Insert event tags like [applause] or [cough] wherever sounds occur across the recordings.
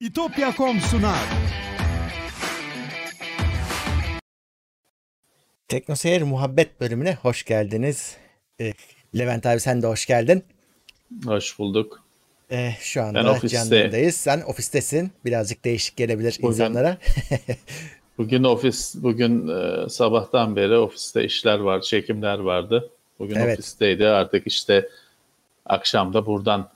İtopya.com sunar. Teknoseyir Muhabbet bölümüne hoş geldiniz. Ee, Levent abi sen de hoş geldin. Hoş bulduk. Ee, şu Ben anda ofiste. yayındayız. Sen ofistesin. Birazcık değişik gelebilir Bugün- insanlara. [laughs] Bugün ofis, bugün e, sabahtan beri ofiste işler var, çekimler vardı. Bugün Evet. ofisteydi. Artık işte akşamda buradan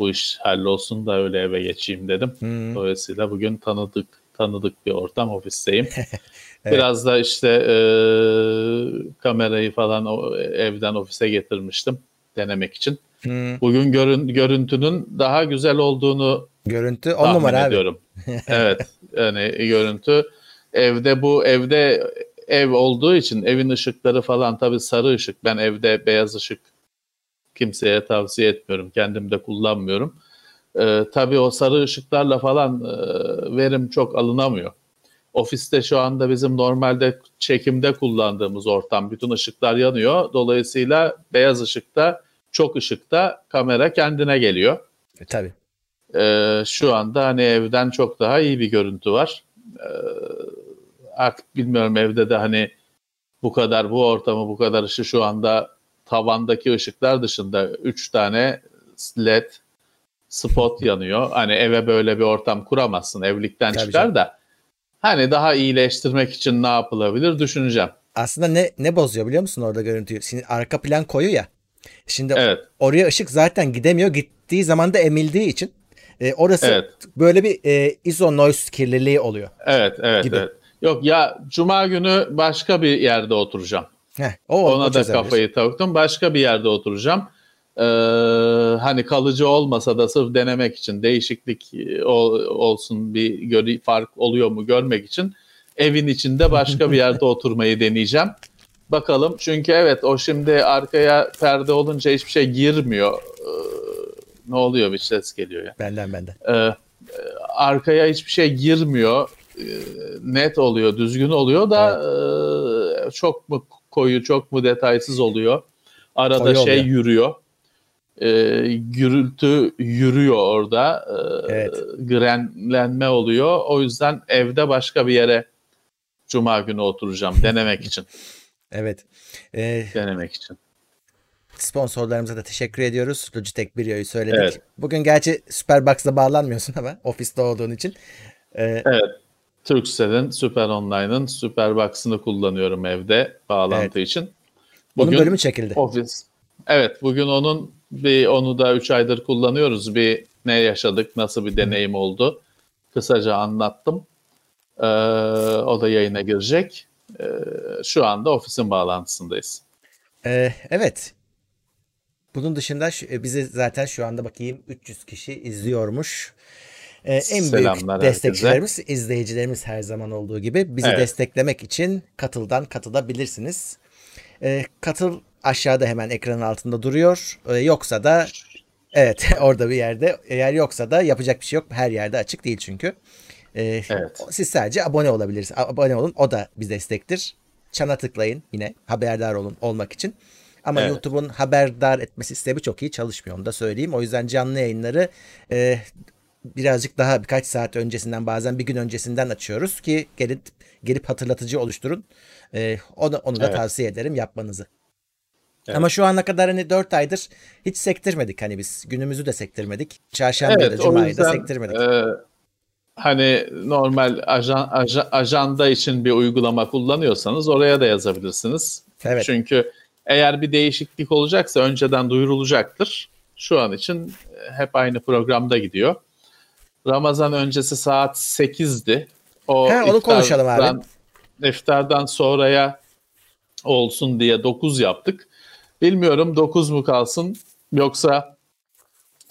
bu iş hallolsun da öyle eve geçeyim dedim. Hmm. Dolayısıyla bugün tanıdık tanıdık bir ortam ofisteyim. [laughs] Evet. Biraz da işte e, kamerayı falan o, evden ofise getirmiştim denemek için. Hmm, Bugün görün, görüntünün daha güzel olduğunu Görüntü on numara abi. ediyorum. [laughs] evet yani görüntü evde bu evde ev olduğu için evin ışıkları falan tabii sarı ışık. Ben evde beyaz ışık kimseye tavsiye etmiyorum. Kendim de kullanmıyorum. Ee, tabii o sarı ışıklarla falan e, verim çok alınamıyor. Ofiste şu anda bizim normalde çekimde kullandığımız ortam bütün ışıklar yanıyor. Dolayısıyla beyaz ışıkta çok ışıkta kamera kendine geliyor. E, Tabii. Ee, şu anda hani evden çok daha iyi bir görüntü var. Ee, artık bilmiyorum evde de hani bu kadar bu ortamı bu kadar ışığı şu anda tavandaki ışıklar dışında 3 tane led spot yanıyor. Hani eve böyle bir ortam kuramazsın. Evlilikten Tabii çıkar canım. da hani daha iyileştirmek için ne yapılabilir düşüneceğim. Aslında ne ne bozuyor biliyor musun orada görüntüyü? Şimdi arka plan koyu ya. Şimdi Evet. oraya ışık zaten gidemiyor. Gittiği zaman da emildiği için e, orası Evet. böyle bir e, iso noise kirliliği oluyor. Evet, evet, Gibi. evet. Yok ya cuma günü başka bir yerde oturacağım. Heh, o, o Ona da çözebilir. kafayı taktım. Başka bir yerde oturacağım. Ee, hani kalıcı olmasa da sırf denemek için değişiklik e, ol- olsun bir göre, fark oluyor mu görmek için evin içinde başka bir yerde [laughs] oturmayı deneyeceğim. Bakalım çünkü evet o şimdi arkaya perde olunca hiçbir şey girmiyor. Ee, ne oluyor bir ses geliyor ya. Benden benden. Ee, arkaya hiçbir şey girmiyor. Ee, net oluyor, düzgün oluyor da e, çok mu koyu, çok mu detaysız oluyor. Arada Koyu şey oluyor. yürüyor. Ee, gürültü yürüyor orada. Ee, Evet. Grenlenme oluyor. O yüzden evde başka bir yere Cuma günü oturacağım denemek için. [laughs] Evet. E, denemek için. Sponsorlarımıza da teşekkür ediyoruz. Logitech Brio'yu söyledik. Evet. Bugün gerçi Superbox'la bağlanmıyorsun ama ofiste olduğun için. Ee, Turkcell'in Super Online'ın Superbox'ını kullanıyorum evde bağlantı için. onun bölümü çekildi. Ofis. Evet bugün onun bir onu da 3 aydır kullanıyoruz. Bir ne yaşadık, nasıl bir deneyim oldu. Kısaca anlattım. Ee, o da yayına girecek. Ee, şu anda ofisin bağlantısındayız. Ee, evet. Bunun dışında e, bizi zaten şu anda bakayım 300 kişi izliyormuş. Ee, en büyük Selamlar destekçilerimiz, izleyicilerimiz her zaman olduğu gibi bizi Evet. desteklemek için katıldan katılabilirsiniz. Ee, katıl aşağıda hemen ekranın altında duruyor. Ee, yoksa da evet [laughs] orada bir yerde. Eğer yoksa da yapacak bir şey yok. Her yerde açık değil çünkü. Ee, Evet. Siz sadece abone olabilirsiniz. Abone olun. O da bir destektir. Çana tıklayın yine haberdar olun olmak için. Ama Evet. YouTube'un haberdar etme sistemi çok iyi çalışmıyor onu da söyleyeyim. O yüzden canlı yayınları e, birazcık daha birkaç saat öncesinden bazen bir gün öncesinden açıyoruz ki gelip gelip hatırlatıcı oluşturun. E, onu, onu da Evet. tavsiye ederim yapmanızı. Evet. Ama şu ana kadar hani 4 aydır hiç sektirmedik hani biz. Günümüzü de sektirmedik. Çarşamba Evet, da Cuma'yı da sektirmedik. e, hani normal ajan, aja- ajanda için bir uygulama kullanıyorsanız oraya da yazabilirsiniz. Evet. Çünkü eğer bir değişiklik olacaksa önceden duyurulacaktır. Şu an için hep aynı programda gidiyor. Ramazan öncesi saat 8'di. O He, onu konuşalım abi. iftardan- İftardan sonraya olsun diye 9 yaptık. Bilmiyorum 9 mu kalsın yoksa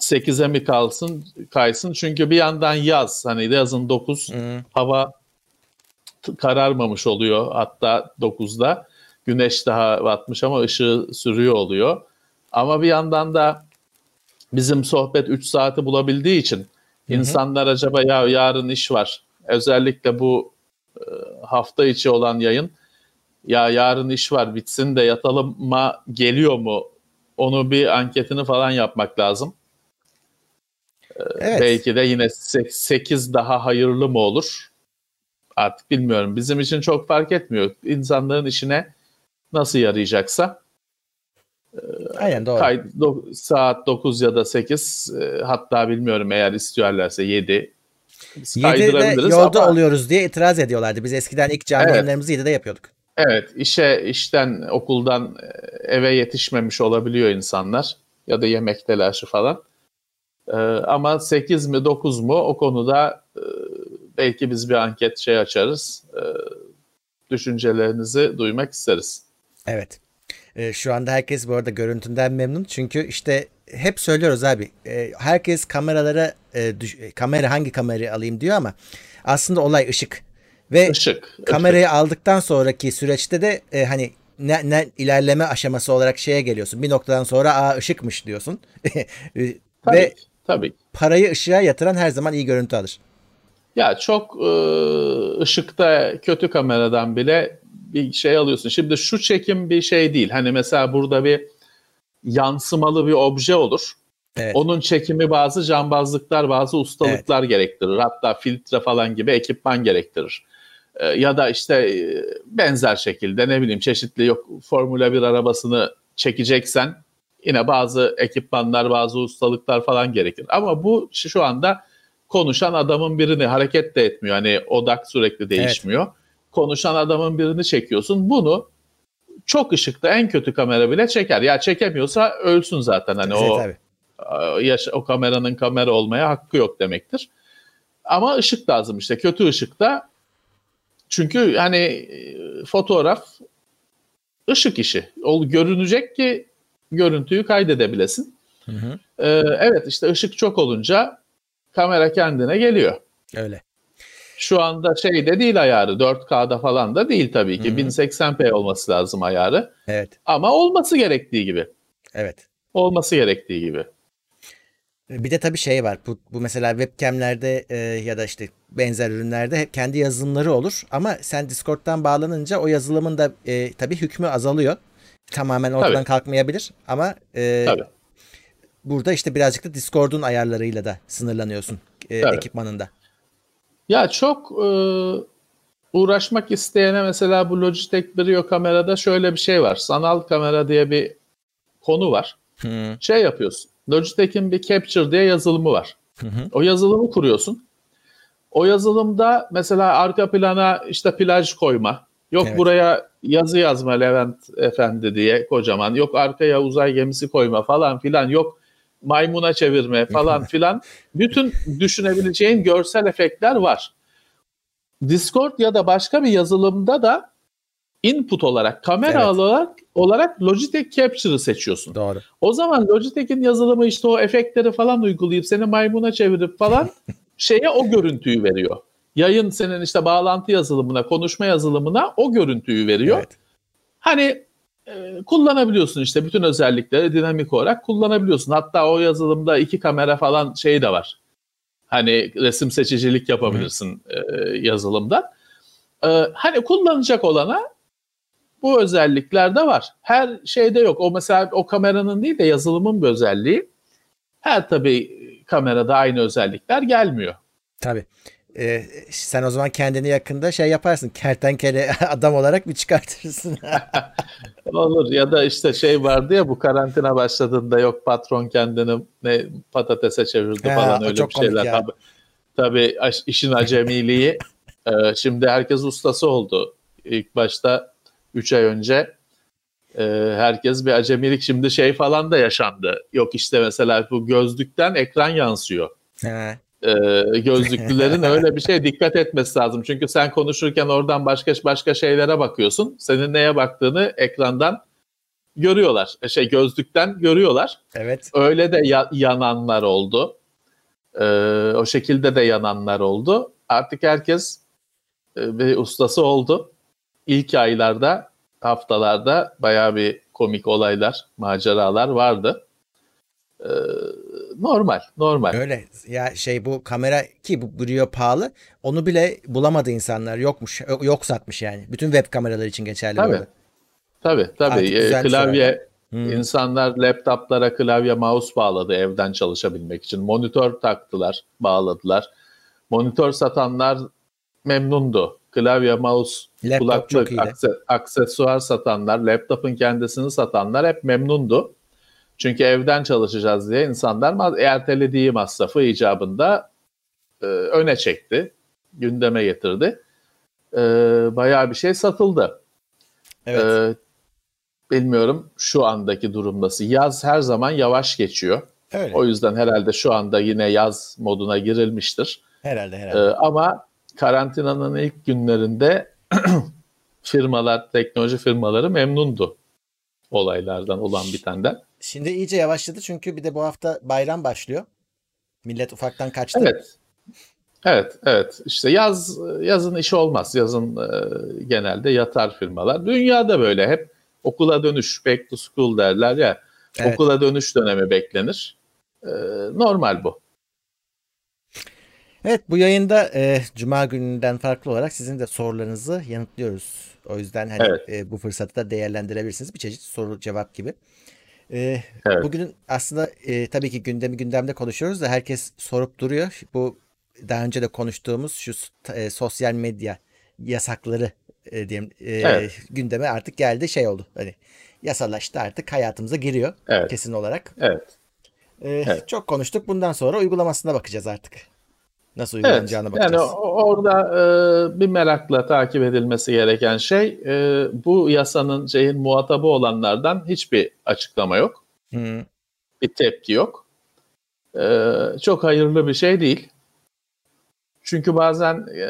8'e mi kalsın kaysın. Çünkü bir yandan yaz hani yazın 9 Hı. hava kararmamış oluyor hatta 9'da. Güneş daha batmış ama ışığı sürüyor oluyor. Ama bir yandan da bizim sohbet 3 saati bulabildiği için insanlar acaba ya yarın iş var. Özellikle bu e, hafta içi olan yayın ya yarın iş var bitsin de yatalıma geliyor mu? Onu bir anketini falan yapmak lazım. Evet. Belki de yine 8 daha hayırlı mı olur? Artık bilmiyorum. Bizim için çok fark etmiyor. İnsanların işine nasıl yarayacaksa. Aynen doğru. Kay, do, saat 9 ya da 8 hatta bilmiyorum eğer istiyorlarsa 7 7'de yolda ama... oluyoruz diye itiraz ediyorlardı. Biz eskiden ilk canlı evet. yayınlarımızı 7'de yapıyorduk. Evet, işe işten okuldan eve yetişmemiş olabiliyor insanlar ya da yemek telaşı falan. Ee, ama 8 mi 9 mu o konuda e, belki biz bir anket şey açarız. E, düşüncelerinizi duymak isteriz. Evet. E, şu anda herkes bu arada görüntünden memnun. Çünkü işte hep söylüyoruz abi. E, herkes kameralara e, düş, kamera hangi kamerayı alayım diyor ama aslında olay ışık. Ve ışık, kamerayı ışık. aldıktan sonraki süreçte de e, hani ne, ne ilerleme aşaması olarak şeye geliyorsun. Bir noktadan sonra aa ışıkmış diyorsun. tabii, [laughs] Ve tabii. parayı ışığa yatıran her zaman iyi görüntü alır. Ya çok e, ışıkta kötü kameradan bile bir şey alıyorsun. Şimdi şu çekim bir şey değil. Hani mesela burada bir yansımalı bir obje olur. Evet. Onun çekimi bazı cambazlıklar, bazı ustalıklar evet. gerektirir. Hatta filtre falan gibi ekipman gerektirir. Ee, ya da işte e, benzer şekilde ne bileyim çeşitli yok Formula 1 arabasını çekeceksen yine bazı ekipmanlar, bazı ustalıklar falan gerekir. Ama bu şu anda konuşan adamın birini hareket de etmiyor. Hani odak sürekli değişmiyor. Evet. Konuşan adamın birini çekiyorsun. Bunu çok ışıkta en kötü kamera bile çeker. Ya çekemiyorsa ölsün zaten. Hani evet, o tabii. yaş o kameranın kamera olmaya hakkı yok demektir. Ama ışık lazım işte. Kötü ışıkta çünkü hani e, fotoğraf ışık işi. O görünecek ki görüntüyü kaydedebilesin. Hı hı. Ee, evet işte ışık çok olunca kamera kendine geliyor. Öyle. Şu anda şey de değil ayarı 4K'da falan da değil tabii ki. Hı-hı. 1080p olması lazım ayarı. Evet. Ama olması gerektiği gibi. Evet. Olması gerektiği gibi. Bir de tabii şey var. Bu, bu mesela webcamlerde e, ya da işte benzer ürünlerde hep kendi yazılımları olur. Ama sen Discord'dan bağlanınca o yazılımın da e, tabii hükmü azalıyor. Tamamen ortadan tabii. kalkmayabilir. Ama e, tabii. burada işte birazcık da Discord'un ayarlarıyla da sınırlanıyorsun e, ekipmanında. Ya çok e, uğraşmak isteyene mesela bu Logitech Brio kamerada şöyle bir şey var. Sanal kamera diye bir konu var. Hmm. Şey yapıyorsun. Logitech'in bir Capture diye yazılımı var. Hı O yazılımı kuruyorsun. O yazılımda mesela arka plana işte plaj koyma. Yok evet. buraya yazı yazma Levent Efendi diye kocaman. Yok arkaya uzay gemisi koyma falan filan. Yok maymuna çevirme falan [laughs] filan. Bütün düşünebileceğin görsel efektler var. Discord ya da başka bir yazılımda da input olarak, kamera evet. olarak olarak Logitech Capture'ı seçiyorsun. Doğru. O zaman Logitech'in yazılımı işte o efektleri falan uygulayıp seni maymuna çevirip falan [laughs] şeye o görüntüyü veriyor. Yayın senin işte bağlantı yazılımına, konuşma yazılımına o görüntüyü veriyor. Evet. Hani e, kullanabiliyorsun işte bütün özellikleri dinamik olarak kullanabiliyorsun. Hatta o yazılımda iki kamera falan şey de var. Hani resim seçicilik yapabilirsin e, yazılımda. E, hani kullanacak olana bu özellikler de var. Her şeyde yok. O mesela o kameranın değil de yazılımın bir özelliği. Her tabii kamerada aynı özellikler gelmiyor. Tabii. Ee, sen o zaman kendini yakında şey yaparsın. Kertenkele [laughs] adam olarak bir çıkartırsın. [laughs] Olur ya da işte şey vardı ya bu karantina başladığında yok patron kendini ne patatese çevirdi He, falan öyle bir şeyler. Tabii, tabii işin acemiliği. e, şimdi herkes ustası oldu. İlk başta 3 ay önce e, herkes bir acemilik şimdi şey falan da yaşandı. Yok işte mesela bu gözlükten ekran yansıyor. He. E, gözlüklülerin öyle bir şey dikkat etmesi lazım. Çünkü sen konuşurken oradan başka başka şeylere bakıyorsun. Senin neye baktığını ekrandan görüyorlar. E, şey gözlükten görüyorlar. Evet. Öyle de ya- yananlar oldu. E, o şekilde de yananlar oldu. Artık herkes e, bir ustası oldu ilk aylarda, haftalarda bayağı bir komik olaylar, maceralar vardı. Ee, normal, normal. Öyle. Ya şey bu kamera ki bu Brio pahalı. Onu bile bulamadı insanlar. Yokmuş. Yok satmış yani. Bütün web kameralar için geçerli tabii. bu. Tabii tabii. Ee, klavye Hmm. İnsanlar laptoplara klavye mouse bağladı evden çalışabilmek için. Monitör taktılar, bağladılar. Monitör satanlar memnundu. Klavye, mouse, Laptop kulaklık, akse, aksesuar satanlar, laptopun kendisini satanlar hep memnundu. Çünkü evden çalışacağız diye insanlar ertelediği masrafı icabında e, öne çekti, gündeme getirdi. E, bayağı bir şey satıldı. Evet. E, bilmiyorum şu andaki durum nasıl. Yaz her zaman yavaş geçiyor. Öyle. O yüzden herhalde şu anda yine yaz moduna girilmiştir. Herhalde herhalde. Ee, ama karantinanın ilk günlerinde [clears throat] firmalar, teknoloji firmaları memnundu olaylardan olan bitenden. Şimdi iyice yavaşladı çünkü bir de bu hafta bayram başlıyor. Millet ufaktan kaçtı. Evet. Evet, evet. İşte yaz yazın işi olmaz. Yazın e, genelde yatar firmalar. Dünyada böyle hep okula dönüş, back to school derler ya. Evet. Okula dönüş dönemi beklenir. E, normal bu. Evet bu yayında e, Cuma gününden farklı olarak sizin de sorularınızı yanıtlıyoruz. O yüzden hani evet. e, bu fırsatı da değerlendirebilirsiniz. Bir çeşit soru cevap gibi. E, evet. Bugün aslında e, tabii ki gündemi gündemde konuşuyoruz da herkes sorup duruyor. Bu daha önce de konuştuğumuz şu e, sosyal medya yasakları e, diyeyim e, evet. gündeme artık geldi şey oldu. Hani yasalaştı artık hayatımıza giriyor evet. kesin olarak. Evet. E, evet. Çok konuştuk. Bundan sonra uygulamasına bakacağız artık. Nasıl uygulanacağına evet, bakacağız. Yani orada e, bir merakla takip edilmesi gereken şey e, bu yasanın şeyin muhatabı olanlardan hiçbir açıklama yok. Hmm. Bir tepki yok. E, çok hayırlı bir şey değil. Çünkü bazen e,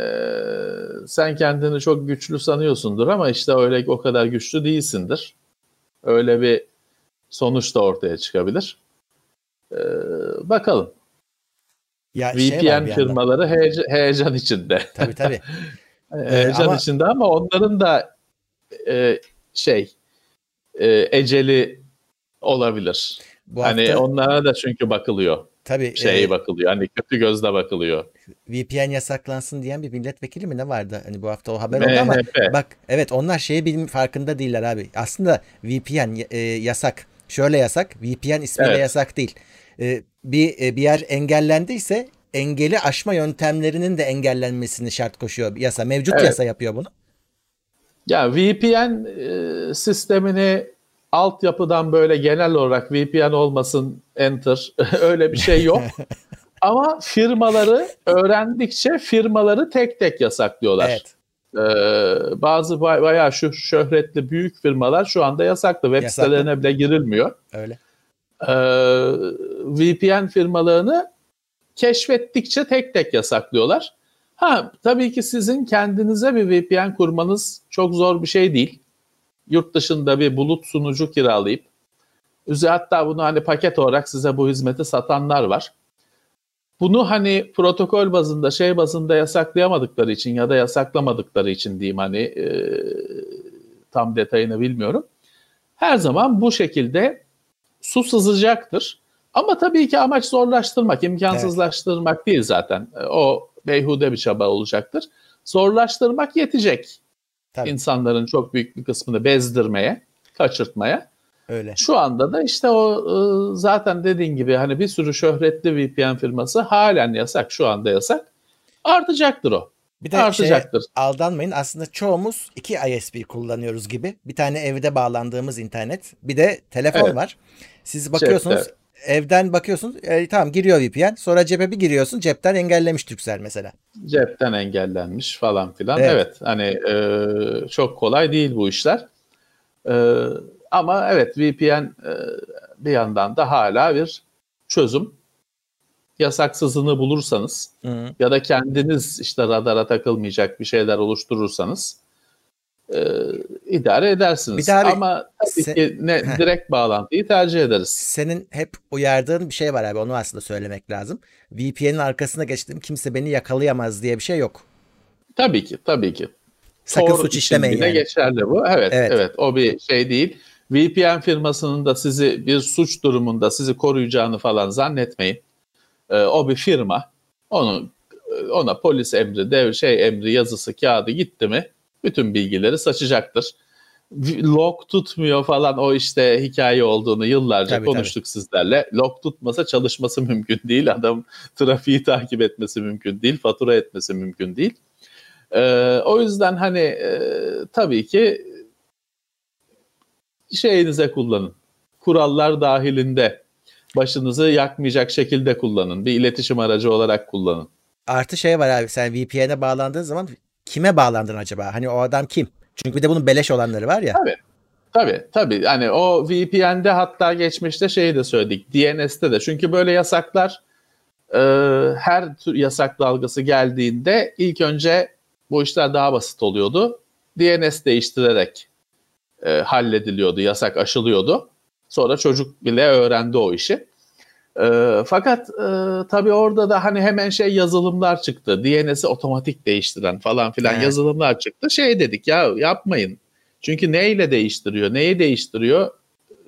sen kendini çok güçlü sanıyorsundur ama işte öyle o kadar güçlü değilsindir. Öyle bir sonuç da ortaya çıkabilir. E, bakalım. Ya VPN şey firmaları heyecan, heyecan içinde. Tabii tabii. [laughs] heyecan ama... içinde ama onların da e, şey e, eceli olabilir. Bu hani hafta... onlara da çünkü bakılıyor. Tabii. Şey e... bakılıyor. Hani kötü gözle bakılıyor. VPN yasaklansın diyen bir milletvekili mi ne vardı? Hani bu hafta o haber oldu ama bak evet onlar şeyi bilim farkında değiller abi. Aslında VPN e, yasak. Şöyle yasak. VPN ismiyle evet. yasak değil. E, bir e, bir yer engellendiyse engeli aşma yöntemlerinin de engellenmesini şart koşuyor yasa. Mevcut evet. yasa yapıyor bunu. Ya VPN e, sistemini altyapıdan böyle genel olarak VPN olmasın enter [laughs] öyle bir şey yok. [laughs] Ama firmaları öğrendikçe firmaları tek tek yasaklıyorlar. Evet. Ee, bazı bayağı şu şöhretli büyük firmalar şu anda yasaklı. Web yasaklı. sitelerine bile girilmiyor. Öyle e, VPN firmalarını keşfettikçe tek tek yasaklıyorlar. Ha tabii ki sizin kendinize bir VPN kurmanız çok zor bir şey değil. Yurt dışında bir bulut sunucu kiralayıp hatta bunu hani paket olarak size bu hizmeti satanlar var. Bunu hani protokol bazında şey bazında yasaklayamadıkları için ya da yasaklamadıkları için diyeyim hani e, tam detayını bilmiyorum. Her zaman bu şekilde su sızacaktır. Ama tabii ki amaç zorlaştırmak, imkansızlaştırmak evet. değil zaten. E, o beyhude bir çaba olacaktır. Zorlaştırmak yetecek. Tabii. İnsanların çok büyük bir kısmını bezdirmeye, kaçırtmaya. Öyle. Şu anda da işte o e, zaten dediğin gibi hani bir sürü şöhretli VPN firması halen yasak, şu anda yasak. Artacaktır o. Bir de artacaktır. Şey, aldanmayın aslında çoğumuz iki ISP kullanıyoruz gibi. Bir tane evde bağlandığımız internet bir de telefon evet. var. Siz bakıyorsunuz Cepte. evden bakıyorsunuz e, tamam giriyor VPN sonra cebe bir giriyorsun cepten engellemiş Türksel mesela. Cepten engellenmiş falan filan. Evet, evet hani e, çok kolay değil bu işler. E, ama evet VPN e, bir yandan da hala bir çözüm yasaksızını bulursanız Hı. ya da kendiniz işte radara takılmayacak bir şeyler oluşturursanız e, idare edersiniz. Bir daha Ama tabii sen, ki ne, [laughs] direkt bağlantıyı tercih ederiz. Senin hep uyardığın bir şey var abi onu aslında söylemek lazım. VPN'in arkasına geçtim kimse beni yakalayamaz diye bir şey yok. Tabii ki tabii ki. Sakın Tor suç işlemeyin yani. geçerli bu. Evet, evet evet o bir şey değil. VPN firmasının da sizi bir suç durumunda sizi koruyacağını falan zannetmeyin. Ee, o bir firma. Onun ona polis emri, dev şey emri yazısı, kağıdı gitti mi bütün bilgileri saçacaktır. log tutmuyor falan o işte hikaye olduğunu yıllarca Tabii, konuştuk sizlerle. Log tutmasa çalışması [laughs] mümkün değil. Adam trafiği takip etmesi mümkün değil. Fatura etmesi mümkün değil. Ee, o yüzden hani e, tabii ki şeyinize kullanın. Kurallar dahilinde başınızı yakmayacak şekilde kullanın. Bir iletişim aracı olarak kullanın. Artı şey var abi sen VPN'e bağlandığın zaman kime bağlandın acaba? Hani o adam kim? Çünkü bir de bunun beleş olanları var ya. Tabii. Tabii tabii. Hani o VPN'de hatta geçmişte şeyi de söyledik. DNS'te de. Çünkü böyle yasaklar e, her tür yasak dalgası geldiğinde ilk önce bu işler daha basit oluyordu. DNS değiştirerek e, hallediliyordu. Yasak aşılıyordu. Sonra çocuk bile öğrendi o işi. E, fakat e, tabii orada da hani hemen şey yazılımlar çıktı. DNS'i otomatik değiştiren falan filan Evet. yazılımlar çıktı. Şey dedik ya yapmayın. Çünkü neyle değiştiriyor, neyi değiştiriyor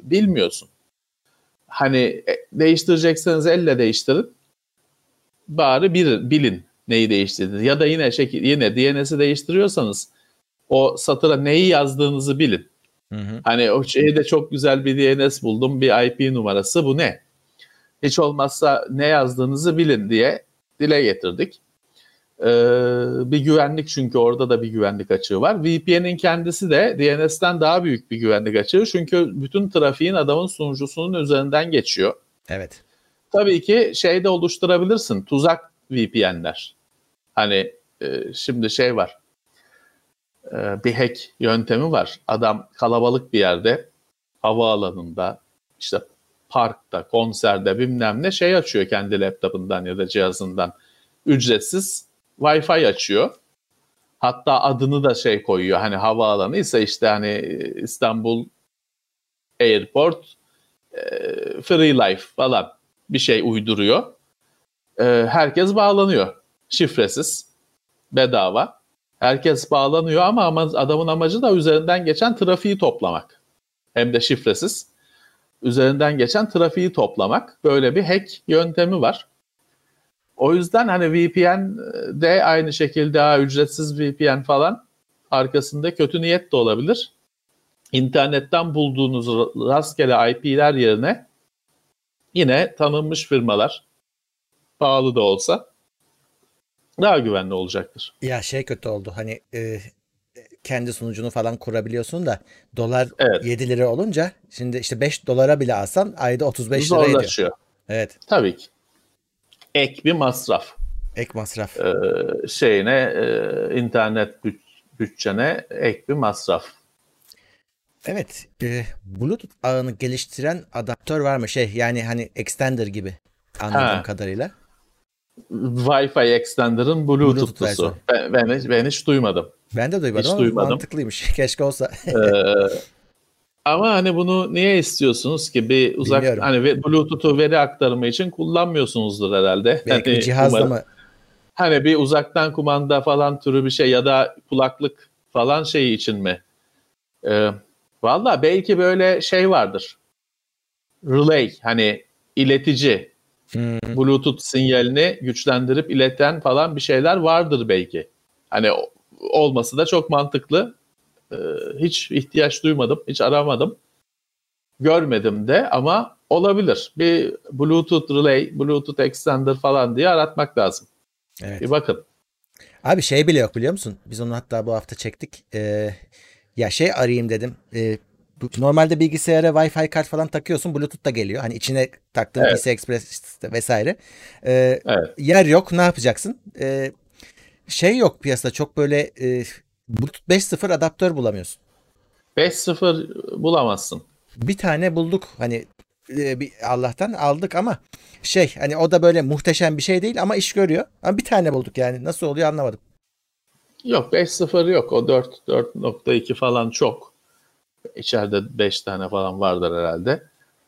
bilmiyorsun. Hani e, değiştirecekseniz elle değiştirin. Bari bir, bilin neyi değiştirdiğinizi. Ya da yine şekil, yine DNS'i değiştiriyorsanız o satıra neyi yazdığınızı bilin. Hı hı. Hani o şeyde çok güzel bir DNS buldum, bir IP numarası bu ne? Hiç olmazsa ne yazdığınızı bilin diye dile getirdik. Ee, bir güvenlik çünkü orada da bir güvenlik açığı var. VPN'in kendisi de DNS'ten daha büyük bir güvenlik açığı çünkü bütün trafiğin adamın sunucusunun üzerinden geçiyor. Evet. Tabii ki şey de oluşturabilirsin. Tuzak VPN'ler. Hani e, şimdi şey var. E, bir hack yöntemi var. Adam kalabalık bir yerde havaalanında işte parkta, konserde bilmem ne şey açıyor kendi laptopundan ya da cihazından. Ücretsiz Wi-Fi açıyor. Hatta adını da şey koyuyor. Hani havaalanı ise işte hani İstanbul Airport e, Free Life falan bir şey uyduruyor. E, herkes bağlanıyor. Şifresiz, bedava. Herkes bağlanıyor ama adamın amacı da üzerinden geçen trafiği toplamak. Hem de şifresiz. Üzerinden geçen trafiği toplamak. Böyle bir hack yöntemi var. O yüzden hani VPN de aynı şekilde ha, ücretsiz VPN falan arkasında kötü niyet de olabilir. İnternetten bulduğunuz rastgele IP'ler yerine yine tanınmış firmalar pahalı da olsa daha güvenli olacaktır. Ya şey kötü oldu. Hani e, kendi sunucunu falan kurabiliyorsun da dolar Evet. 7 lira olunca şimdi işte 5 dolara bile alsan ayda 35 lira ediyor. Zorlaşıyor. Evet. Tabii ki. Ek bir masraf. Ek masraf. Ee, şeyine e, internet büt- bütçene ek bir masraf. Evet. e, Bluetooth ağını geliştiren adaptör var mı? Şey yani hani extender gibi anladığım Ha. kadarıyla. Wi-Fi extender'ın Bluetooth Bluetooth'lusu. Ben, ben, hiç, ben hiç duymadım. Ben de duymadım Hiç ama duymadım. mantıklıymış. [laughs] Keşke olsa. Ee, ama hani bunu niye istiyorsunuz ki bir uzak Bilmiyorum. hani Bluetooth'u veri aktarımı için kullanmıyorsunuzdur herhalde. Belki Hani bir cihazla umarım- mı? Hani bir uzaktan kumanda falan türü bir şey ya da kulaklık falan şeyi için mi? Ee, Valla belki böyle şey vardır. Relay hani iletici Hmm. Bluetooth sinyalini güçlendirip ileten falan bir şeyler vardır belki. Hani olması da çok mantıklı. Ee, hiç ihtiyaç duymadım, hiç aramadım. Görmedim de ama olabilir. Bir Bluetooth relay, Bluetooth extender falan diye aratmak lazım. Evet. Bir bakın. Abi şey bile yok biliyor musun? Biz onu hatta bu hafta çektik. Ee, ya şey arayayım dedim. Ee, normalde bilgisayara Wi-Fi kart falan takıyorsun. Bluetooth da geliyor. Hani içine taktığın Evet. PC Express vesaire. Ee, Evet. yer yok. Ne yapacaksın? Ee, şey yok piyasada. Çok böyle e, Bluetooth 5.0 adaptör bulamıyorsun. 5.0 bulamazsın. Bir tane bulduk. Hani e, bir Allah'tan aldık ama şey hani o da böyle muhteşem bir şey değil ama iş görüyor. Ama bir tane bulduk yani. Nasıl oluyor anlamadım. Yok 5.0 yok. O 4 4.2 falan çok. İçeride 5 tane falan vardır herhalde.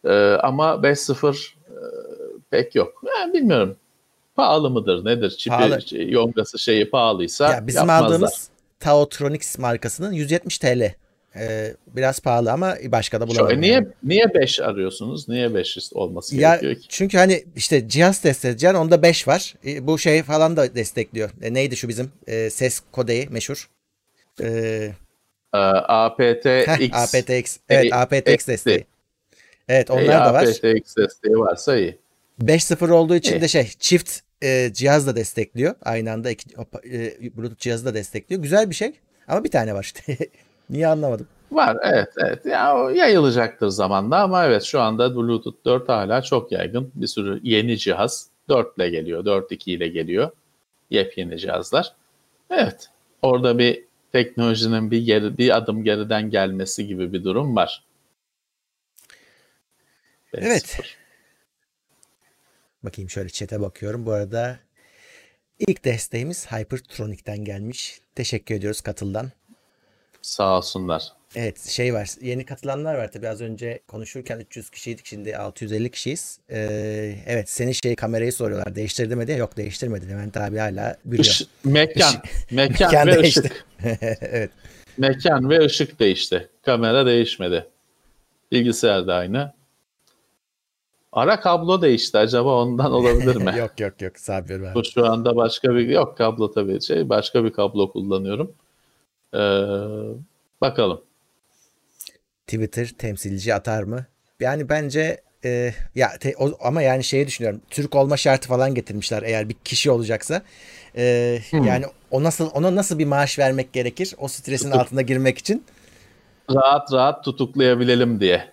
Ee, ama 5.0 e, pek yok. Ben bilmiyorum. Pahalı mıdır nedir? Çipi, Pahalı. şey, yongası şeyi pahalıysa Ya bizim yapmazlar. aldığımız Taotronics markasının 170 TL. Ee, biraz pahalı ama başka da e, niye yani. niye 5 arıyorsunuz? Niye 5 olması Ya gerekiyor ki? çünkü hani işte cihaz destekleyeceksin onda 5 var. E, bu şey falan da destekliyor. E, neydi şu bizim e, ses kodeyi meşhur? E, aptX. Heh, aptX. Evet aptX desteği. Evet onlar da var. aptX desteği varsa iyi. 5.0 olduğu için de şey çift e, cihaz da destekliyor. Aynı anda iki, e, Bluetooth cihazı da destekliyor. Güzel bir şey. Ama bir tane var işte. [laughs] Niye anlamadım. Var evet evet. Ya yayılacaktır zamanla ama evet şu anda Bluetooth 4 hala çok yaygın. Bir sürü yeni cihaz 4 ile geliyor, 4.2 ile geliyor. Yepyeni cihazlar. Evet. Orada bir teknolojinin bir geri, bir adım geriden gelmesi gibi bir durum var. Evet. Bakayım şöyle chat'e bakıyorum. Bu arada ilk desteğimiz Hypertronic'ten gelmiş. Teşekkür ediyoruz katıldan. Sağ olsunlar. Evet şey var yeni katılanlar var tabii az önce konuşurken 300 kişiydik şimdi 650 kişiyiz. Ee, evet senin şey kamerayı soruyorlar değiştirdi mi diye yok değiştirmedi Levent abi hala biliyor. Iş- mekan, mekan, Mekan ve değişti. ışık. [laughs] evet Mekan ve ışık değişti. Kamera değişmedi. Bilgisayar da aynı. Ara kablo değişti. Acaba ondan olabilir mi? [laughs] yok yok yok sabır abi. Bu şu anda başka bir yok kablo tabii şey başka bir kablo kullanıyorum. Ee, bakalım. Twitter temsilci atar mı? Yani bence e, ya te- o- ama yani şeyi düşünüyorum. Türk olma şartı falan getirmişler eğer bir kişi olacaksa. E, Hmm. Yani o nasıl ona nasıl bir maaş vermek gerekir? O stresin Tutuk. altına girmek için. Rahat rahat tutuklayabilelim diye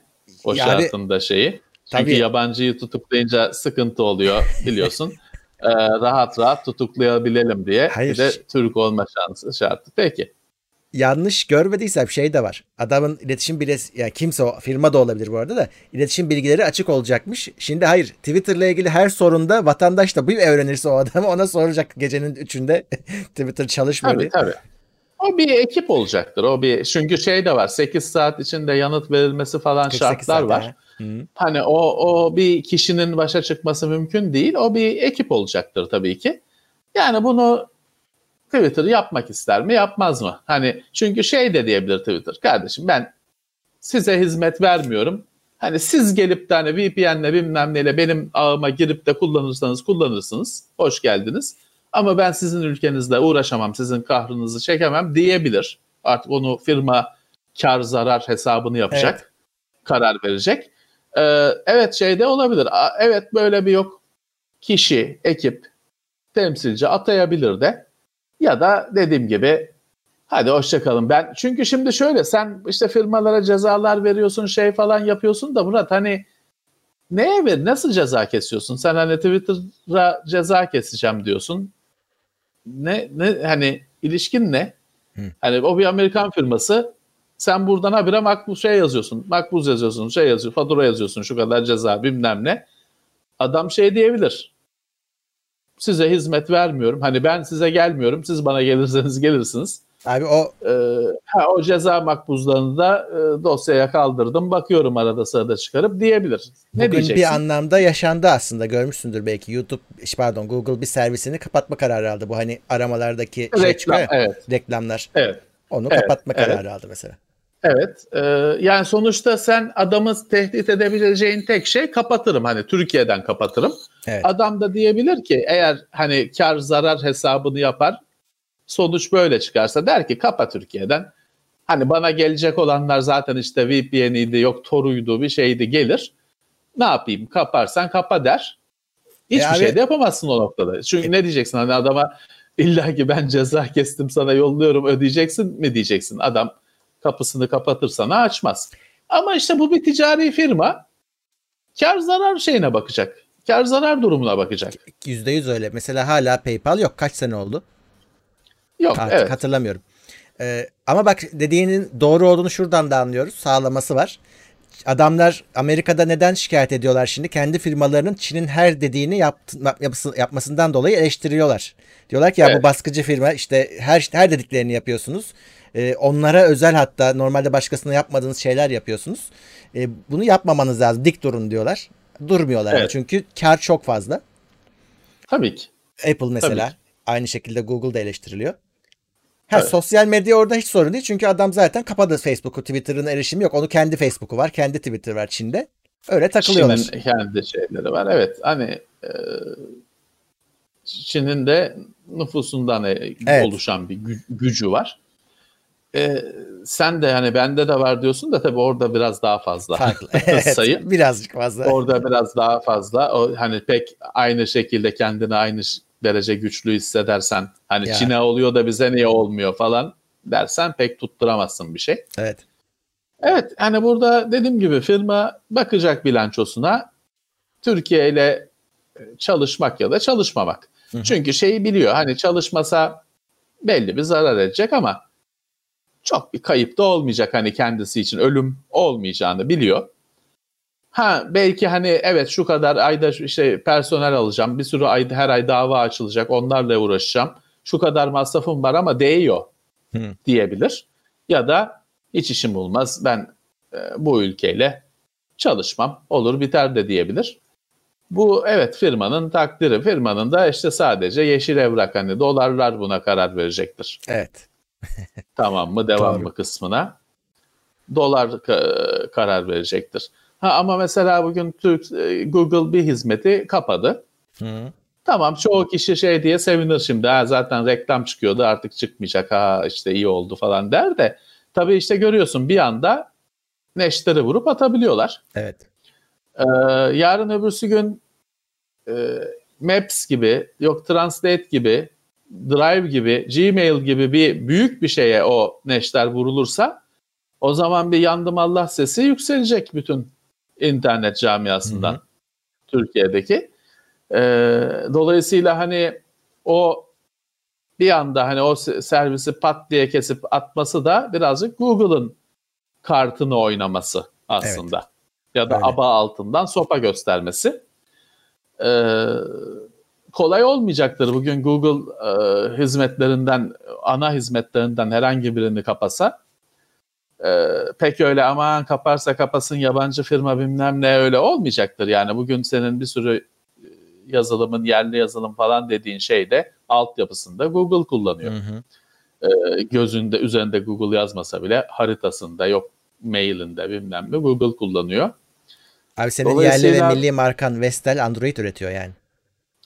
o Yani- şartında şeyi. Çünkü Tabii. yabancıyı tutuklayınca sıkıntı oluyor biliyorsun. Ee, [laughs] rahat rahat tutuklayabilelim diye Hayır. bir de Türk olma şansı şartı. Peki. Yanlış görmediysem şey de var. Adamın iletişim bilesi yani kimse o firma da olabilir bu arada da iletişim bilgileri açık olacakmış. Şimdi hayır Twitter'la ilgili her sorunda vatandaş da bir öğrenirse o adamı ona soracak gecenin üçünde [laughs] Twitter çalışmıyor Tabii diye. tabii. O bir ekip olacaktır. O bir çünkü şey de var. 8 saat içinde yanıt verilmesi falan 48 şartlar saat, var. ha. Hı. Hani o o bir kişinin başa çıkması mümkün değil. O bir ekip olacaktır tabii ki. Yani bunu Twitter yapmak ister mi, yapmaz mı? Hani çünkü şey de diyebilir Twitter. Kardeşim ben size hizmet vermiyorum. Hani siz gelip de hani VPN'le bilmem neyle benim ağıma girip de kullanırsanız kullanırsınız. Hoş geldiniz. Ama ben sizin ülkenizle uğraşamam, sizin kahrınızı çekemem diyebilir. Artık onu firma kar zarar hesabını yapacak. Karar verecek. Ee, evet şeyde olabilir. Evet böyle bir yok. Kişi, ekip, temsilci atayabilir de. Ya da dediğim gibi hadi hoşçakalın. Ben çünkü şimdi şöyle sen işte firmalara cezalar veriyorsun şey falan yapıyorsun da Murat hani neye ver nasıl ceza kesiyorsun? Sen hani Twitter'a ceza keseceğim diyorsun. Ne ne hani ilişkin ne? Hı. Hani o bir Amerikan firması sen buradan habire makbuz şey yazıyorsun. Makbuz yazıyorsun, şey yazıyor, fatura yazıyorsun, şu kadar ceza bilmem ne. Adam şey diyebilir. Size hizmet vermiyorum. Hani ben size gelmiyorum. Siz bana gelirseniz gelirsiniz. Abi o Ee, ha, o ceza makbuzlarını da e, dosyaya kaldırdım. Bakıyorum arada sırada çıkarıp diyebilir. Ne bugün diyeceksin? bir anlamda yaşandı aslında görmüşsündür belki YouTube pardon Google bir servisini kapatma kararı aldı. Bu hani aramalardaki şey çıkıyor Reklam, ya, evet. reklamlar. Evet. Onu Evet, kapatma evet. kararı aldı mesela. Evet. Ee, yani sonuçta sen adamı tehdit edebileceğin tek şey kapatırım. Hani Türkiye'den kapatırım. Evet. Adam da diyebilir ki eğer hani kar zarar hesabını yapar sonuç böyle çıkarsa der ki kapa Türkiye'den. Hani bana gelecek olanlar zaten işte VPN'iydi yok Toruydu bir şeydi gelir. Ne yapayım kaparsan kapa der. Hiçbir E abi- şey de yapamazsın o noktada. Çünkü ne diyeceksin hani adama illa ki ben ceza [laughs] kestim sana yolluyorum ödeyeceksin mi diyeceksin. Adam kapısını kapatır sana açmaz. Ama işte bu bir ticari firma kar zarar şeyine bakacak. Kar zarar durumuna bakacak. %100 öyle. Mesela hala PayPal yok. Kaç sene oldu? Yok Artık evet. hatırlamıyorum. Ee, ama bak dediğinin doğru olduğunu şuradan da anlıyoruz. Sağlaması var. Adamlar Amerika'da neden şikayet ediyorlar şimdi? Kendi firmalarının Çin'in her dediğini yaptı, yapmasından dolayı eleştiriyorlar. Diyorlar ki ya bu Evet. baskıcı firma işte her her dediklerini yapıyorsunuz. Ee, onlara özel hatta normalde başkasına yapmadığınız şeyler yapıyorsunuz. Ee, bunu yapmamanız lazım. Dik durun diyorlar. Durmuyorlar Evet. çünkü kar çok fazla. Tabii ki. Apple mesela Tabii. aynı şekilde Google da eleştiriliyor. Ha, Evet. sosyal medya orada hiç sorun değil. Çünkü adam zaten kapadı Facebook'u, Twitter'ın erişimi yok. Onun kendi Facebook'u var, kendi Twitter var Çin'de. Öyle takılıyorlar. Çin'in kendi şeyleri var. Evet hani e, Çin'in de nüfusundan e, Evet. oluşan bir gü- gücü var. E, sen de hani bende de var diyorsun da tabii orada biraz daha fazla Farklı. [laughs] evet, sayı. Birazcık fazla. Orada biraz daha fazla. O hani pek aynı şekilde kendini aynı derece güçlü hissedersen hani Ya. Çin'e oluyor da bize niye olmuyor falan dersen pek tutturamazsın bir şey. Evet. Evet hani burada dediğim gibi firma bakacak bilançosuna Türkiye ile e, çalışmak ya da çalışmamak. Hı hı. Çünkü şeyi biliyor hani çalışmasa belli bir zarar edecek ama çok bir kayıp da olmayacak hani kendisi için ölüm olmayacağını biliyor. Ha belki hani evet şu kadar ayda işte personel alacağım bir sürü ay her ay dava açılacak onlarla uğraşacağım şu kadar masrafım var ama değiyor Hı. diyebilir. Ya da hiç işim olmaz ben e, bu ülkeyle çalışmam olur biter de diyebilir. Bu evet firmanın takdiri. Firmanın da işte sadece yeşil evrak hani dolarlar buna karar verecektir. Evet. [laughs] Tamam mı devam Doğru. mı kısmına. Dolar ka- karar verecektir. Ha ama mesela bugün Türk e, Google bir hizmeti kapadı. Hı. Tamam çoğu kişi şey diye sevinir şimdi. Ha, zaten reklam çıkıyordu artık çıkmayacak. Ha işte iyi oldu falan der de. Tabii işte görüyorsun bir anda neşteri vurup atabiliyorlar. Evet. Ee, yarın öbürsü gün e, Maps gibi, yok Translate gibi, Drive gibi, Gmail gibi bir büyük bir şeye o neşter vurulursa o zaman bir yandım Allah sesi yükselecek bütün internet camiasından Hı hı. Türkiye'deki. Ee, dolayısıyla hani o bir anda hani o se- servisi pat diye kesip atması da birazcık Google'ın kartını oynaması aslında. Ya da Öyle. aba altından sopa göstermesi. Ee, kolay olmayacaktır. Bugün Google e, hizmetlerinden, ana hizmetlerinden herhangi birini kapasa e, pek öyle aman kaparsa kapasın yabancı firma bilmem ne öyle olmayacaktır. Yani bugün senin bir sürü e, yazılımın yerli yazılım falan dediğin şeyde altyapısında Google kullanıyor. Hı hı. E, gözünde üzerinde Google yazmasa bile haritasında yok mailinde bilmem ne Google kullanıyor. Abi senin yerli ve milli markan Vestel Android üretiyor yani.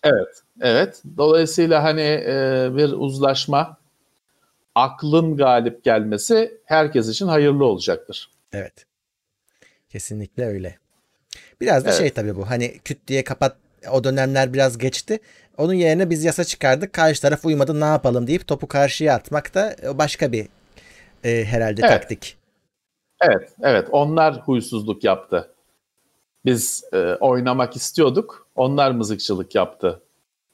Evet, evet. Dolayısıyla hani e, bir uzlaşma, aklın galip gelmesi herkes için hayırlı olacaktır. Evet. Kesinlikle öyle. Biraz da Evet. şey tabii bu. Hani küt diye kapat o dönemler biraz geçti. Onun yerine biz yasa çıkardık. Karşı taraf uymadı ne yapalım deyip topu karşıya atmak da başka bir e, herhalde Evet. taktik. Evet, evet. Onlar huysuzluk yaptı. Biz e, oynamak istiyorduk, onlar mızıkçılık yaptı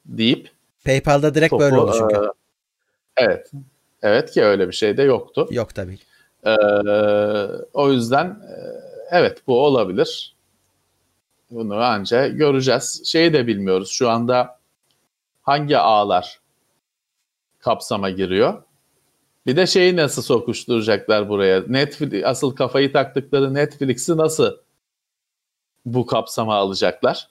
deyip PayPal'da direkt topu... böyle oldu çünkü. e, evet, evet ki öyle bir şey de yoktu. Yok tabii. Ee, o yüzden e, evet bu olabilir. Bunu anca göreceğiz. Şeyi de bilmiyoruz. Şu anda hangi ağlar kapsama giriyor? Bir de şeyi nasıl sokuşturacaklar buraya? Netflix asıl kafayı taktıkları Netflix'i nasıl bu kapsama alacaklar?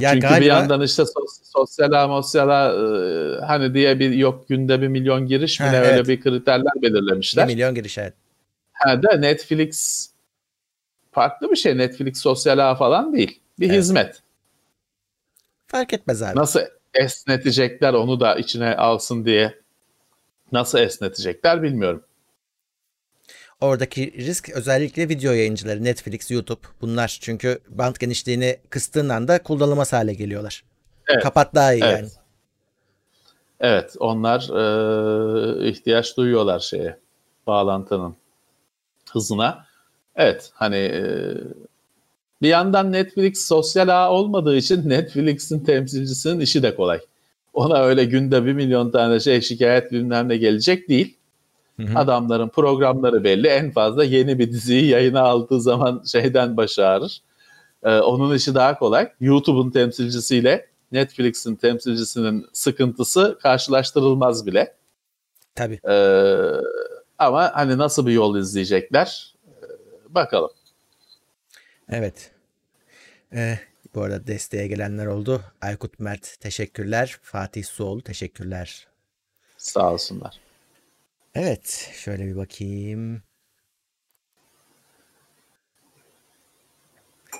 Ya Çünkü galiba bir yandan işte sos, sosyala mosyala e, hani diye bir yok günde bir milyon giriş mi Ha, evet. öyle bir kriterler 1 belirlemişler. milyon giriş evet. Ha da Netflix farklı bir şey. Netflix sosyal ağ falan değil. Bir Evet. hizmet. Fark etmez abi. Nasıl esnetecekler onu da içine alsın diye nasıl esnetecekler bilmiyorum. Oradaki risk özellikle video yayıncıları Netflix, YouTube bunlar. Çünkü band genişliğini kıstığın anda kullanılmaz hale geliyorlar. Evet. Kapat daha iyi Evet. yani. Evet onlar e, ihtiyaç duyuyorlar şeye bağlantının hızına. Evet hani e, bir yandan Netflix sosyal ağ olmadığı için Netflix'in temsilcisinin işi de kolay. Ona öyle günde bir milyon tane şey şikayet bilmem ne gelecek değil. Hı hı. Adamların programları belli. En fazla yeni bir diziyi yayına aldığı zaman [laughs] şeyden başı ağrır. Ee, onun işi daha kolay. YouTube'un temsilcisiyle Netflix'in temsilcisinin sıkıntısı karşılaştırılmaz bile. Tabii. Ee, ama hani nasıl bir yol izleyecekler? Ee, bakalım. Evet. Ee, bu arada desteğe gelenler oldu. Aykut Mert teşekkürler. Fatih Suoğlu teşekkürler. Sağ olsunlar. Evet. Şöyle bir bakayım.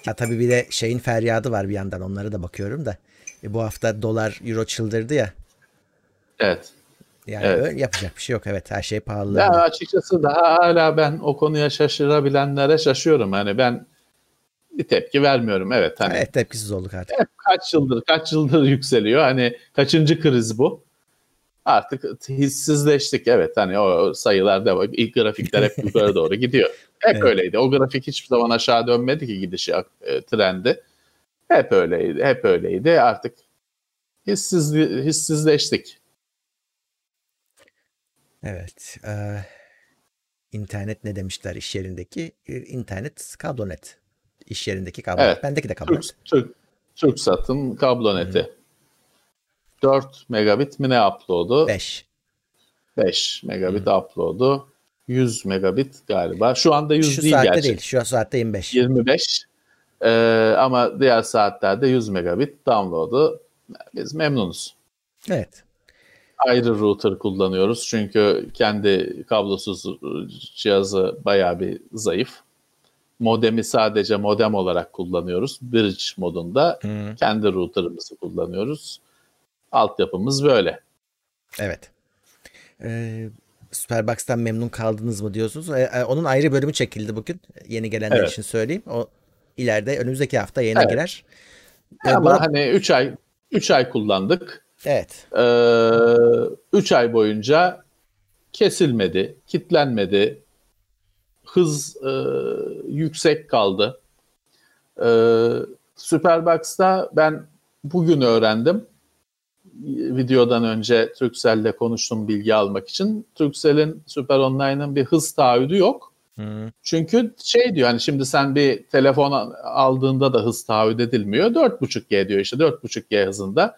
Ya tabii bir de şeyin feryadı var bir yandan onlara da bakıyorum da. E, bu hafta dolar euro çıldırdı ya. Evet. Yani Evet. öyle yapacak bir şey yok. Evet her şey pahalı. Ya açıkçası daha hala ben o konuya şaşırabilenlere şaşıyorum. Hani ben bir tepki vermiyorum. Evet hani Evet tepkisiz olduk artık. hep kaç yıldır kaç yıldır yükseliyor. Hani kaçıncı kriz bu? Artık hissizleştik. Evet hani o sayılar devam. İlk grafikler hep yukarı doğru gidiyor. [laughs] Hep Evet. öyleydi. O grafik hiçbir zaman aşağı dönmedi ki gidişi e, trendi. Hep öyleydi. Hep öyleydi. Artık hissiz, hissizleştik. Evet. Ee, internet ne demişler iş yerindeki? Ee, İnternet kablonet. İş yerindeki kablonet. Evet. Bendeki de Türk, kablonet. Türk, Türksat'ın kablo neti. 4 megabit mi ne upload'u? 5. 5 megabit upload'u. 100 megabit galiba. Şu anda 100 Şu değil saatte gerçi. değil. Şu saatte 25. 25. Ee, ama diğer saatlerde 100 megabit download'u. Biz memnunuz. Evet. Ayrı router kullanıyoruz çünkü kendi kablosuz cihazı bayağı bir zayıf. Modemi sadece modem olarak kullanıyoruz. Bridge modunda Hı, kendi router'ımızı kullanıyoruz. Altyapımız böyle. evet. Ee, Superbox'tan memnun kaldınız mı diyorsunuz? Ee, e, onun ayrı bölümü çekildi bugün. Yeni gelenler Evet. için söyleyeyim. O ileride önümüzdeki hafta yayına Evet. girer. Ee, bu Ama arada- hani 3 ay 3 ay kullandık. evet. 3 ay boyunca kesilmedi, kitlenmedi. Hız e, yüksek kaldı. E, Superbox'ta ben bugün öğrendim. Videodan önce Turkcell'le konuştum bilgi almak için. Turkcell'in Super Online'ın bir hız taahhüdü yok. Hı, Çünkü şey diyor hani şimdi sen bir telefon al- aldığında da hız taahhüt edilmiyor. 4.5G diyor işte 4.5G hızında.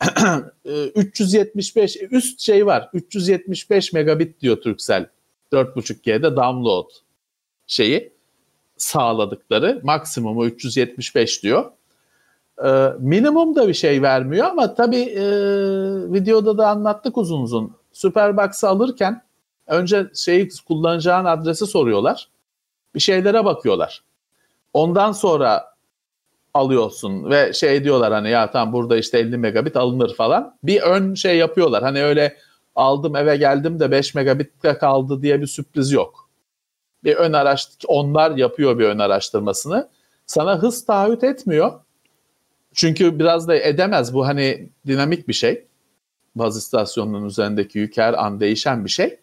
[clears throat] Ee, 375 üst şey var. 375 megabit diyor Turkcell. 4.5G'de download şeyi sağladıkları maksimumu 375 diyor. Ee, minimum da bir şey vermiyor ama tabii e, videoda da anlattık uzun uzun. Superbox'ı alırken önce şeyi kullanacağın adresi soruyorlar. Bir şeylere bakıyorlar. Ondan sonra alıyorsun ve şey diyorlar hani ya tamam burada işte 50 megabit alınır falan. Bir ön şey yapıyorlar. Hani öyle aldım eve geldim de 5 megabitte kaldı diye bir sürpriz yok. Bir ön araştır onlar yapıyor bir ön araştırmasını. Sana hız taahhüt etmiyor. Çünkü biraz da edemez bu hani dinamik bir şey. Baz istasyonunun üzerindeki yük her an değişen bir şey.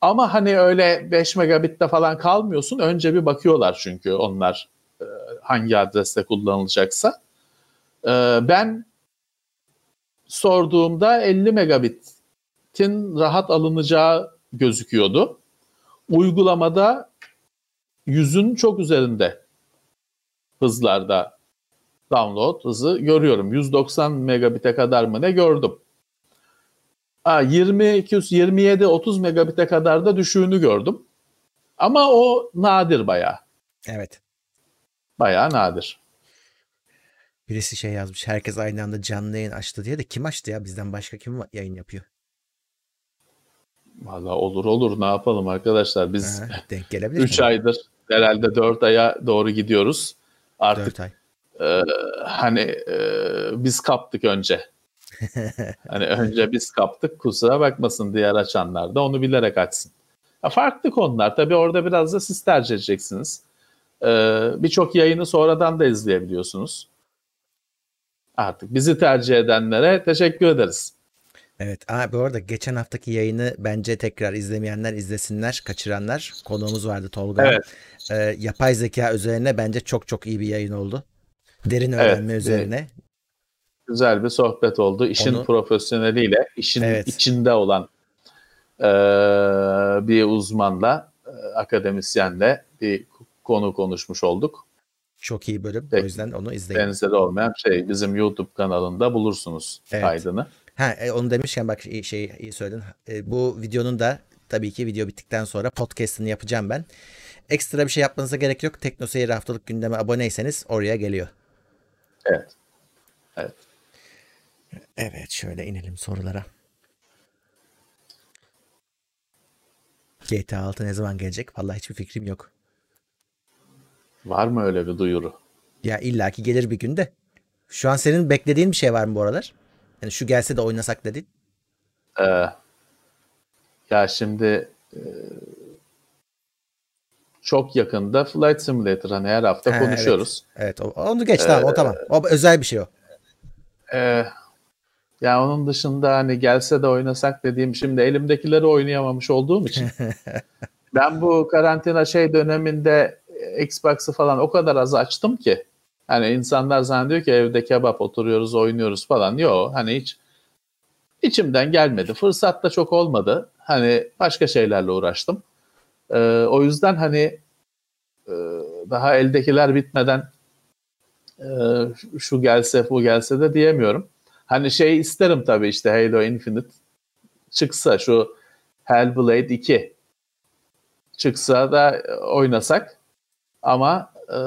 Ama hani öyle 5 megabitte falan kalmıyorsun. Önce bir bakıyorlar çünkü onlar e, hangi adreste kullanılacaksa. E, Ben sorduğumda 50 megabitin rahat alınacağı gözüküyordu. Uygulamada yüzün çok üzerinde hızlarda download hızı görüyorum. 190 megabite kadar mı ne gördüm. Ha, 22, 27, 30 megabite kadar da düşüğünü gördüm. Ama o nadir bayağı. Evet. Bayağı nadir. Birisi şey yazmış. Herkes aynı anda canlı yayın açtı diye de kim açtı ya? Bizden başka kim yayın yapıyor? Valla olur olur ne yapalım arkadaşlar. Biz Ha, denk gelebilir. [laughs] 3 aydır herhalde 4 aya doğru gidiyoruz. Artık 4 ay. E, hani e, biz kaptık önce. [laughs] hani önce biz kaptık kusura bakmasın diğer açanlar da onu bilerek açsın. Ya farklı konular tabii orada biraz da siz tercih edeceksiniz. E, Birçok yayını sonradan da izleyebiliyorsunuz. Artık bizi tercih edenlere teşekkür ederiz. Evet. Aa, bu arada geçen haftaki yayını bence tekrar izlemeyenler izlesinler. Kaçıranlar. Konuğumuz vardı Tolga. Evet. Ee, yapay zeka üzerine bence çok çok iyi bir yayın oldu. Derin öğrenme Evet, üzerine. Güzel bir sohbet oldu. İşin Onu- profesyoneliyle, işin Evet. içinde olan e, bir uzmanla, e, akademisyenle bir konu konuşmuş olduk. Çok iyi bölüm. Peki. O yüzden onu izleyin. Benzeri olmayan şey bizim YouTube kanalında bulursunuz Evet. kaydını. Ha, e, onu demişken bak şey iyi söyledin. E, bu videonun da tabii ki video bittikten sonra podcast'ını yapacağım ben. Ekstra bir şey yapmanıza gerek yok. Teknoseyir haftalık gündeme aboneyseniz oraya geliyor. Evet. Evet. Evet şöyle inelim sorulara. GTA 6 ne zaman gelecek? Vallahi hiçbir fikrim yok. Var mı öyle bir duyuru? Ya illaki gelir bir günde. Şu an senin beklediğin bir şey var mı bu aralar? Yani şu gelse de oynasak dedin. Ee, Ya şimdi e, çok yakında Flight Simulator hani her hafta Ha, konuşuyoruz. Evet o- onu geç tamam o tamam. O özel bir şey o. Ee, ya onun dışında hani gelse de oynasak dediğim şimdi elimdekileri oynayamamış olduğum için [laughs] ben bu karantina şey döneminde Xbox'ı falan o kadar az açtım ki hani insanlar zannediyor ki evde kebap oturuyoruz oynuyoruz falan. Yok hani hiç içimden gelmedi. Fırsat da çok olmadı. Hani başka şeylerle uğraştım. Ee, o yüzden hani e, daha eldekiler bitmeden e, şu gelse bu gelse de diyemiyorum. Hani şey isterim tabii işte Halo Infinite çıksa şu Hellblade 2 çıksa da oynasak ama e,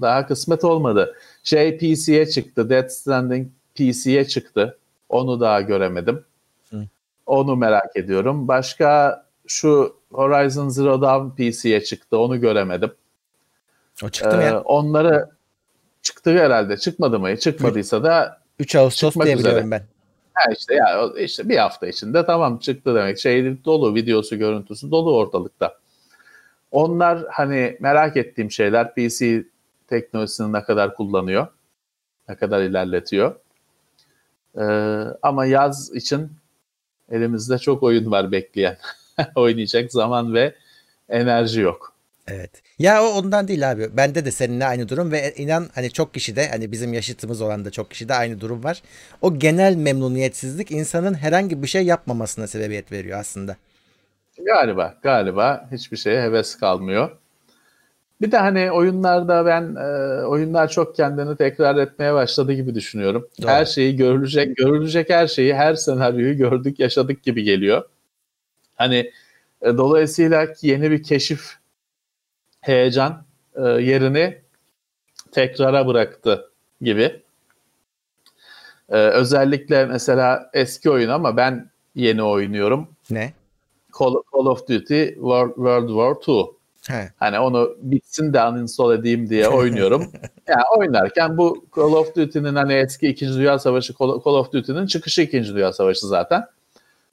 daha kısmet olmadı. Şey PC'ye çıktı. Death Stranding PC'ye çıktı. Onu daha göremedim. Hı. Onu merak ediyorum. Başka şu Horizon Zero Dawn PC'ye çıktı. Onu göremedim. O çıktı mı Ee, ya? onları çıktı herhalde. Çıkmadı mı? Çıkmadıysa da 3 Ağustos diye üzere. biliyorum ben. ha işte ya işte bir hafta içinde tamam çıktı demek. Şey dolu videosu görüntüsü dolu ortalıkta. Onlar hani merak ettiğim şeyler PC teknolojisini ne kadar kullanıyor, ne kadar ilerletiyor. Ee, ama yaz için elimizde çok oyun var bekleyen. [laughs] [laughs] Oynayacak zaman ve enerji yok. Evet. Ya o ondan değil abi. Bende de seninle aynı durum ve inan hani çok kişide hani bizim yaşıtımız olan da çok kişide aynı durum var. O genel memnuniyetsizlik insanın herhangi bir şey yapmamasına sebebiyet veriyor aslında. Galiba, galiba hiçbir şeye heves kalmıyor. Bir de hani oyunlarda ben e, oyunlar çok kendini tekrar etmeye başladı gibi düşünüyorum. Doğru. Her şeyi görülecek, görülecek her şeyi, her senaryoyu gördük, yaşadık gibi geliyor. Hani e, dolayısıyla yeni bir keşif, heyecan e, yerini tekrara bıraktı gibi. E, özellikle mesela eski oyun ama ben yeni oynuyorum. Ne? Call, Call of Duty World, World War II. He. Hani onu bitsin de uninstall edeyim diye [laughs] oynuyorum. yani oynarken bu Call of Duty'nin hani eski 2. Dünya Savaşı Call Call of Duty'nin çıkışı 2. Dünya Savaşı zaten.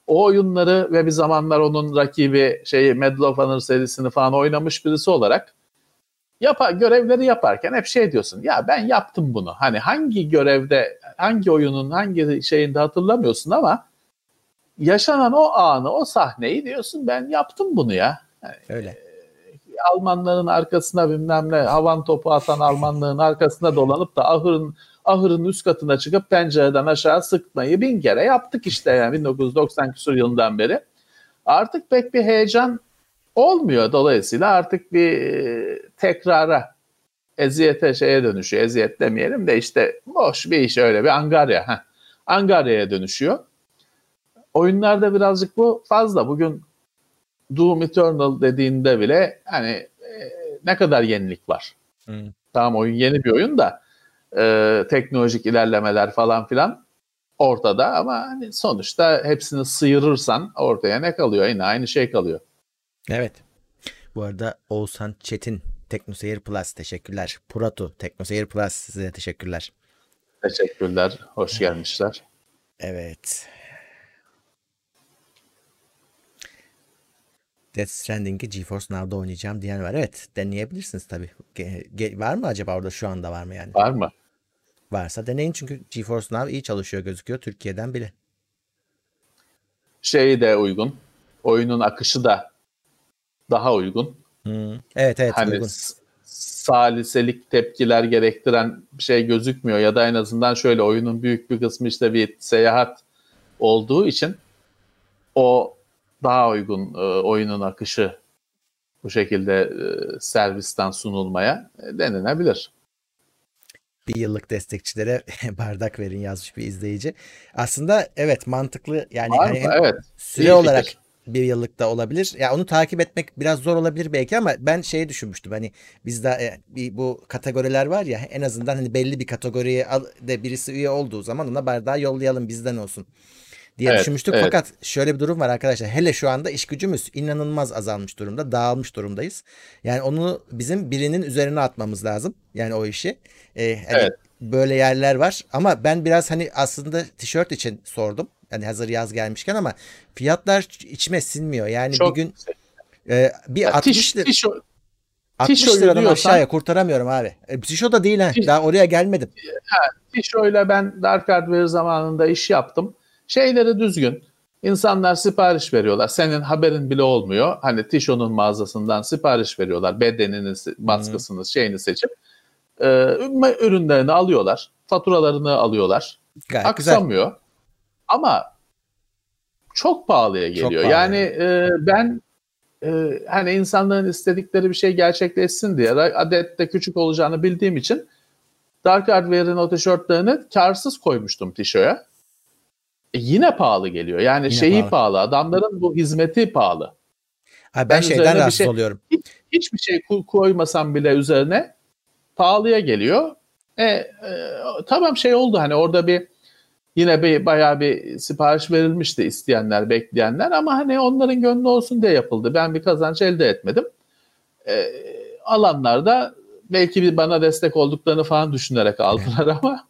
O oyunları ve bir zamanlar onun rakibi şey Medal of Honor serisini falan oynamış birisi olarak yapa, görevleri yaparken hep şey diyorsun ya ben yaptım bunu. Hani hangi görevde hangi oyunun hangi şeyinde hatırlamıyorsun ama yaşanan o anı o sahneyi diyorsun ben yaptım bunu ya. Öyle. Almanların arkasına bilmem ne havan topu atan Almanların arkasına dolanıp da ahırın ahırın üst katına çıkıp pencereden aşağı sıkmayı bin kere yaptık işte yani 1990 küsur yılından beri. Artık pek bir heyecan olmuyor dolayısıyla artık bir e, tekrara eziyete şeye dönüşüyor. Eziyet demeyelim de işte boş bir iş öyle bir angarya. Heh. Angarya'ya dönüşüyor. Oyunlarda birazcık bu fazla. Bugün Doom Eternal dediğinde bile hani e, ne kadar yenilik var. Hı. Tamam oyun yeni bir oyun da e, teknolojik ilerlemeler falan filan ortada ama hani sonuçta hepsini sıyırırsan ortaya ne kalıyor? Yine aynı şey kalıyor. Evet. Bu arada Oğuzhan Çetin Teknoseyir Plus teşekkürler. Puratu Teknoseyir Plus size teşekkürler. Teşekkürler. Hoş gelmişler. Evet. Death Stranding'i GeForce Now'da oynayacağım diyen var. Evet deneyebilirsiniz tabii. Ge- ge- var mı acaba orada şu anda var mı yani? Var mı? Varsa deneyin çünkü GeForce Now iyi çalışıyor gözüküyor Türkiye'den bile. Şeyi de uygun. Oyunun akışı da daha uygun. Hı. Evet evet hani uygun. saliselik tepkiler gerektiren bir şey gözükmüyor ya da en azından şöyle oyunun büyük bir kısmı işte bir seyahat olduğu için o daha uygun e, oyunun akışı bu şekilde e, servisten sunulmaya e, denenebilir. Bir yıllık destekçilere [laughs] bardak verin yazmış bir izleyici. Aslında evet mantıklı yani Var hani mı? Evet. süre olarak fikir. bir yıllık da olabilir. Ya onu takip etmek biraz zor olabilir belki ama ben şeyi düşünmüştüm. Hani bizde e, bir bu kategoriler var ya en azından hani belli bir kategoriye al, de birisi üye olduğu zaman ona bardağı yollayalım bizden olsun diye Evet, düşünmüştük. evet. Fakat şöyle bir durum var arkadaşlar. Hele şu anda iş gücümüz inanılmaz azalmış durumda. Dağılmış durumdayız. Yani onu bizim birinin üzerine atmamız lazım. Yani o işi. Ee, hani Evet. böyle yerler var ama ben biraz hani aslında tişört için sordum. Yani hazır yaz gelmişken ama fiyatlar içime sinmiyor. Yani Çok bir gün e, bir Ya 60 tiş, lira, tişört, 60 tişört liradan diyorsan- aşağıya kurtaramıyorum abi. E, tişo da değil ha. Daha oraya gelmedim. tişörtle ben Dark Hardware zamanında iş yaptım. Şeyleri düzgün. İnsanlar sipariş veriyorlar. Senin haberin bile olmuyor. Hani Tişo'nun mağazasından sipariş veriyorlar. Bedenini, baskısını, şeyini seçip e, ürünlerini alıyorlar. Faturalarını alıyorlar. Gayet güzel. aksamıyor. Ama çok pahalıya geliyor. pahalı. Yani e, ben e, hani insanların istedikleri bir şey gerçekleşsin diye adet de küçük olacağını bildiğim için Dark Hardware'in o tişörtlerini karsız koymuştum tişöye. E, yine pahalı geliyor. Yani Yine şeyi pahalı. pahalı. Adamların bu hizmeti pahalı. Abi ben, ben şeyden rahatsız şey- oluyorum. Hiçbir şey ko- koymasam bile üzerine pahalıya geliyor. E, e, tamam şey oldu hani orada bir yine bir bayağı bir sipariş verilmişti isteyenler, bekleyenler ama hani onların gönlü olsun diye yapıldı. Ben bir kazanç elde etmedim. E, alanlar da belki bir bana destek olduklarını falan düşünerek aldılar [laughs] ama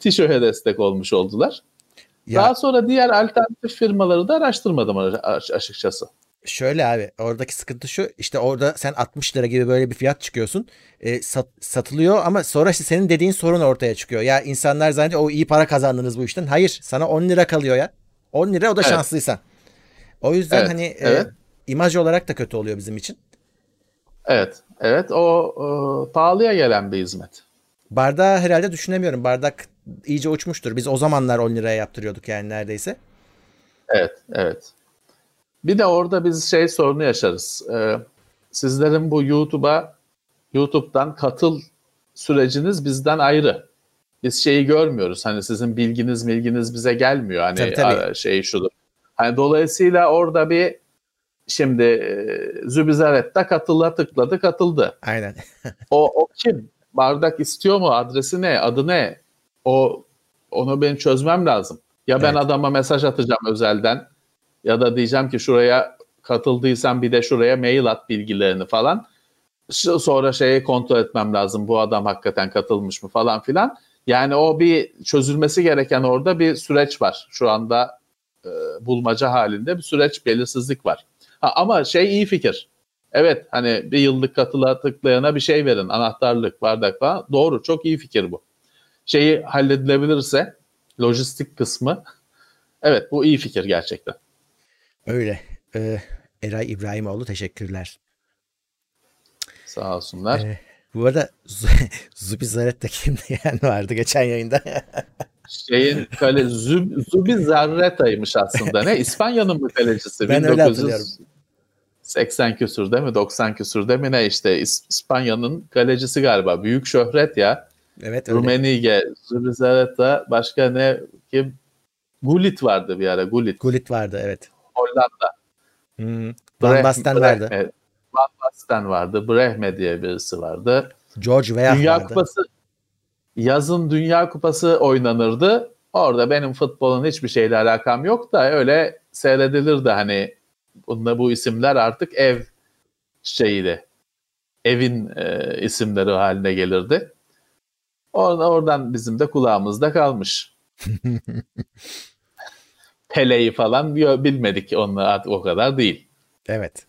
Tişö'ye destek olmuş oldular. Ya Daha sonra diğer alternatif firmaları da araştırmadım aş- açıkçası. şöyle abi oradaki sıkıntı şu işte orada sen 60 lira gibi böyle bir fiyat çıkıyorsun. E, sat- satılıyor ama sonra işte senin dediğin sorun ortaya çıkıyor. Ya insanlar zannediyor o iyi para kazandınız bu işten. Hayır sana 10 lira kalıyor ya. 10 lira o da Evet. şanslıysan. O yüzden Evet, hani e, evet. imaj olarak da kötü oluyor bizim için. Evet, evet o e, pahalıya gelen bir hizmet. Bardağı herhalde düşünemiyorum. Bardak iyice uçmuştur. Biz o zamanlar 10 liraya yaptırıyorduk yani neredeyse. Evet, evet. Bir de orada biz şey sorunu yaşarız. Ee, sizlerin bu YouTube'a YouTube'dan katıl süreciniz bizden ayrı. Biz şeyi görmüyoruz. Hani sizin bilginiz bilginiz bize gelmiyor. Hani Tabii, tabii. ara- şey şudur. Hani dolayısıyla orada bir şimdi e, Zübizaret'te katıla tıkladı katıldı. Aynen. [laughs] O, o kim? Bardak istiyor mu? Adresi ne? Adı ne? O onu ben çözmem lazım. Ya ben Evet. adama mesaj atacağım özelden ya da diyeceğim ki şuraya katıldıysan bir de şuraya mail at bilgilerini falan. Sonra şeyi kontrol etmem lazım. Bu adam hakikaten katılmış mı falan filan. Yani o bir çözülmesi gereken orada bir süreç var. Şu anda e, bulmaca halinde bir süreç belirsizlik var. Ha, ama şey iyi fikir. Evet hani bir yıllık katıla tıklayana bir şey verin. Anahtarlık, bardak falan. Doğru çok iyi fikir bu. Şeyi halledilebilirse lojistik kısmı evet bu iyi fikir gerçekten. Öyle. Ee, Eray İbrahimoğlu teşekkürler. Sağ olsunlar. Ee, bu arada [laughs] Zubi Zaret de kimdi [laughs] yani vardı geçen yayında. [laughs] Şeyin kale Zub, Zubi Zarreta'ymış aslında. Ne? İspanya'nın mı kalecisi? Ben öyle hatırlıyorum. 80 küsür değil mi? 90 küsür değil mi? Ne işte İs- İspanya'nın kalecisi galiba. Büyük şöhret ya. Evet öyle. Rumenige, Zubi Zarreta, başka ne? Kim? Gullit vardı bir ara. Gullit. Gullit vardı evet. Hollanda. Hmm. Van Basten vardı. Van Basten vardı. Brehme diye birisi vardı. George Weah Dünya vardı. Kupası yazın Dünya Kupası oynanırdı. Orada benim futbolun hiçbir şeyle alakam yok da öyle seyredilirdi hani bunda bu isimler artık ev şeyiydi. Evin e, isimleri haline gelirdi. Oradan, oradan bizim de kulağımızda kalmış. [laughs] Pele'yi falan bi- bilmedik onlar artık o kadar değil. Evet.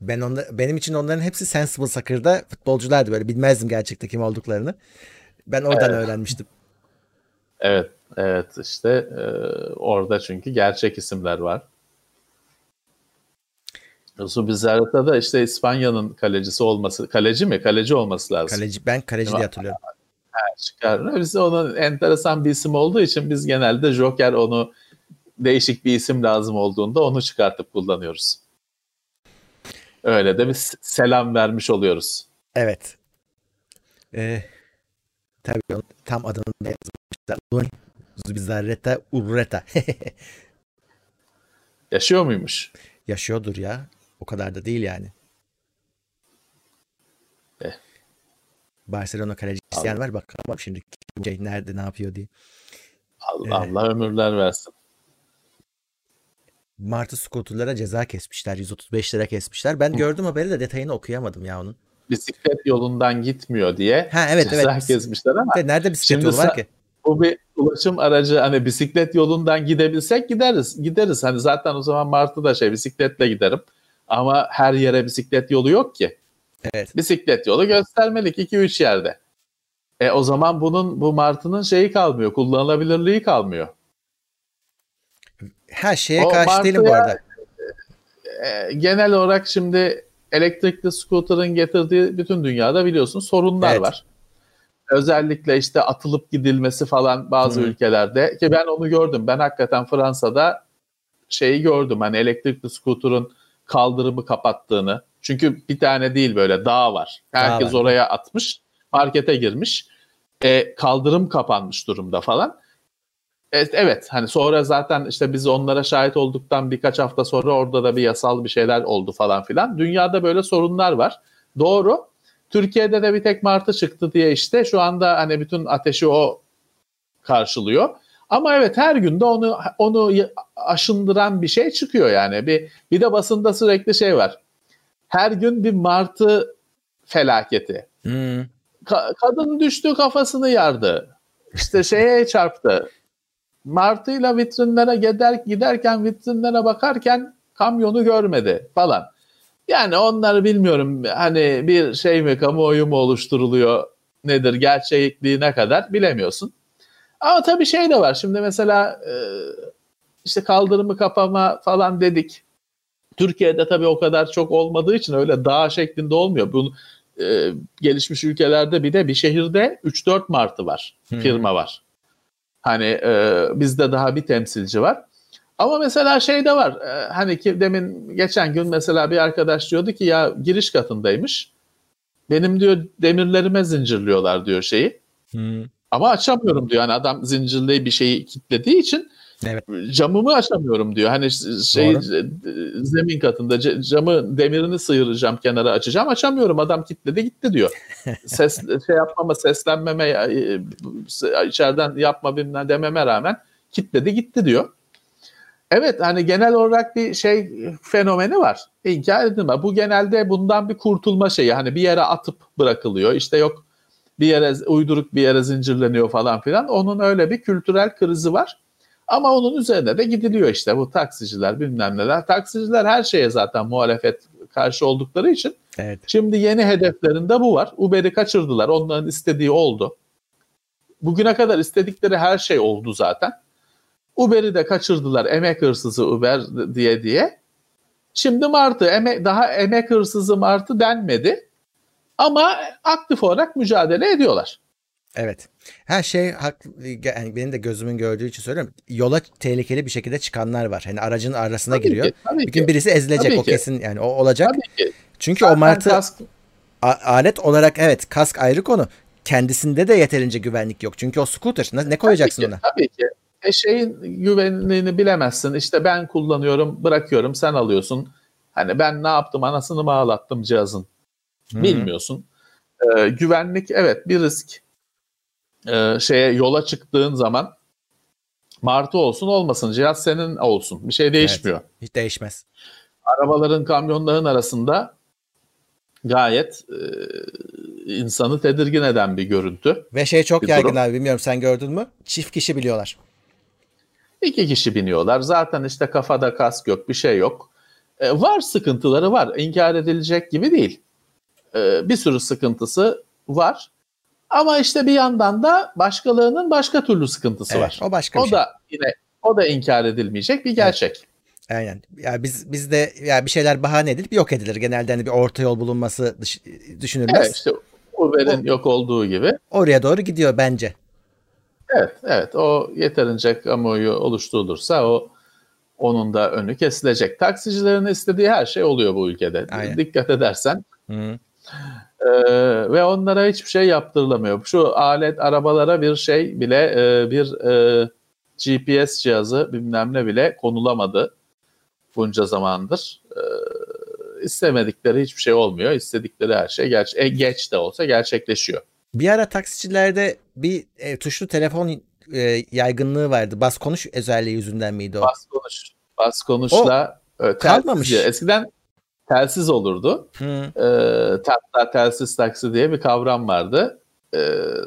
Ben onda, benim için onların hepsi Sensible Soccer'da futbolculardı böyle bilmezdim gerçekten kim olduklarını. Ben oradan Evet. öğrenmiştim. Evet, evet işte e, orada çünkü gerçek isimler var. Zubizarreta da işte İspanya'nın kalecisi olması, kaleci mi? Kaleci olması lazım. Kaleci ben kaleci diye hatırlıyorum. Çıkar. Biz onun enteresan bir isim olduğu için biz genelde Joker onu değişik bir isim lazım olduğunda onu çıkartıp kullanıyoruz. Öyle de bir s- selam vermiş oluyoruz. Evet. Ee, tabii tam adını da yazmışlar. Lun Zubizarreta Urreta. [laughs] Yaşıyor muymuş? Yaşıyordur ya. O kadar da değil yani. Eh. Barcelona kalecisi isteyen var bakalım şimdi şey nerede ne yapıyor diye. Allah, Evet. Allah ömürler versin. Martı skuterlara ceza kesmişler. 135 lira kesmişler. Ben gördüm haberi de detayını okuyamadım ya onun. Bisiklet yolundan gitmiyor diye Ha evet ceza evet. kesmişler ama De nerede bisiklet yolu var ki? bu bir ulaşım aracı hani bisiklet yolundan gidebilsek gideriz. Gideriz. Hani zaten o zaman Martı'da şey bisikletle giderim. Ama her yere bisiklet yolu yok ki. Evet. Bisiklet yolu göstermelik 2-3 yerde. E o zaman bunun bu Martı'nın şeyi kalmıyor. Kullanılabilirliği kalmıyor. Her şeye o karşı değilim bu arada. E, genel olarak şimdi elektrikli scooter'ın getirdiği bütün dünyada biliyorsun sorunlar evet. var. Özellikle işte atılıp gidilmesi falan bazı Hı. ülkelerde ki ben onu gördüm. Ben hakikaten Fransa'da şeyi gördüm. Hani elektrikli scooter'ın kaldırımı kapattığını. Çünkü bir tane değil böyle dağ var. Herkes dağ var. oraya atmış. Markete girmiş. E, kaldırım kapanmış durumda falan. Evet, evet hani sonra zaten işte biz onlara şahit olduktan birkaç hafta sonra orada da bir yasal bir şeyler oldu falan filan. Dünyada böyle sorunlar var. Doğru. Türkiye'de de bir tek Martı çıktı diye işte şu anda hani bütün ateşi o karşılıyor. Ama evet her günde onu onu aşındıran bir şey çıkıyor yani. Bir bir de basında sürekli şey var. Her gün bir martı felaketi. Hmm. Ka- kadın düştü kafasını yardı. İşte şeye [laughs] çarptı. Martıyla vitrinlere gider, giderken vitrinlere bakarken kamyonu görmedi falan. Yani onları bilmiyorum hani bir şey mi kamuoyu mu oluşturuluyor nedir gerçekliği ne kadar bilemiyorsun. Ama tabii şey de var şimdi mesela e, işte kaldırımı kapama falan dedik. Türkiye'de tabii o kadar çok olmadığı için öyle dağ şeklinde olmuyor. Bunu e, gelişmiş ülkelerde bir de bir şehirde 3-4 martı var, hmm. firma var. Hani e, bizde daha bir temsilci var. Ama mesela şey de var. E, hani ki demin geçen gün mesela bir arkadaş diyordu ki ya giriş katındaymış. Benim diyor demirlerime zincirliyorlar diyor şeyi. Hmm. Ama açamıyorum diyor. Hani adam zincirli bir şeyi kilitlediği için Evet. Camımı açamıyorum diyor. Hani şey Doğru. zemin katında camı demirini sıyıracağım kenara açacağım açamıyorum. Adam kilitledi gitti diyor. [laughs] Ses şey yapmama seslenmeme e, içeriden yapma bilmem dememe rağmen kilitledi gitti diyor. Evet hani genel olarak bir şey fenomeni var. İnkar edilme. Bu genelde bundan bir kurtulma şeyi. Hani bir yere atıp bırakılıyor. İşte yok bir yere uyduruk bir yere zincirleniyor falan filan. Onun öyle bir kültürel krizi var. Ama onun üzerine de gidiliyor işte bu taksiciler bilmem neler. Taksiciler her şeye zaten muhalefet karşı oldukları için. Evet. Şimdi yeni hedeflerinde bu var. Uber'i kaçırdılar. Onların istediği oldu. Bugüne kadar istedikleri her şey oldu zaten. Uber'i de kaçırdılar. Emek hırsızı Uber diye diye. Şimdi Martı emek, daha emek hırsızı Martı denmedi. Ama aktif olarak mücadele ediyorlar. Evet. Her şey haklı, yani benim de gözümün gördüğü için söylüyorum. Yola tehlikeli bir şekilde çıkanlar var. Hani aracın arasına tabii giriyor. Ki, tabii bir gün birisi ezilecek tabii o ki. kesin yani o olacak. Tabii ki. Çünkü Zaten o martı kask... alet olarak evet kask ayrı konu. Kendisinde de yeterince güvenlik yok. Çünkü o scooter ne, ne koyacaksın tabii ki, ona? Tabii ki. E şeyin güvenliğini bilemezsin. İşte ben kullanıyorum, bırakıyorum, sen alıyorsun. Hani ben ne yaptım, anasını mı ağlattım cihazın? Hmm. Bilmiyorsun. Ee, güvenlik evet bir risk e, şeye yola çıktığın zaman martı olsun olmasın cihaz senin olsun. Bir şey değişmiyor. Evet, hiç değişmez. Arabaların kamyonların arasında gayet e, insanı tedirgin eden bir görüntü. Ve şey çok yaygın durum. abi bilmiyorum sen gördün mü? Çift kişi biliyorlar. İki kişi biniyorlar. Zaten işte kafada kask yok bir şey yok. E, var sıkıntıları var. İnkar edilecek gibi değil. E, bir sürü sıkıntısı var. Ama işte bir yandan da başkalarının başka türlü sıkıntısı evet, var. O başka o bir şey. da yine o da inkar edilmeyecek bir gerçek. Evet. Aynen. Ya biz biz de ya bir şeyler bahane edilip yok edilir. Genelde hani bir orta yol bulunması dış, düşünülmez. Evet işte Uber'in yok olduğu gibi. Oraya doğru gidiyor bence. Evet, evet. O yeterince kamuoyu oluşturulursa o onun da önü kesilecek. Taksicilerin istediği her şey oluyor bu ülkede. Aynen. Dikkat edersen. Hı. Ee, ve onlara hiçbir şey yaptırılamıyor. Şu alet arabalara bir şey bile e, bir e, GPS cihazı bilmem ne bile konulamadı bunca zamandır. E, istemedikleri hiçbir şey olmuyor. İstedikleri her şey gerçi e, geç de olsa gerçekleşiyor. Bir ara taksicilerde bir e, tuşlu telefon e, yaygınlığı vardı. Bas konuş özelliği yüzünden miydi o? Bas konuş. Bas konuşla o, e, kalmamış. Eskiden telsiz olurdu. Ee, hatta telsiz taksi diye bir kavram vardı. Ee,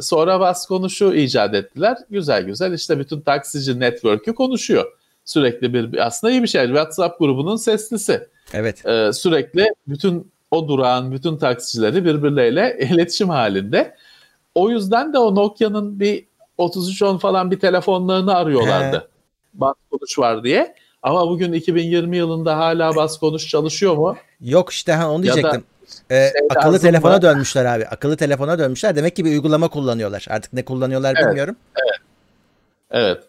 sonra bas konuşu icat ettiler. Güzel güzel işte bütün taksici network'ü konuşuyor. Sürekli bir aslında iyi bir şey. WhatsApp grubunun seslisi. Evet. Ee, sürekli bütün o durağın bütün taksicileri birbirleriyle [laughs] iletişim halinde. O yüzden de o Nokia'nın bir 3310 falan bir telefonlarını arıyorlardı. He. Bas konuş var diye. Ama bugün 2020 yılında hala bas konuş çalışıyor mu? Yok işte ha onu diyecektim. Ee, akıllı telefona mı? dönmüşler abi. Akıllı telefona dönmüşler. Demek ki bir uygulama kullanıyorlar. Artık ne kullanıyorlar evet, bilmiyorum. Evet. Evet.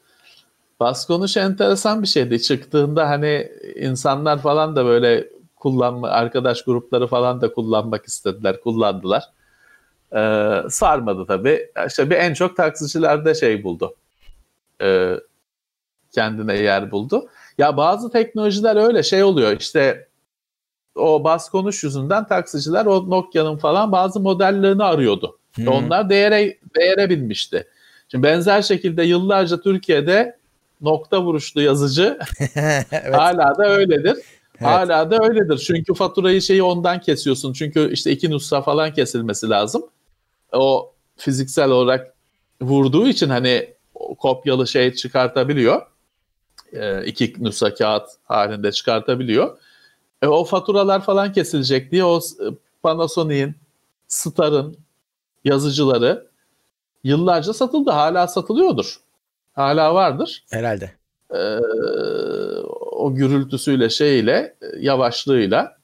Bas konuş enteresan bir şeydi. Çıktığında hani insanlar falan da böyle kullanma, arkadaş grupları falan da kullanmak istediler, kullandılar. Ee, sarmadı tabii. İşte bir en çok taksicilerde şey buldu. Ee, kendine yer buldu. Ya bazı teknolojiler öyle şey oluyor işte o bas konuş yüzünden taksiciler o Nokia'nın falan bazı modellerini arıyordu. Hmm. Onlar değere, değere binmişti. Şimdi benzer şekilde yıllarca Türkiye'de nokta vuruşlu yazıcı [laughs] evet. hala da öyledir. Evet. Hala da öyledir. Çünkü faturayı şeyi ondan kesiyorsun. Çünkü işte iki nusra falan kesilmesi lazım. O fiziksel olarak vurduğu için hani kopyalı şey çıkartabiliyor. E, iki nüsha kağıt halinde çıkartabiliyor. E, o faturalar falan kesilecek diye o e, Panasonic'in, Star'ın yazıcıları yıllarca satıldı. Hala satılıyordur. Hala vardır. Herhalde. Ee, o gürültüsüyle şeyle yavaşlığıyla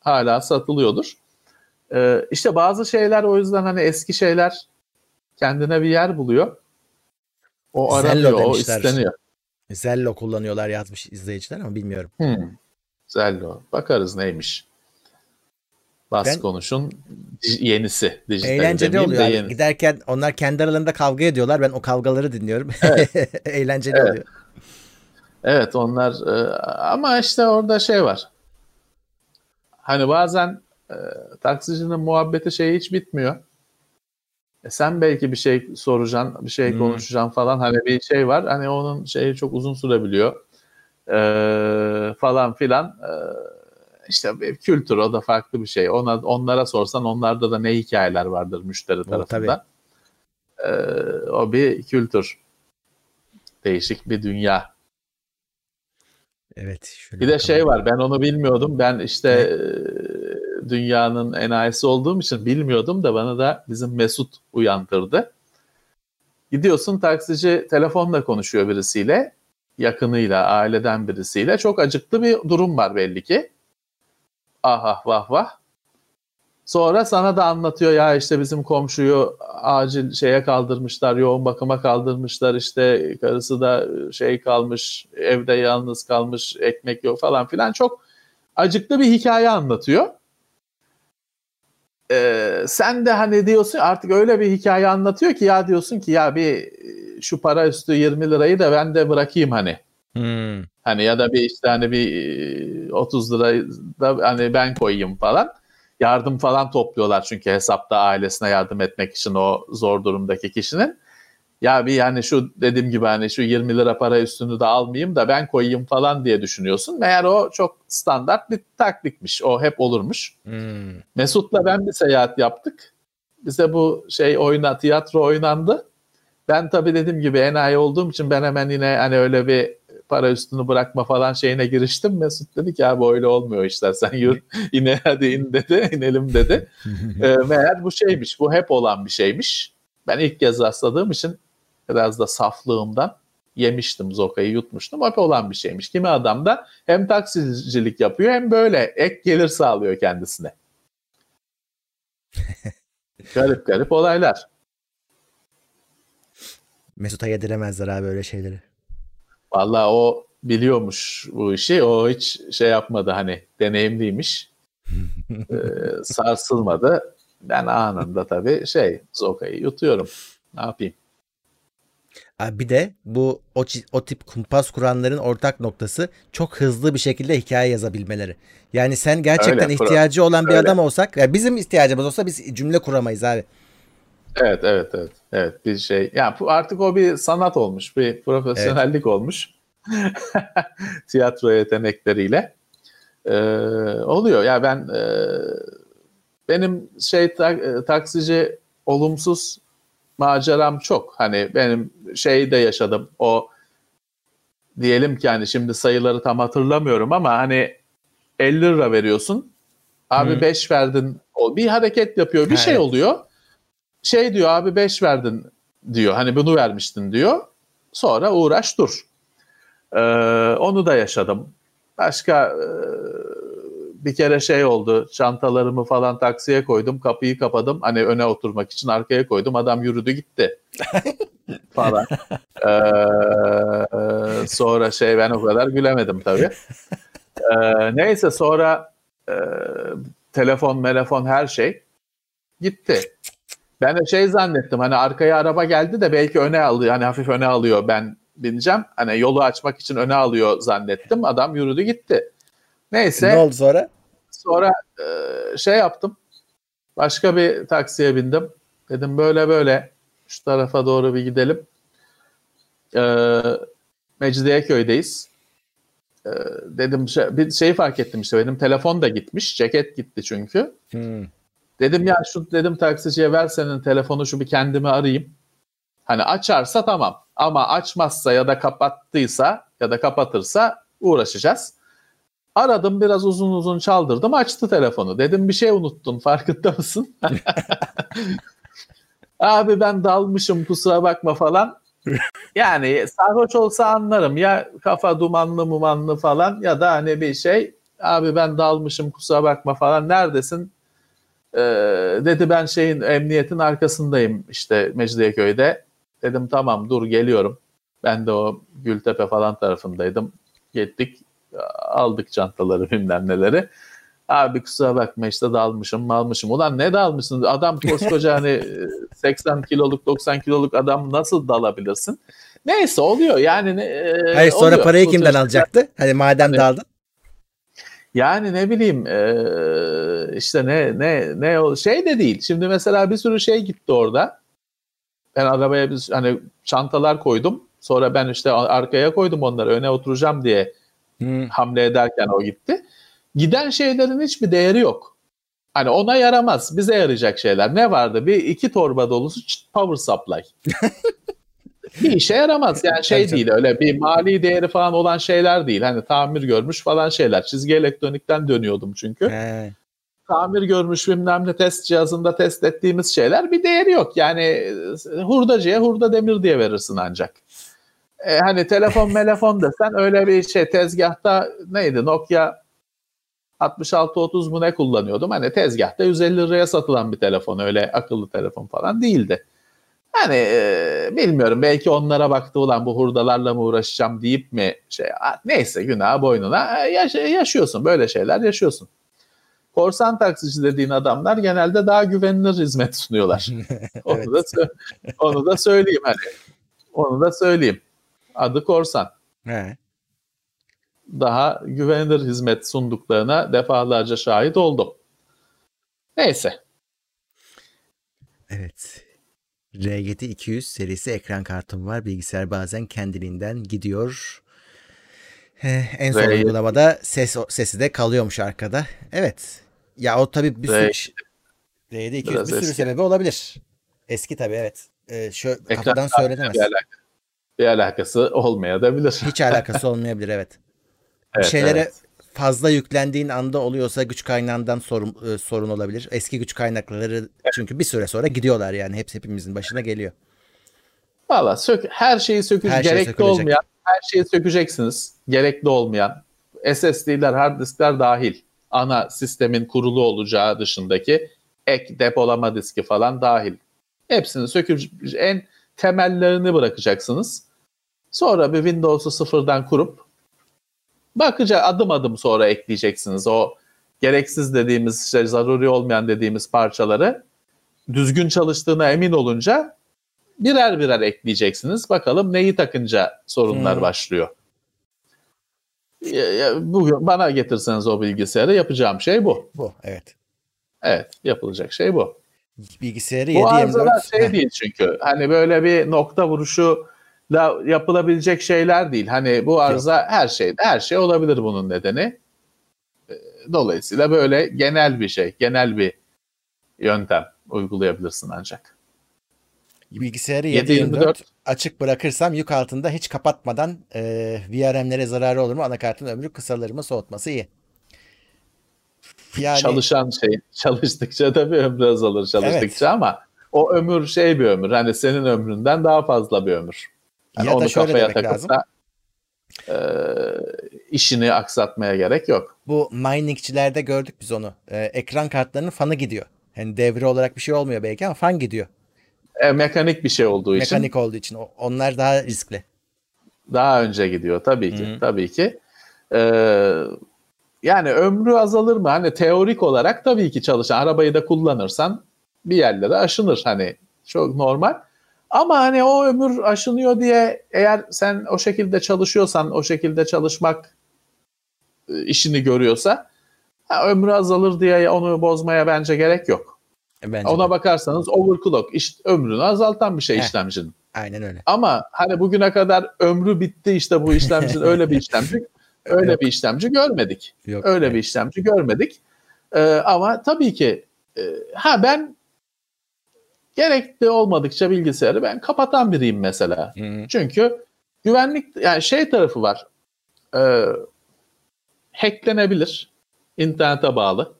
hala satılıyordur. Ee, işte bazı şeyler o yüzden hani eski şeyler kendine bir yer buluyor. O aranıyor, o isteniyor. Zello kullanıyorlar yazmış izleyiciler ama bilmiyorum. Hmm. Zello. Bakarız neymiş. Bas ben, konuşun yenisi. Eğlenceli oluyor. De yeni. Giderken onlar kendi aralarında kavga ediyorlar. Ben o kavgaları dinliyorum. Evet. [laughs] eğlenceli evet. oluyor. Evet onlar e, ama işte orada şey var. Hani bazen e, taksicinin muhabbeti şey hiç bitmiyor. E sen belki bir şey soracaksın, bir şey hmm. konuşacaksın falan hani bir şey var. Hani onun şeyi çok uzun sürebiliyor. Ee, falan filan. Ee, işte kültür o da farklı bir şey. Ona onlara sorsan onlarda da ne hikayeler vardır müşteri tarafından. Ee, o bir kültür. Değişik bir dünya. Evet. Bir de şey var ben onu bilmiyordum. Ben işte ne? Dünyanın enayisi olduğum için bilmiyordum da bana da bizim Mesut uyandırdı. Gidiyorsun taksici telefonla konuşuyor birisiyle. Yakınıyla, aileden birisiyle. Çok acıklı bir durum var belli ki. Ah ah vah vah. Sonra sana da anlatıyor ya işte bizim komşuyu acil şeye kaldırmışlar, yoğun bakıma kaldırmışlar işte karısı da şey kalmış, evde yalnız kalmış, ekmek yok falan filan çok acıklı bir hikaye anlatıyor. Ee, sen de hani diyorsun artık öyle bir hikaye anlatıyor ki ya diyorsun ki ya bir şu para üstü 20 lirayı da ben de bırakayım hani. Hmm. Hani ya da bir işte hani bir 30 lirayı da hani ben koyayım falan yardım falan topluyorlar çünkü hesapta ailesine yardım etmek için o zor durumdaki kişinin. Ya bir yani şu dediğim gibi hani şu 20 lira para üstünü de almayayım da ben koyayım falan diye düşünüyorsun. Meğer o çok standart bir taktikmiş. O hep olurmuş. Hmm. Mesut'la ben bir seyahat yaptık. Bize bu şey oyna tiyatro oynandı. Ben tabii dediğim gibi enayi olduğum için ben hemen yine hani öyle bir para üstünü bırakma falan şeyine giriştim. Mesut dedi ki abi öyle olmuyor işler [laughs] sen yürü ine hadi in dedi inelim dedi. [laughs] e, meğer bu şeymiş bu hep olan bir şeymiş. Ben ilk kez rastladığım için biraz da saflığımdan yemiştim zokayı yutmuştum. Hep olan bir şeymiş. Kimi adam da hem taksicilik yapıyor hem böyle ek gelir sağlıyor kendisine. [laughs] garip garip olaylar. Mesut'a yediremezler abi öyle şeyleri. Valla o biliyormuş bu işi. O hiç şey yapmadı hani deneyimliymiş. [laughs] ee, sarsılmadı. Ben anında tabii şey Zoka'yı yutuyorum. Ne yapayım? Bir de bu o, o tip kumpas kuranların ortak noktası çok hızlı bir şekilde hikaye yazabilmeleri. Yani sen gerçekten Öyle, ihtiyacı kuram. olan bir Öyle. adam olsak, yani bizim ihtiyacımız olsa biz cümle kuramayız abi. Evet, evet, evet. Evet, bir şey. Yani artık o bir sanat olmuş, bir profesyonellik evet. olmuş. [laughs] Tiyatro yetenekleriyle. Ee, oluyor. Ya yani ben e, benim şey ta, e, taksici olumsuz maceram çok. Hani benim şeyi de yaşadım. O diyelim ki hani şimdi sayıları tam hatırlamıyorum ama hani 50 lira veriyorsun. Abi 5 verdin. O bir hareket yapıyor. Bir şey evet. oluyor. Şey diyor abi 5 verdin diyor. Hani bunu vermiştin diyor. Sonra uğraş dur. Ee, onu da yaşadım. Başka e, bir kere şey oldu. Çantalarımı falan taksiye koydum. Kapıyı kapadım. Hani öne oturmak için arkaya koydum. Adam yürüdü gitti. [laughs] falan. Ee, sonra şey ben o kadar gülemedim tabii. [laughs] Ee, neyse sonra e, telefon, telefon her şey gitti. Ben de şey zannettim hani arkaya araba geldi de belki öne alıyor. Hani hafif öne alıyor ben bineceğim. Hani yolu açmak için öne alıyor zannettim. Adam yürüdü gitti. Neyse. Ne oldu sonra? Sonra e, şey yaptım. Başka bir taksiye bindim. Dedim böyle böyle şu tarafa doğru bir gidelim. E, Mecidiyeköy'deyiz. E, dedim şey, bir şeyi fark ettim işte benim telefon da gitmiş. Ceket gitti çünkü. Hmm. Dedim ya şu dedim taksiciye ver senin telefonu şu bir kendimi arayayım. Hani açarsa tamam ama açmazsa ya da kapattıysa ya da kapatırsa uğraşacağız. Aradım biraz uzun uzun çaldırdım açtı telefonu. Dedim bir şey unuttun farkında mısın? [laughs] Abi ben dalmışım kusura bakma falan. [laughs] Yani sarhoş olsa anlarım ya kafa dumanlı mumanlı falan ya da hani bir şey abi ben dalmışım kusura bakma falan neredesin? Ee, dedi ben şeyin emniyetin arkasındayım işte Mecidiyeköy'de. Dedim tamam dur geliyorum. Ben de o Gültepe falan tarafındaydım. Gittik aldık çantaları bilmem neleri. Abi kusura bakma işte dalmışım malmışım. Ulan ne dalmışsın? Adam koskoca hani [laughs] 80 kiloluk 90 kiloluk adam nasıl dalabilirsin? Neyse oluyor yani. E, Hayır sonra oluyor. parayı kimden tür- alacaktı? Hani madem Hani- daldın. Yani ne bileyim e, işte ne ne ne o şey de değil. Şimdi mesela bir sürü şey gitti orada. Ben arabaya bir hani çantalar koydum. Sonra ben işte arkaya koydum onları öne oturacağım diye Hmm. hamle ederken o gitti. Giden şeylerin hiçbir değeri yok. Hani ona yaramaz. Bize yarayacak şeyler. Ne vardı? Bir iki torba dolusu power supply. [laughs] bir işe yaramaz. Yani şey değil öyle bir mali değeri falan olan şeyler değil. Hani tamir görmüş falan şeyler. Çizgi elektronikten dönüyordum çünkü. He. Tamir görmüş bilmem ne test cihazında test ettiğimiz şeyler bir değeri yok. Yani e, hurdacıya hurda demir diye verirsin ancak. E, hani telefon telefon desen öyle bir şey tezgahta neydi Nokia 6630 mu ne kullanıyordum. Hani tezgahta 150 liraya satılan bir telefon öyle akıllı telefon falan değildi. Hani e, bilmiyorum belki onlara baktı ulan bu hurdalarla mı uğraşacağım deyip mi şey "Ah, neyse günah boynuna E, yaş- yaşıyorsun böyle şeyler yaşıyorsun. Korsan taksici dediğin adamlar genelde daha güvenilir hizmet sunuyorlar. [laughs] onu da onu da söyleyeyim hani. Onu da söyleyeyim. Adı korsan. He. Daha güvenilir hizmet sunduklarına defalarca şahit oldum. Neyse. Evet. RGT 200 serisi ekran kartım var. Bilgisayar bazen kendiliğinden gidiyor. En son RGT. uygulamada ses sesi de kalıyormuş arkada. Evet. Ya o tabii bir sürü RGT. RGT 200 Biraz bir sürü eski. sebebi olabilir. Eski tabii evet. Ee, şu Ekran kartıyla söylenemez. Bir, bir alakası olmayabilir. Hiç alakası olmayabilir evet. [laughs] Evet, bir şeylere evet. fazla yüklendiğin anda oluyorsa güç kaynağından sorun, e, sorun olabilir. Eski güç kaynakları çünkü bir süre sonra gidiyorlar yani. Hepsi hepimizin başına geliyor. Valla sök, her şeyi söküş, Her şey gerekli sökülecek. olmayan her şeyi sökeceksiniz. Gerekli olmayan SSD'ler, hard diskler dahil. Ana sistemin kurulu olacağı dışındaki ek depolama diski falan dahil. Hepsini söküp en temellerini bırakacaksınız. Sonra bir Windows'u sıfırdan kurup bakıca adım adım sonra ekleyeceksiniz. O gereksiz dediğimiz işte zaruri olmayan dediğimiz parçaları düzgün çalıştığına emin olunca birer birer ekleyeceksiniz. Bakalım neyi takınca sorunlar Hmm. başlıyor. Bugün bana getirseniz o bilgisayarı yapacağım şey bu. Bu evet. Evet yapılacak şey bu. Bilgisayarı Bu 7 arızalar 24 şey değil çünkü hani böyle bir nokta vuruşuyla yapılabilecek şeyler değil. Hani bu arıza her şey her şey olabilir bunun nedeni. Ee, Dolayısıyla böyle genel bir şey, genel bir yöntem uygulayabilirsin ancak. Bilgisayarı 7/24 açık bırakırsam yük altında hiç kapatmadan e, VRM'lere zararı olur mu? Anakartın ömrü kısalır mı? Soğutması iyi. Yani, Çalışan şey çalıştıkça tabii ömrü azalır çalıştıkça evet. ama o ömür şey bir ömür. Hani senin ömründen daha fazla bir ömür. Yani ya onu da şöyle kafaya takıp lazım. da e, işini aksatmaya gerek yok. Bu miningçilerde gördük biz onu. E, ekran kartlarının fanı gidiyor. Yani devre olarak bir şey olmuyor belki ama fan gidiyor. E, mekanik bir şey olduğu mekanik için. Mekanik olduğu için. Onlar daha riskli. Daha önce gidiyor tabii ki. Hı-hı. Tabii ki. Ee, yani ömrü azalır mı? Hani teorik olarak tabii ki çalışan arabayı da kullanırsan bir yerlere aşınır. Hani çok normal. Ama hani o ömür aşınıyor diye eğer sen o şekilde çalışıyorsan, o şekilde çalışmak e, işini görüyorsa ha, ömrü azalır diye onu bozmaya bence gerek yok. E, bence Ona de. bakarsanız overclock iş, ömrünü azaltan bir şey Heh, işlemcinin. Aynen öyle. Ama hani bugüne kadar ömrü bitti işte bu işlemcinin [laughs] öyle bir işlemci öyle yok. bir işlemci görmedik. Yok, öyle evet. bir işlemci görmedik. Ee, ama tabii ki e, ha ben gerekli olmadıkça bilgisayarı ben kapatan biriyim mesela. Hı-hı. Çünkü güvenlik yani şey tarafı var. E, hacklenebilir. internete bağlı.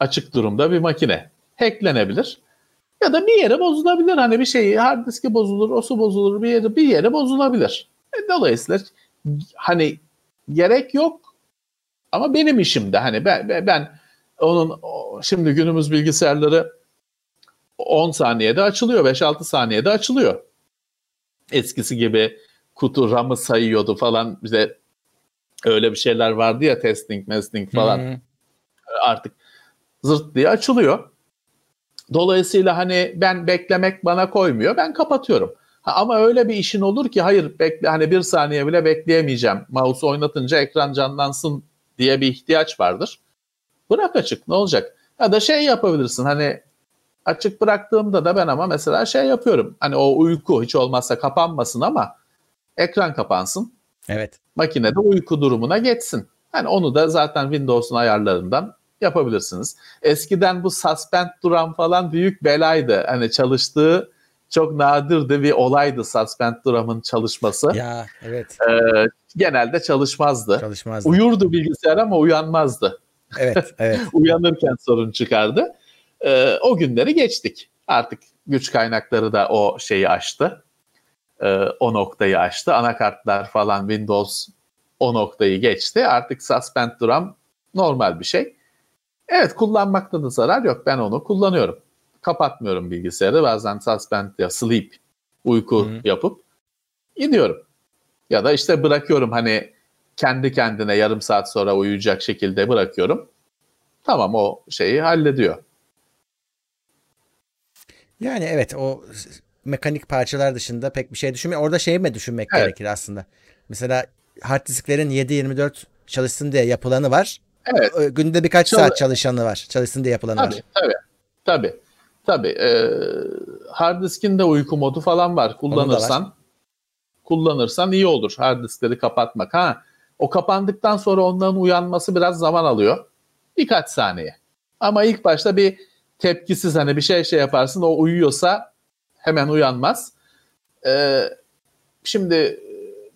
Açık durumda bir makine. Hacklenebilir. Ya da bir yere bozulabilir. Hani bir şey hard diski bozulur, o su bozulur, bir yere bir yere bozulabilir. E, dolayısıyla hani gerek yok ama benim işimde hani ben ben onun şimdi günümüz bilgisayarları 10 saniyede açılıyor, 5-6 saniyede açılıyor. Eskisi gibi kutu RAM'ı sayıyordu falan bize öyle bir şeyler vardı ya testing, mesting falan. Hmm. Artık zırt diye açılıyor. Dolayısıyla hani ben beklemek bana koymuyor. Ben kapatıyorum. Ha, ama öyle bir işin olur ki hayır bekle hani bir saniye bile bekleyemeyeceğim. Mouse oynatınca ekran canlansın diye bir ihtiyaç vardır. Bırak açık ne olacak? Ya da şey yapabilirsin hani açık bıraktığımda da ben ama mesela şey yapıyorum. Hani o uyku hiç olmazsa kapanmasın ama ekran kapansın. Evet. Makinede uyku durumuna geçsin. Hani onu da zaten Windows'un ayarlarından yapabilirsiniz. Eskiden bu suspend duran falan büyük belaydı. Hani çalıştığı çok nadirdi bir olaydı suspend duramın çalışması. Ya evet. Ee, genelde çalışmazdı. Çalışmazdı. Uyurdu bilgisayar ama uyanmazdı. Evet, evet. [laughs] Uyanırken sorun çıkardı. Ee, o günleri geçtik. Artık güç kaynakları da o şeyi aştı. Ee, o noktayı aştı. Anakartlar falan Windows o noktayı geçti. Artık suspend duram normal bir şey. Evet kullanmakta da zarar yok. Ben onu kullanıyorum. Kapatmıyorum bilgisayarı. Bazen suspend ya sleep uyku Hı-hı. yapıp gidiyorum. Ya da işte bırakıyorum hani kendi kendine yarım saat sonra uyuyacak şekilde bırakıyorum. Tamam o şeyi hallediyor. Yani evet o mekanik parçalar dışında pek bir şey düşünmüyor. Orada şey mi düşünmek evet. gerekir aslında? Mesela hard disklerin 7-24 çalışsın diye yapılanı var. Evet. Günde birkaç Çal- saat çalışanı var. Çalışsın diye yapılanı tabii, var. Tabii. Tabii. Tabii. Ee, hard diskin de uyku modu falan var. Kullanırsan var. kullanırsan iyi olur. Hard diskleri kapatmak. Ha, o kapandıktan sonra onların uyanması biraz zaman alıyor. Birkaç saniye. Ama ilk başta bir tepkisiz hani bir şey şey yaparsın o uyuyorsa hemen uyanmaz. Ee, şimdi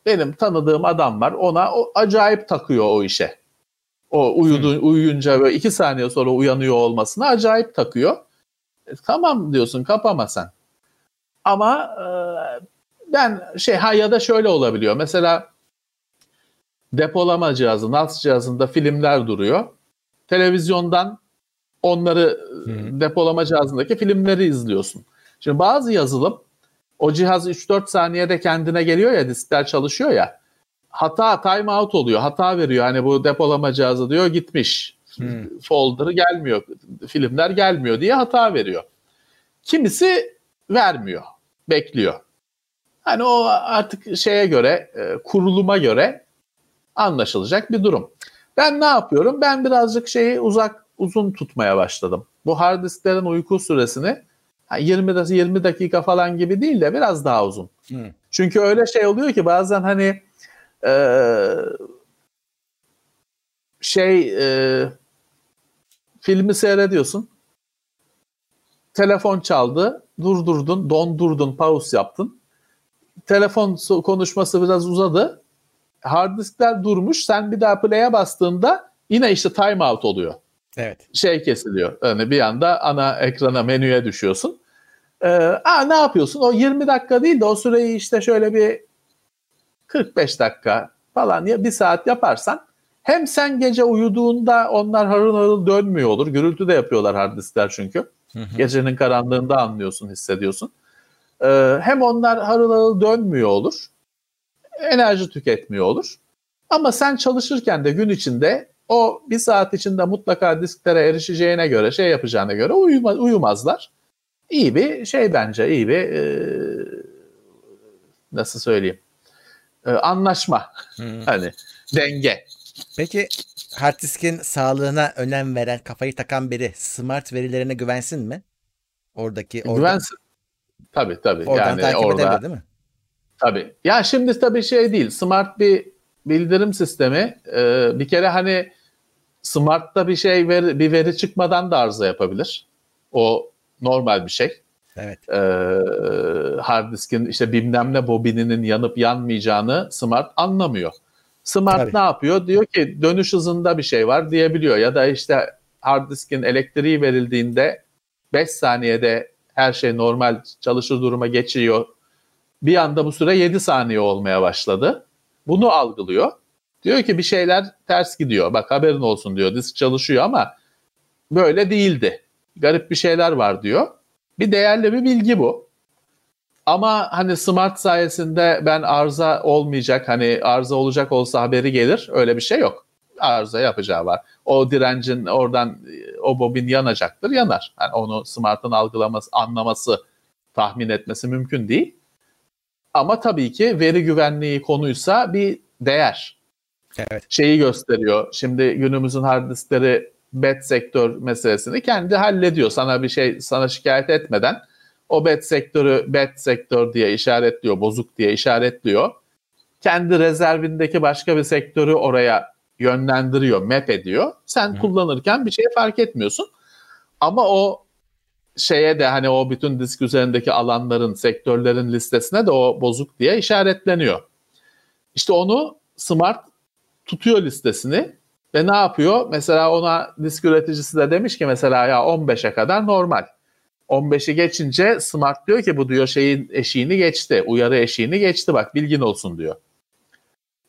benim tanıdığım adam var ona o acayip takıyor o işe. O uyudu, hmm. uyuyunca böyle iki saniye sonra uyanıyor olmasına acayip takıyor. E, tamam diyorsun kapama sen. Ama e, ben şey ha ya da şöyle olabiliyor. Mesela depolama cihazı, NAS cihazında filmler duruyor. Televizyondan onları hmm. depolama cihazındaki filmleri izliyorsun. Şimdi bazı yazılım o cihaz 3-4 saniyede kendine geliyor ya diskler çalışıyor ya hata time out oluyor hata veriyor hani bu depolama cihazı diyor gitmiş hmm. folder'ı gelmiyor filmler gelmiyor diye hata veriyor. Kimisi vermiyor bekliyor. Hani o artık şeye göre e, kuruluma göre anlaşılacak bir durum. Ben ne yapıyorum? Ben birazcık şeyi uzak uzun tutmaya başladım. Bu hard disklerin uyku süresini 20 20 dakika falan gibi değil de biraz daha uzun. Hmm. Çünkü öyle şey oluyor ki bazen hani e, şey e, filmi seyrediyorsun. telefon çaldı, durdurdun, dondurdun, pause yaptın. Telefon konuşması biraz uzadı. Hard diskler durmuş. Sen bir daha play'e bastığında yine işte time out oluyor. Evet. Şey kesiliyor. Yani bir anda ana ekrana menüye düşüyorsun. Ee, aa, ne yapıyorsun? O 20 dakika değil de o süreyi işte şöyle bir 45 dakika falan ya bir saat yaparsan hem sen gece uyuduğunda onlar harıl harıl dönmüyor olur. Gürültü de yapıyorlar hard diskler çünkü. Hı hı. Gecenin karanlığında anlıyorsun, hissediyorsun. Ee, hem onlar harıl harıl dönmüyor olur. Enerji tüketmiyor olur. Ama sen çalışırken de gün içinde o bir saat içinde mutlaka disklere erişeceğine göre, şey yapacağına göre uyuma, uyumazlar. İyi bir şey bence, iyi bir e, nasıl söyleyeyim e, anlaşma. Hmm. hani denge. Peki hard diskin sağlığına önem veren, kafayı takan biri smart verilerine güvensin mi? Oradaki orada. Güvensin. Tabii tabii. Oradan yani takip orada, edebilir değil mi? Tabii. Ya şimdi tabii şey değil. Smart bir bildirim sistemi. Ee, bir kere hani Smart'ta bir şey veri, bir veri çıkmadan da arıza yapabilir. O normal bir şey. Evet. Ee, hard diskin işte bilmem ne bobininin yanıp yanmayacağını Smart anlamıyor. Smart Tabii. ne yapıyor? Diyor ki dönüş hızında bir şey var diyebiliyor. Ya da işte hard diskin elektriği verildiğinde 5 saniyede her şey normal çalışır duruma geçiyor. Bir anda bu süre 7 saniye olmaya başladı. Bunu algılıyor. Diyor ki bir şeyler ters gidiyor. Bak haberin olsun diyor. Disk çalışıyor ama böyle değildi. Garip bir şeyler var diyor. Bir değerli bir bilgi bu. Ama hani smart sayesinde ben arıza olmayacak hani arıza olacak olsa haberi gelir öyle bir şey yok. Arıza yapacağı var. O direncin oradan o bobin yanacaktır yanar. Yani onu smart'ın algılaması, anlaması, tahmin etmesi mümkün değil. Ama tabii ki veri güvenliği konuysa bir değer. Evet. Şeyi gösteriyor. Şimdi günümüzün hard diskleri bet sektör meselesini kendi hallediyor. Sana bir şey sana şikayet etmeden o bet sektörü bet sektör diye işaretliyor, bozuk diye işaretliyor. Kendi rezervindeki başka bir sektörü oraya yönlendiriyor, map ediyor. Sen Hı. kullanırken bir şey fark etmiyorsun. Ama o şeye de hani o bütün disk üzerindeki alanların, sektörlerin listesine de o bozuk diye işaretleniyor. İşte onu Smart tutuyor listesini ve ne yapıyor? Mesela ona disk üreticisi de demiş ki mesela ya 15'e kadar normal. 15'i geçince Smart diyor ki bu diyor şeyin eşiğini geçti. Uyarı eşiğini geçti bak bilgin olsun diyor.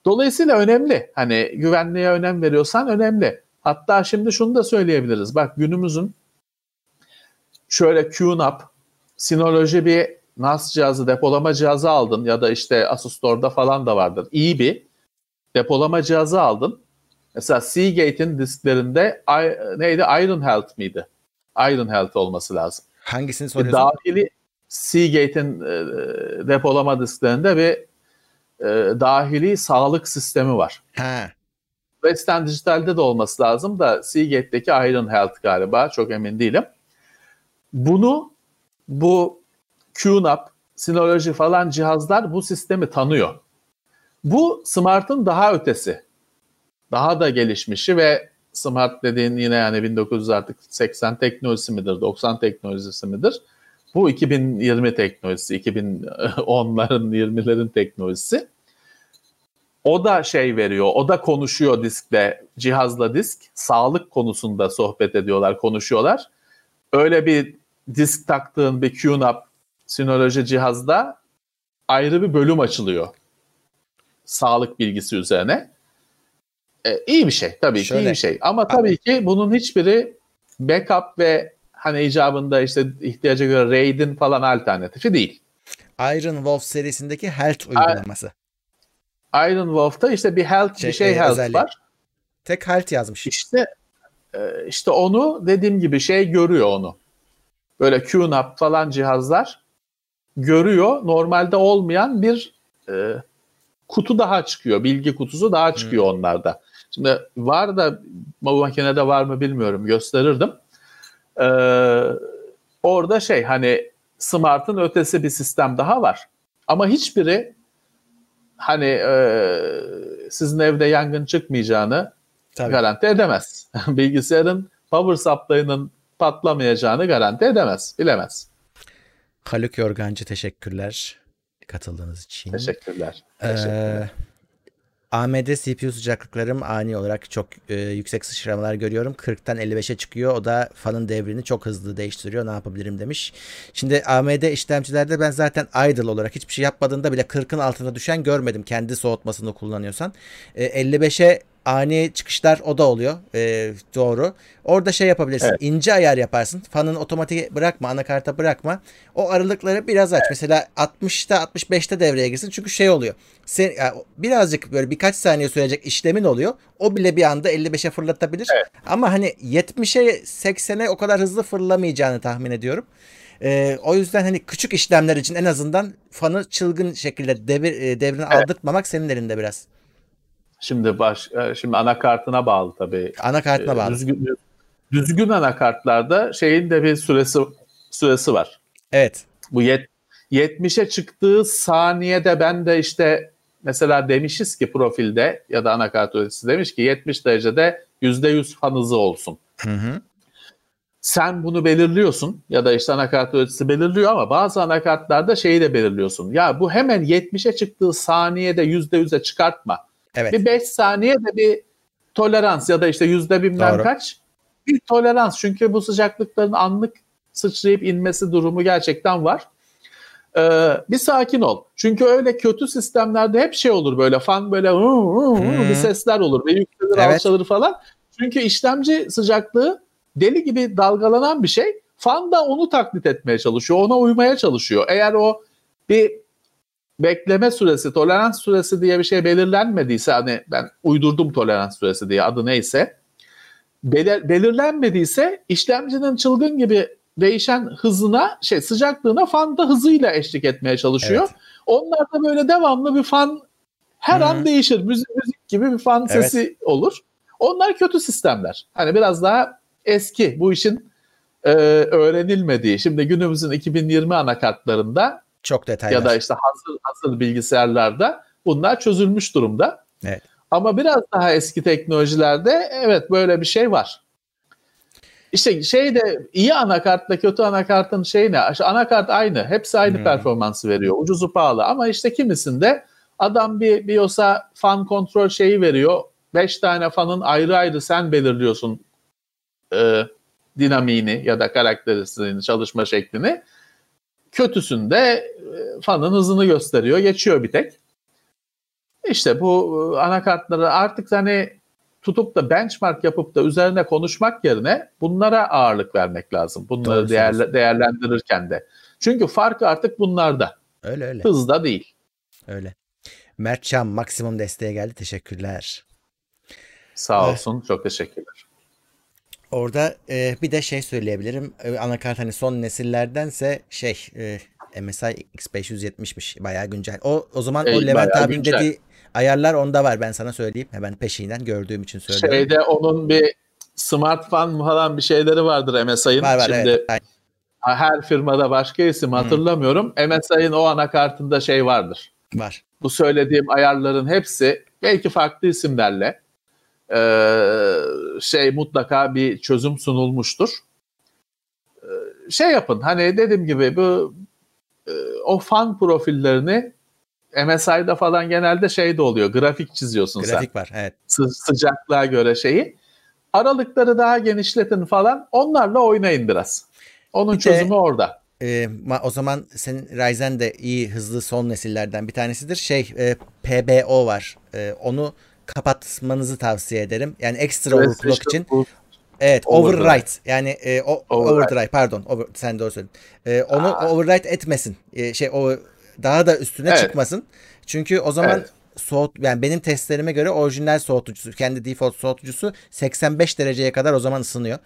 Dolayısıyla önemli. Hani güvenliğe önem veriyorsan önemli. Hatta şimdi şunu da söyleyebiliriz. Bak günümüzün şöyle QNAP, Synology bir NAS cihazı, depolama cihazı aldın ya da işte Asus Store'da falan da vardır. İyi bir depolama cihazı aldın. Mesela Seagate'in disklerinde neydi? Iron Health miydi? Iron Health olması lazım. Hangisini soruyorsun? Dahili Seagate'in e, depolama disklerinde bir e, dahili sağlık sistemi var. Ha. Western Digital'de de olması lazım da Seagate'deki Iron Health galiba çok emin değilim. Bunu bu QNAP, Synology falan cihazlar bu sistemi tanıyor. Bu Smart'ın daha ötesi. Daha da gelişmişi ve Smart dediğin yine yani 1900 artık 80 teknolojisi midir, 90 teknolojisi midir? Bu 2020 teknolojisi, 2010'ların, 20'lerin teknolojisi. O da şey veriyor, o da konuşuyor diskle, cihazla disk. Sağlık konusunda sohbet ediyorlar, konuşuyorlar. Öyle bir disk taktığın bir QNAP sinoloji cihazda ayrı bir bölüm açılıyor. Sağlık bilgisi üzerine. E, iyi bir şey tabii Şöyle, ki iyi bir şey. Ama tabii ki bunun hiçbiri backup ve hani icabında işte ihtiyaca göre RAID'in falan alternatifi değil. Iron Wolf serisindeki Health uygulaması. Iron Wolf'ta işte bir health şey, bir şey e, health özelliği. var. Tek health yazmış. İşte e, işte onu dediğim gibi şey görüyor onu. Böyle QNAP falan cihazlar görüyor. Normalde olmayan bir e, kutu daha çıkıyor. Bilgi kutusu daha çıkıyor hmm. onlarda. Şimdi var da bu makinede var mı bilmiyorum gösterirdim. Ee, orada şey hani Smart'ın ötesi bir sistem daha var. Ama hiçbiri hani e, sizin evde yangın çıkmayacağını Tabii. garanti edemez. [laughs] Bilgisayarın power supply'ının patlamayacağını garanti edemez, bilemez. Haluk Yorgancı teşekkürler katıldığınız için. Teşekkürler. Ee, Teşekkürler. AMD CPU sıcaklıklarım ani olarak çok e, yüksek sıçramalar görüyorum. 40'tan 55'e çıkıyor. O da fanın devrini çok hızlı değiştiriyor. Ne yapabilirim demiş. Şimdi AMD işlemcilerde ben zaten idle olarak hiçbir şey yapmadığında bile 40'ın altına düşen görmedim. Kendi soğutmasını kullanıyorsan. E, 55'e ani çıkışlar o da oluyor. E, doğru. Orada şey yapabilirsin. Evet. ince ayar yaparsın. Fanın otomatik bırakma, anakarta bırakma. O aralıkları biraz aç. Mesela 60'ta 65'te devreye girsin. Çünkü şey oluyor. Sen, yani birazcık böyle birkaç saniye sürecek işlemin oluyor. O bile bir anda 55'e fırlatabilir. Evet. Ama hani 70'e 80'e o kadar hızlı fırlamayacağını tahmin ediyorum. Ee, o yüzden hani küçük işlemler için en azından fanı çılgın şekilde devir, e, devrini aldırtmamak senin elinde biraz. Şimdi baş, e, şimdi anakartına bağlı tabii. Anakartına Ee, bağlı. Düzgün, düzgün anakartlarda şeyin de bir süresi süresi var. Evet. Bu yet, 70'e çıktığı saniyede ben de işte mesela demişiz ki profilde ya da anakart üreticisi demiş ki 70 derecede %100 fan hızı olsun. Hı hı. Sen bunu belirliyorsun ya da işte anakart üreticisi belirliyor ama bazı anakartlarda şeyi de belirliyorsun. Ya bu hemen 70'e çıktığı saniyede %100'e çıkartma. Evet. Bir 5 saniye de bir tolerans ya da işte yüzde bilmem Doğru. kaç bir tolerans. Çünkü bu sıcaklıkların anlık sıçrayıp inmesi durumu gerçekten var. Ee, bir sakin ol. Çünkü öyle kötü sistemlerde hep şey olur böyle fan böyle hı hı hı bir sesler olur ve yükselir Evet. alçalır falan. Çünkü işlemci sıcaklığı deli gibi dalgalanan bir şey. Fan da onu taklit etmeye çalışıyor. Ona uymaya çalışıyor. Eğer o bir bekleme süresi, tolerans süresi diye bir şey belirlenmediyse hani ben uydurdum tolerans süresi diye adı neyse belir- belirlenmediyse işlemcinin çılgın gibi değişen hızına şey sıcaklığına fan da hızıyla eşlik etmeye çalışıyor. Evet. Onlar da böyle devamlı bir fan her Hı hı. an değişir. Müzik, müzik gibi bir fan Evet. sesi olur. Onlar kötü sistemler. Hani biraz daha eski bu işin e, öğrenilmediği. Şimdi günümüzün 2020 anakartlarında Çok detaylı. ya da işte hazır hazır bilgisayarlarda bunlar çözülmüş durumda. Evet. Ama biraz daha eski teknolojilerde evet böyle bir şey var. İşte şey de iyi anakartla kötü anakartın şey ne? Anakart aynı. Hepsi aynı Hmm. performansı veriyor. Ucuzu pahalı ama işte kimisinde adam bir BIOS'a fan kontrol şeyi veriyor. 5 tane fanın ayrı ayrı sen belirliyorsun e, dinamiğini ya da karakteristiğini, çalışma şeklini. Kötüsünde e, fanın hızını gösteriyor. Geçiyor bir tek. İşte bu e, anakartları artık hani tutup da benchmark yapıp da üzerine konuşmak yerine bunlara ağırlık vermek lazım. Bunları Doğru değerle- değerlendirirken de. Çünkü fark artık bunlarda. Öyle öyle. Hızda değil. Öyle. Mertcan maksimum desteğe geldi. Teşekkürler. Sağ Evet. olsun. Çok teşekkürler. Orada e, bir de şey söyleyebilirim. E, anakart hani son nesillerdense şey e, MSI X570'miş. Bayağı güncel. O o zaman o Ey, Levent abinin güncel. dediği ayarlar onda var. Ben sana söyleyeyim. Hemen peşinden gördüğüm için söylüyorum. Şeyde onun bir smartphone falan bir şeyleri vardır MSI'ın. var var Şimdi evet. Aynen. her firmada başka isim hatırlamıyorum. MSI'ın o anakartında şey vardır. Var. bu söylediğim ayarların hepsi belki farklı isimlerle eee, şey mutlaka bir çözüm sunulmuştur. Eee, şey yapın hani dediğim gibi bu eee, o fan profillerini MSI'da falan genelde şey de oluyor grafik çiziyorsun sen Grafik var. Evet. Sı- sıcaklığa göre şeyi. Aralıkları daha genişletin falan onlarla oynayın biraz. Onun Bir de- çözümü orada. E, o zaman senin Ryzen de iyi hızlı son nesillerden bir tanesidir. Şey e, PBO var. E, onu kapatmanızı tavsiye ederim. Yani ekstra overclock için. Bu- Evet, Overdrive. overwrite. Yani e, o Override. overdrive pardon. Over, sen doğru söyledin. E, onu Aa. overwrite etmesin. E, şey o daha da üstüne Evet. çıkmasın. Çünkü o zaman Evet. soğut yani benim testlerime göre orijinal soğutucusu, kendi default soğutucusu 85 dereceye kadar o zaman ısınıyor.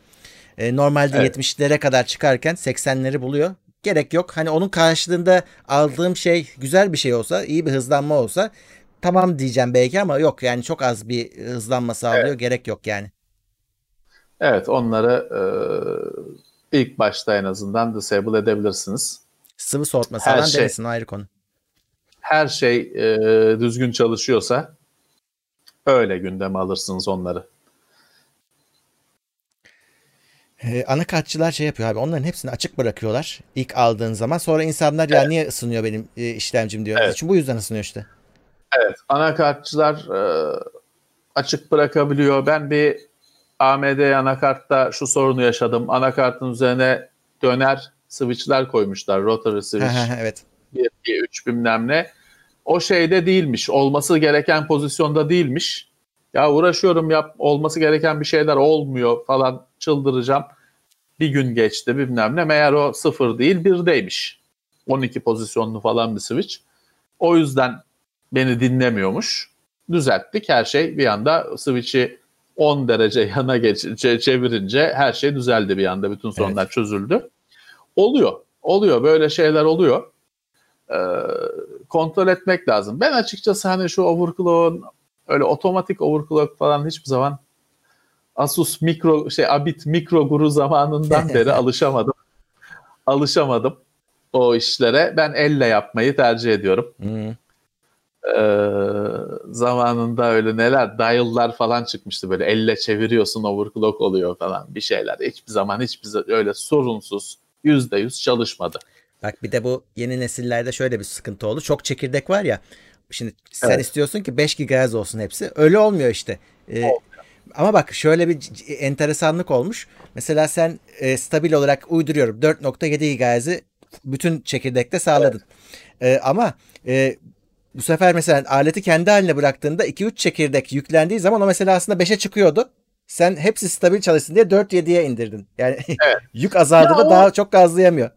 E, normalde Evet. 70'lere kadar çıkarken 80'leri buluyor. Gerek yok. Hani onun karşılığında aldığım şey güzel bir şey olsa, iyi bir hızlanma olsa tamam diyeceğim belki ama yok yani çok az bir hızlanma sağlıyor. Gerek yok yani. Evet onları e, ilk başta en azından disable edebilirsiniz. Sıvı soğutma Her sağlan şey. denesin ayrı konu. Her şey e, düzgün çalışıyorsa öyle gündeme alırsınız onları. Ee, anakartçılar şey yapıyor abi onların hepsini açık bırakıyorlar ilk aldığın zaman. Sonra insanlar ya niye ısınıyor benim e, işlemcim diyor. Evet. Çünkü bu yüzden ısınıyor işte. Evet, anakartçılar e, açık bırakabiliyor. Ben bir AMD anakartta şu sorunu yaşadım. Anakartın üzerine döner switchler koymuşlar. Rotary [laughs] switch. evet. 1, 2, 3 bilmem ne. O şeyde değilmiş. Olması gereken pozisyonda değilmiş. Ya uğraşıyorum yap olması gereken bir şeyler olmuyor falan çıldıracağım. Bir gün geçti bilmem ne. Meğer o sıfır değil birdeymiş. 12 pozisyonlu falan bir switch. O yüzden beni dinlemiyormuş. Düzelttik her şey bir anda switch'i 10 derece [laughs] yana geç, çe- çevirince her şey düzeldi bir anda. Bütün sorunlar çözüldü. Oluyor. Oluyor. Böyle şeyler oluyor. Ee, kontrol etmek lazım. Ben açıkçası hani şu overclock'un öyle otomatik overclock falan hiçbir zaman Asus mikro şey Abit mikro guru zamanından beri [laughs] alışamadım. Alışamadım o işlere. Ben elle yapmayı tercih ediyorum. Hmm. Ee, zamanında öyle neler dial'lar falan çıkmıştı böyle elle çeviriyorsun overclock oluyor falan bir şeyler. Hiçbir zaman hiçbir öyle sorunsuz yüzde yüz çalışmadı. Bak bir de bu yeni nesillerde şöyle bir sıkıntı oldu. Çok çekirdek var ya. Şimdi sen Evet. istiyorsun ki 5 GHz olsun hepsi. Öyle olmuyor işte. Ee, ama bak şöyle bir enteresanlık olmuş. Mesela sen e, stabil olarak uyduruyorum 4.7 GHz'i bütün çekirdekte sağladın. Ee, ama e, bu sefer mesela aleti kendi haline bıraktığında 2-3 çekirdek yüklendiği zaman o mesela aslında 5'e çıkıyordu. Sen hepsi stabil çalışsın diye 4.7'ye indirdin. Yani [laughs] yük azaldığında Ya o- daha çok gazlayamıyor.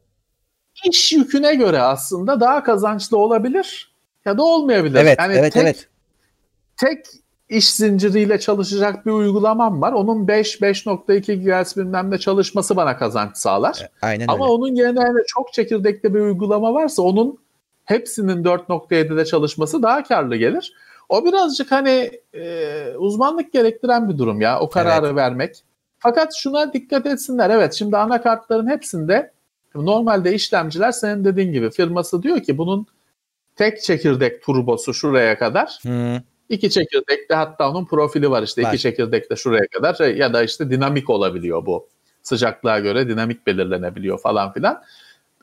İş yüküne göre aslında daha kazançlı olabilir ya da olmayabilir. Evet, Yani evet, tek, evet. tek iş zinciriyle çalışacak bir uygulamam var. Onun 5 5.2 GHz bilmem ne çalışması bana kazanç sağlar. Aynen Ama öyle. onun yerine çok çekirdekli bir uygulama varsa onun hepsinin 4.7'de çalışması daha karlı gelir. O birazcık hani e, uzmanlık gerektiren bir durum ya o kararı vermek. Fakat şuna dikkat etsinler. Evet şimdi anakartların hepsinde normalde işlemciler senin dediğin gibi firması diyor ki bunun tek çekirdek turbosu şuraya kadar. Hı. İki çekirdekte hatta onun profili var işte Var. iki çekirdekte şuraya kadar şey, ya da işte dinamik olabiliyor bu. Sıcaklığa göre dinamik belirlenebiliyor falan filan.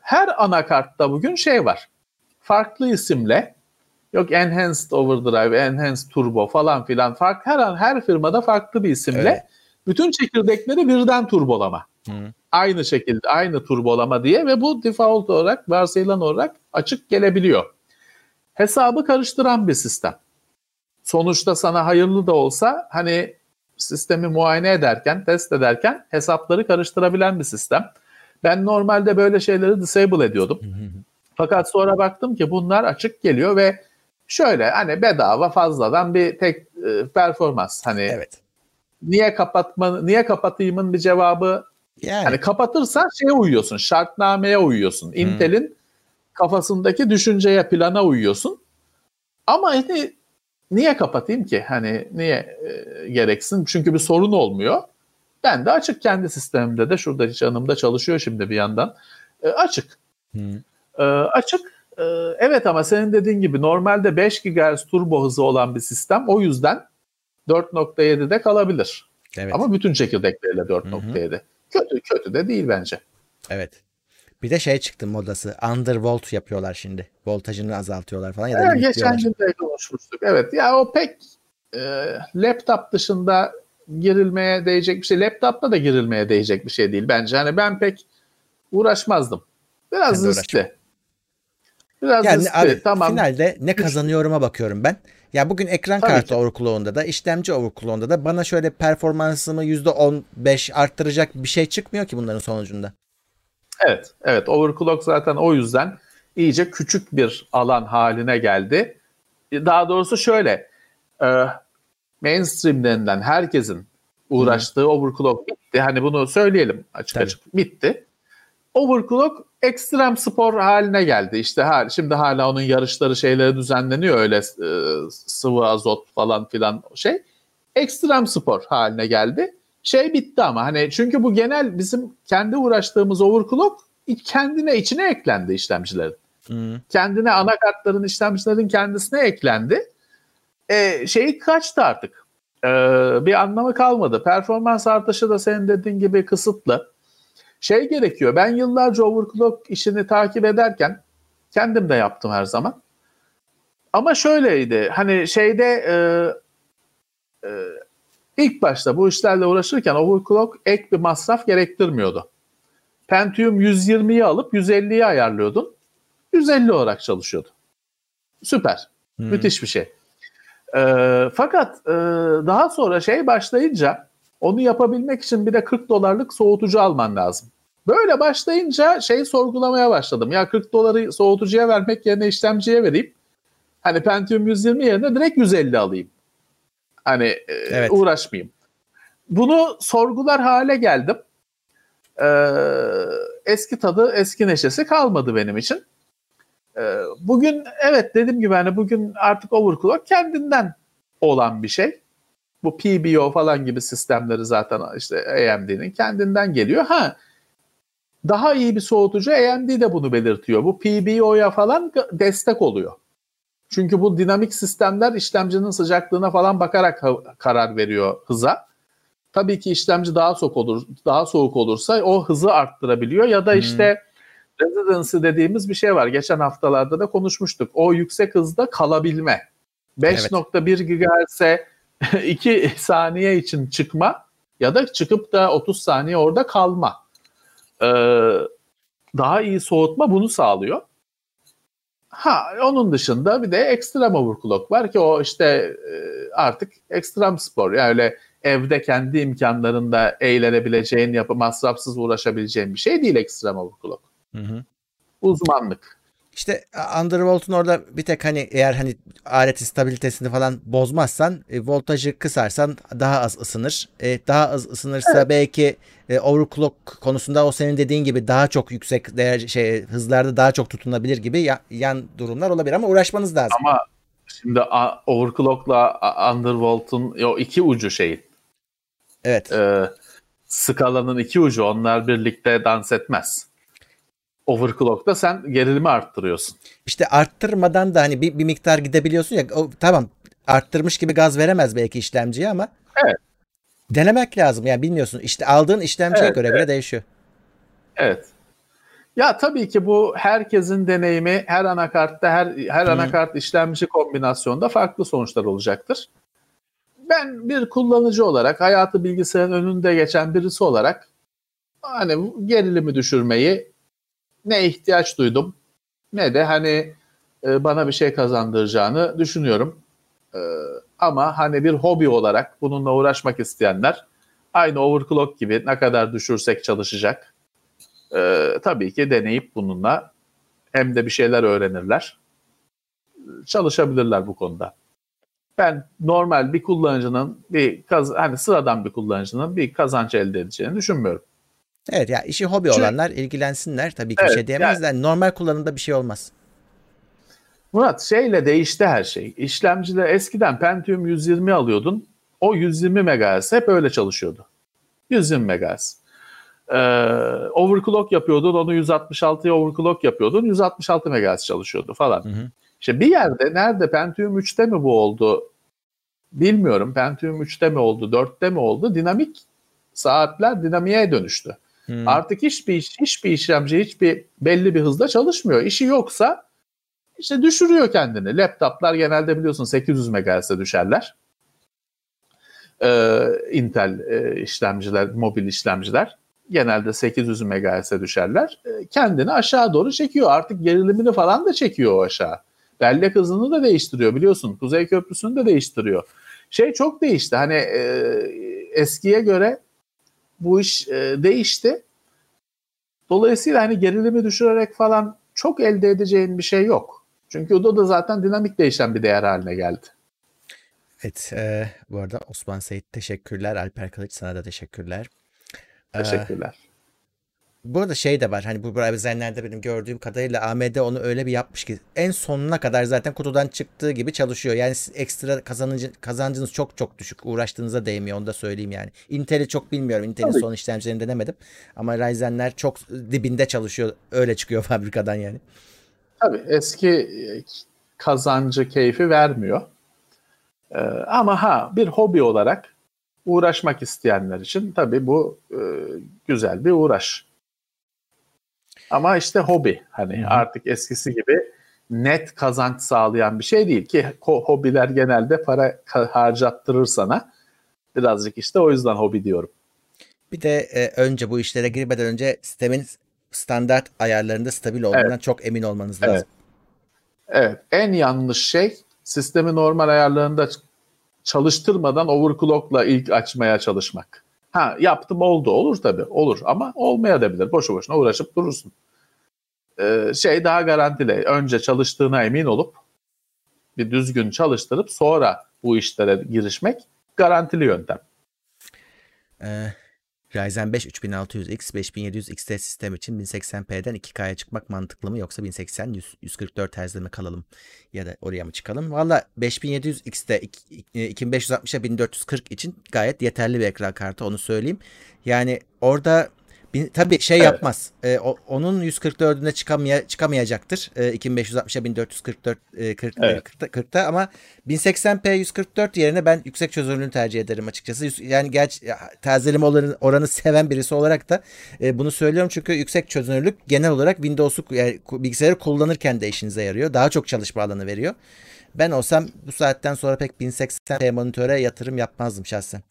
Her anakartta bugün şey var. Farklı isimle yok Enhanced Overdrive, Enhanced Turbo falan filan fark her an her firmada farklı bir isimle Evet. bütün çekirdekleri birden turbolama. Hı. Aynı şekilde aynı turbolama diye ve bu default olarak varsayılan olarak açık gelebiliyor. Hesabı karıştıran bir sistem sonuçta sana hayırlı da olsa hani sistemi muayene ederken, test ederken hesapları karıştırabilen bir sistem. Ben normalde böyle şeyleri disable ediyordum. Fakat sonra baktım ki bunlar açık geliyor ve şöyle hani bedava fazladan bir tek e, performans hani Evet. niye kapatma niye kapatayımın bir cevabı Yani Hani kapatırsan şeye uyuyorsun, şartnameye uyuyorsun. Intel'in kafasındaki düşünceye, plana uyuyorsun. Ama hani niye kapatayım ki? Hani niye e, gereksin? Çünkü bir sorun olmuyor. Ben de açık kendi sistemimde de şurada hiç yanımda çalışıyor şimdi bir yandan. E, açık. Hı. E, açık. E, evet ama senin dediğin gibi normalde 5 GHz turbo hızı olan bir sistem o yüzden 4.7'de kalabilir. evet. Ama bütün çekirdekleriyle 4.7. Kötü kötü de değil bence. Evet. Bir de şey çıktı modası. Undervolt yapıyorlar şimdi. Voltajını azaltıyorlar falan ya da Evet, geçen gün de konuşmuştuk. Evet ya o pek e, laptop dışında girilmeye değecek bir şey. Laptopta da girilmeye değecek bir şey değil bence. Hani ben pek uğraşmazdım. Biraz de riskli. Biraz Yani abi tamam. finalde ne kazanıyorum'a bakıyorum ben. Ya bugün ekran Tabii kartı ki. overclock'unda da işlemci overclock'unda da bana şöyle performansımı %15 arttıracak bir şey çıkmıyor ki bunların sonucunda. Evet, evet. Overclock zaten o yüzden iyice küçük bir alan haline geldi. Daha doğrusu şöyle, e, mainstream denilen herkesin uğraştığı overclock bitti. Hani bunu söyleyelim açık Tabii. açık. Bitti. Overclock ekstrem spor haline geldi. İşte ha, şimdi hala onun yarışları şeyleri düzenleniyor öyle e, sıvı azot falan filan şey. Ekstrem spor haline geldi. Şey bitti ama hani çünkü bu genel bizim kendi uğraştığımız overclock kendine içine eklendi işlemcilerin. Hı. Kendine anakartların işlemcilerin kendisine eklendi. E, şeyi kaçtı artık. Ee, bir anlamı kalmadı. Performans artışı da senin dediğin gibi kısıtlı. Şey gerekiyor. Ben yıllarca overclock işini takip ederken kendim de yaptım her zaman. Ama şöyleydi. Hani şeyde e, e, ilk başta bu işlerle uğraşırken overclock ek bir masraf gerektirmiyordu. Pentium 120'yi alıp 150'yi ayarlıyordun. 150 olarak çalışıyordu. Süper. Hmm. Müthiş bir şey. E, fakat e, daha sonra şey başlayınca onu yapabilmek için bir de 40 dolarlık soğutucu alman lazım. Böyle başlayınca şey sorgulamaya başladım. Ya 40 doları soğutucuya vermek yerine işlemciye vereyim. Hani Pentium 120 yerine direkt 150 alayım. Hani e, evet. uğraşmayayım. Bunu sorgular hale geldim. Ee, eski tadı, eski neşesi kalmadı benim için. Ee, bugün evet dediğim gibi hani bugün artık overclock kendinden olan bir şey. Bu PBO falan gibi sistemleri zaten işte AMD'nin kendinden geliyor. Ha daha iyi bir soğutucu AMD de bunu belirtiyor. Bu PBO'ya falan destek oluyor. Çünkü bu dinamik sistemler işlemcinin sıcaklığına falan bakarak karar veriyor hıza. Tabii ki işlemci daha soğuk olur, daha soğuk olursa o hızı arttırabiliyor ya da işte hmm. residency dediğimiz bir şey var. Geçen haftalarda da konuşmuştuk. O yüksek hızda kalabilme. 5.1 evet. GHz'e 2 [laughs] saniye için çıkma ya da çıkıp da 30 saniye orada kalma. Ee, daha iyi soğutma bunu sağlıyor. Ha onun dışında bir de ekstrem overclock var ki o işte e, artık ekstrem spor. Yani öyle evde kendi imkanlarında eğlenebileceğin, yapı masrafsız uğraşabileceğin bir şey değil ekstrem overclock. Hı hı. Uzmanlık. İşte Undervolt'un orada bir tek hani eğer hani aletin stabilitesini falan bozmazsan e, voltajı kısarsan daha az ısınır. E, daha az ısınırsa evet. belki e, overclock konusunda o senin dediğin gibi daha çok yüksek değer şey hızlarda daha çok tutunabilir gibi ya, yan durumlar olabilir ama uğraşmanız lazım. Ama şimdi overclock'la undervolt'un o iki ucu şey. Evet. E, skalanın iki ucu onlar birlikte dans etmez. Overclock'ta sen gerilimi arttırıyorsun. İşte arttırmadan da hani bir, bir miktar gidebiliyorsun ya o, tamam arttırmış gibi gaz veremez belki işlemciye ama evet. denemek lazım yani bilmiyorsun. İşte aldığın işlemciye evet, göre evet. bile değişiyor. Evet. Ya tabii ki bu herkesin deneyimi her anakartta her her hmm. anakart işlemci kombinasyonda farklı sonuçlar olacaktır. Ben bir kullanıcı olarak hayatı bilgisayarın önünde geçen birisi olarak hani gerilimi düşürmeyi ne ihtiyaç duydum ne de hani e, bana bir şey kazandıracağını düşünüyorum. E, ama hani bir hobi olarak bununla uğraşmak isteyenler aynı overclock gibi ne kadar düşürsek çalışacak. E, tabii ki deneyip bununla hem de bir şeyler öğrenirler. Çalışabilirler bu konuda. Ben normal bir kullanıcının bir kaz hani sıradan bir kullanıcının bir kazanç elde edeceğini düşünmüyorum. Evet ya işi hobi Çünkü, olanlar ilgilensinler tabii ki evet, bir şey diyemezler. Yani, Normal kullanımda bir şey olmaz. Murat şeyle değişti her şey. İşlemciler eskiden Pentium 120 alıyordun. O 120 MHz hep öyle çalışıyordu. 120 MHz. Ee, overclock yapıyordun onu 166'ya overclock yapıyordun 166 MHz çalışıyordu falan. Hı hı. İşte bir yerde nerede Pentium 3'te mi bu oldu bilmiyorum. Pentium 3'te mi oldu 4'te mi oldu dinamik saatler dinamiğe dönüştü. Hmm. Artık hiçbir hiçbir işlemci hiçbir belli bir hızda çalışmıyor. İşi yoksa işte düşürüyor kendini. Laptoplar genelde biliyorsun 800 MHz'e düşerler. Ee, Intel e, işlemciler, mobil işlemciler genelde 800 MHz'e düşerler. E, kendini aşağı doğru çekiyor. Artık gerilimini falan da çekiyor o aşağı. Bellek hızını da değiştiriyor biliyorsun. Kuzey Köprüsü'nü de değiştiriyor. Şey çok değişti. Hani e, eskiye göre bu iş e, değişti. Dolayısıyla hani gerilimi düşürerek falan çok elde edeceğin bir şey yok. Çünkü o da zaten dinamik değişen bir değer haline geldi. Evet, e, bu arada Osman Seyit teşekkürler. Alper Kılıç sana da teşekkürler. Teşekkürler. Bu arada şey de var hani bu browserlerde benim gördüğüm kadarıyla AMD onu öyle bir yapmış ki en sonuna kadar zaten kutudan çıktığı gibi çalışıyor. Yani ekstra kazancı, kazancınız çok çok düşük. Uğraştığınıza değmiyor onu da söyleyeyim yani. Intel'i çok bilmiyorum. Intel'in son işlemcilerini denemedim. Ama Ryzen'ler çok dibinde çalışıyor. Öyle çıkıyor [laughs] fabrikadan yani. Tabii eski kazancı keyfi vermiyor. Ee, ama ha bir hobi olarak uğraşmak isteyenler için tabii bu e, güzel bir uğraş. Ama işte hobi hani Hı-hı. artık eskisi gibi net kazanç sağlayan bir şey değil ki hobiler genelde para harcattırır sana. Birazcık işte o yüzden hobi diyorum. Bir de e, önce bu işlere girmeden önce sistemin standart ayarlarında stabil olduğundan evet. çok emin olmanız lazım. Evet. evet. En yanlış şey sistemi normal ayarlarında çalıştırmadan overclock'la ilk açmaya çalışmak. Ha yaptım oldu olur tabii olur ama olmaya da bilir. Boşu boşuna uğraşıp durursun. Ee, şey daha garantili. Önce çalıştığına emin olup bir düzgün çalıştırıp sonra bu işlere girişmek garantili yöntem. Ee, Ryzen 5 3600X 5700 XT sistem için 1080p'den 2K'ya çıkmak mantıklı mı yoksa 1080 144 Hz'de mi kalalım ya da oraya mı çıkalım? Valla 5700 XT 2560'a 1440 için gayet yeterli bir ekran kartı onu söyleyeyim. Yani orada Bin, tabii şey evet. yapmaz. E, o, onun 144'üne çıkamaya, çıkamayacaktır. E, 2560'a 1444 e, 40, evet. 40'ta, 40'ta ama 1080p 144 yerine ben yüksek çözünürlüğünü tercih ederim açıkçası. Yani gerçi tazeleme oranı, oranı seven birisi olarak da e, bunu söylüyorum çünkü yüksek çözünürlük genel olarak Windows'u yani bilgisayarı kullanırken de işinize yarıyor. Daha çok çalışma alanı veriyor. Ben olsam bu saatten sonra pek 1080p monitöre yatırım yapmazdım şahsen.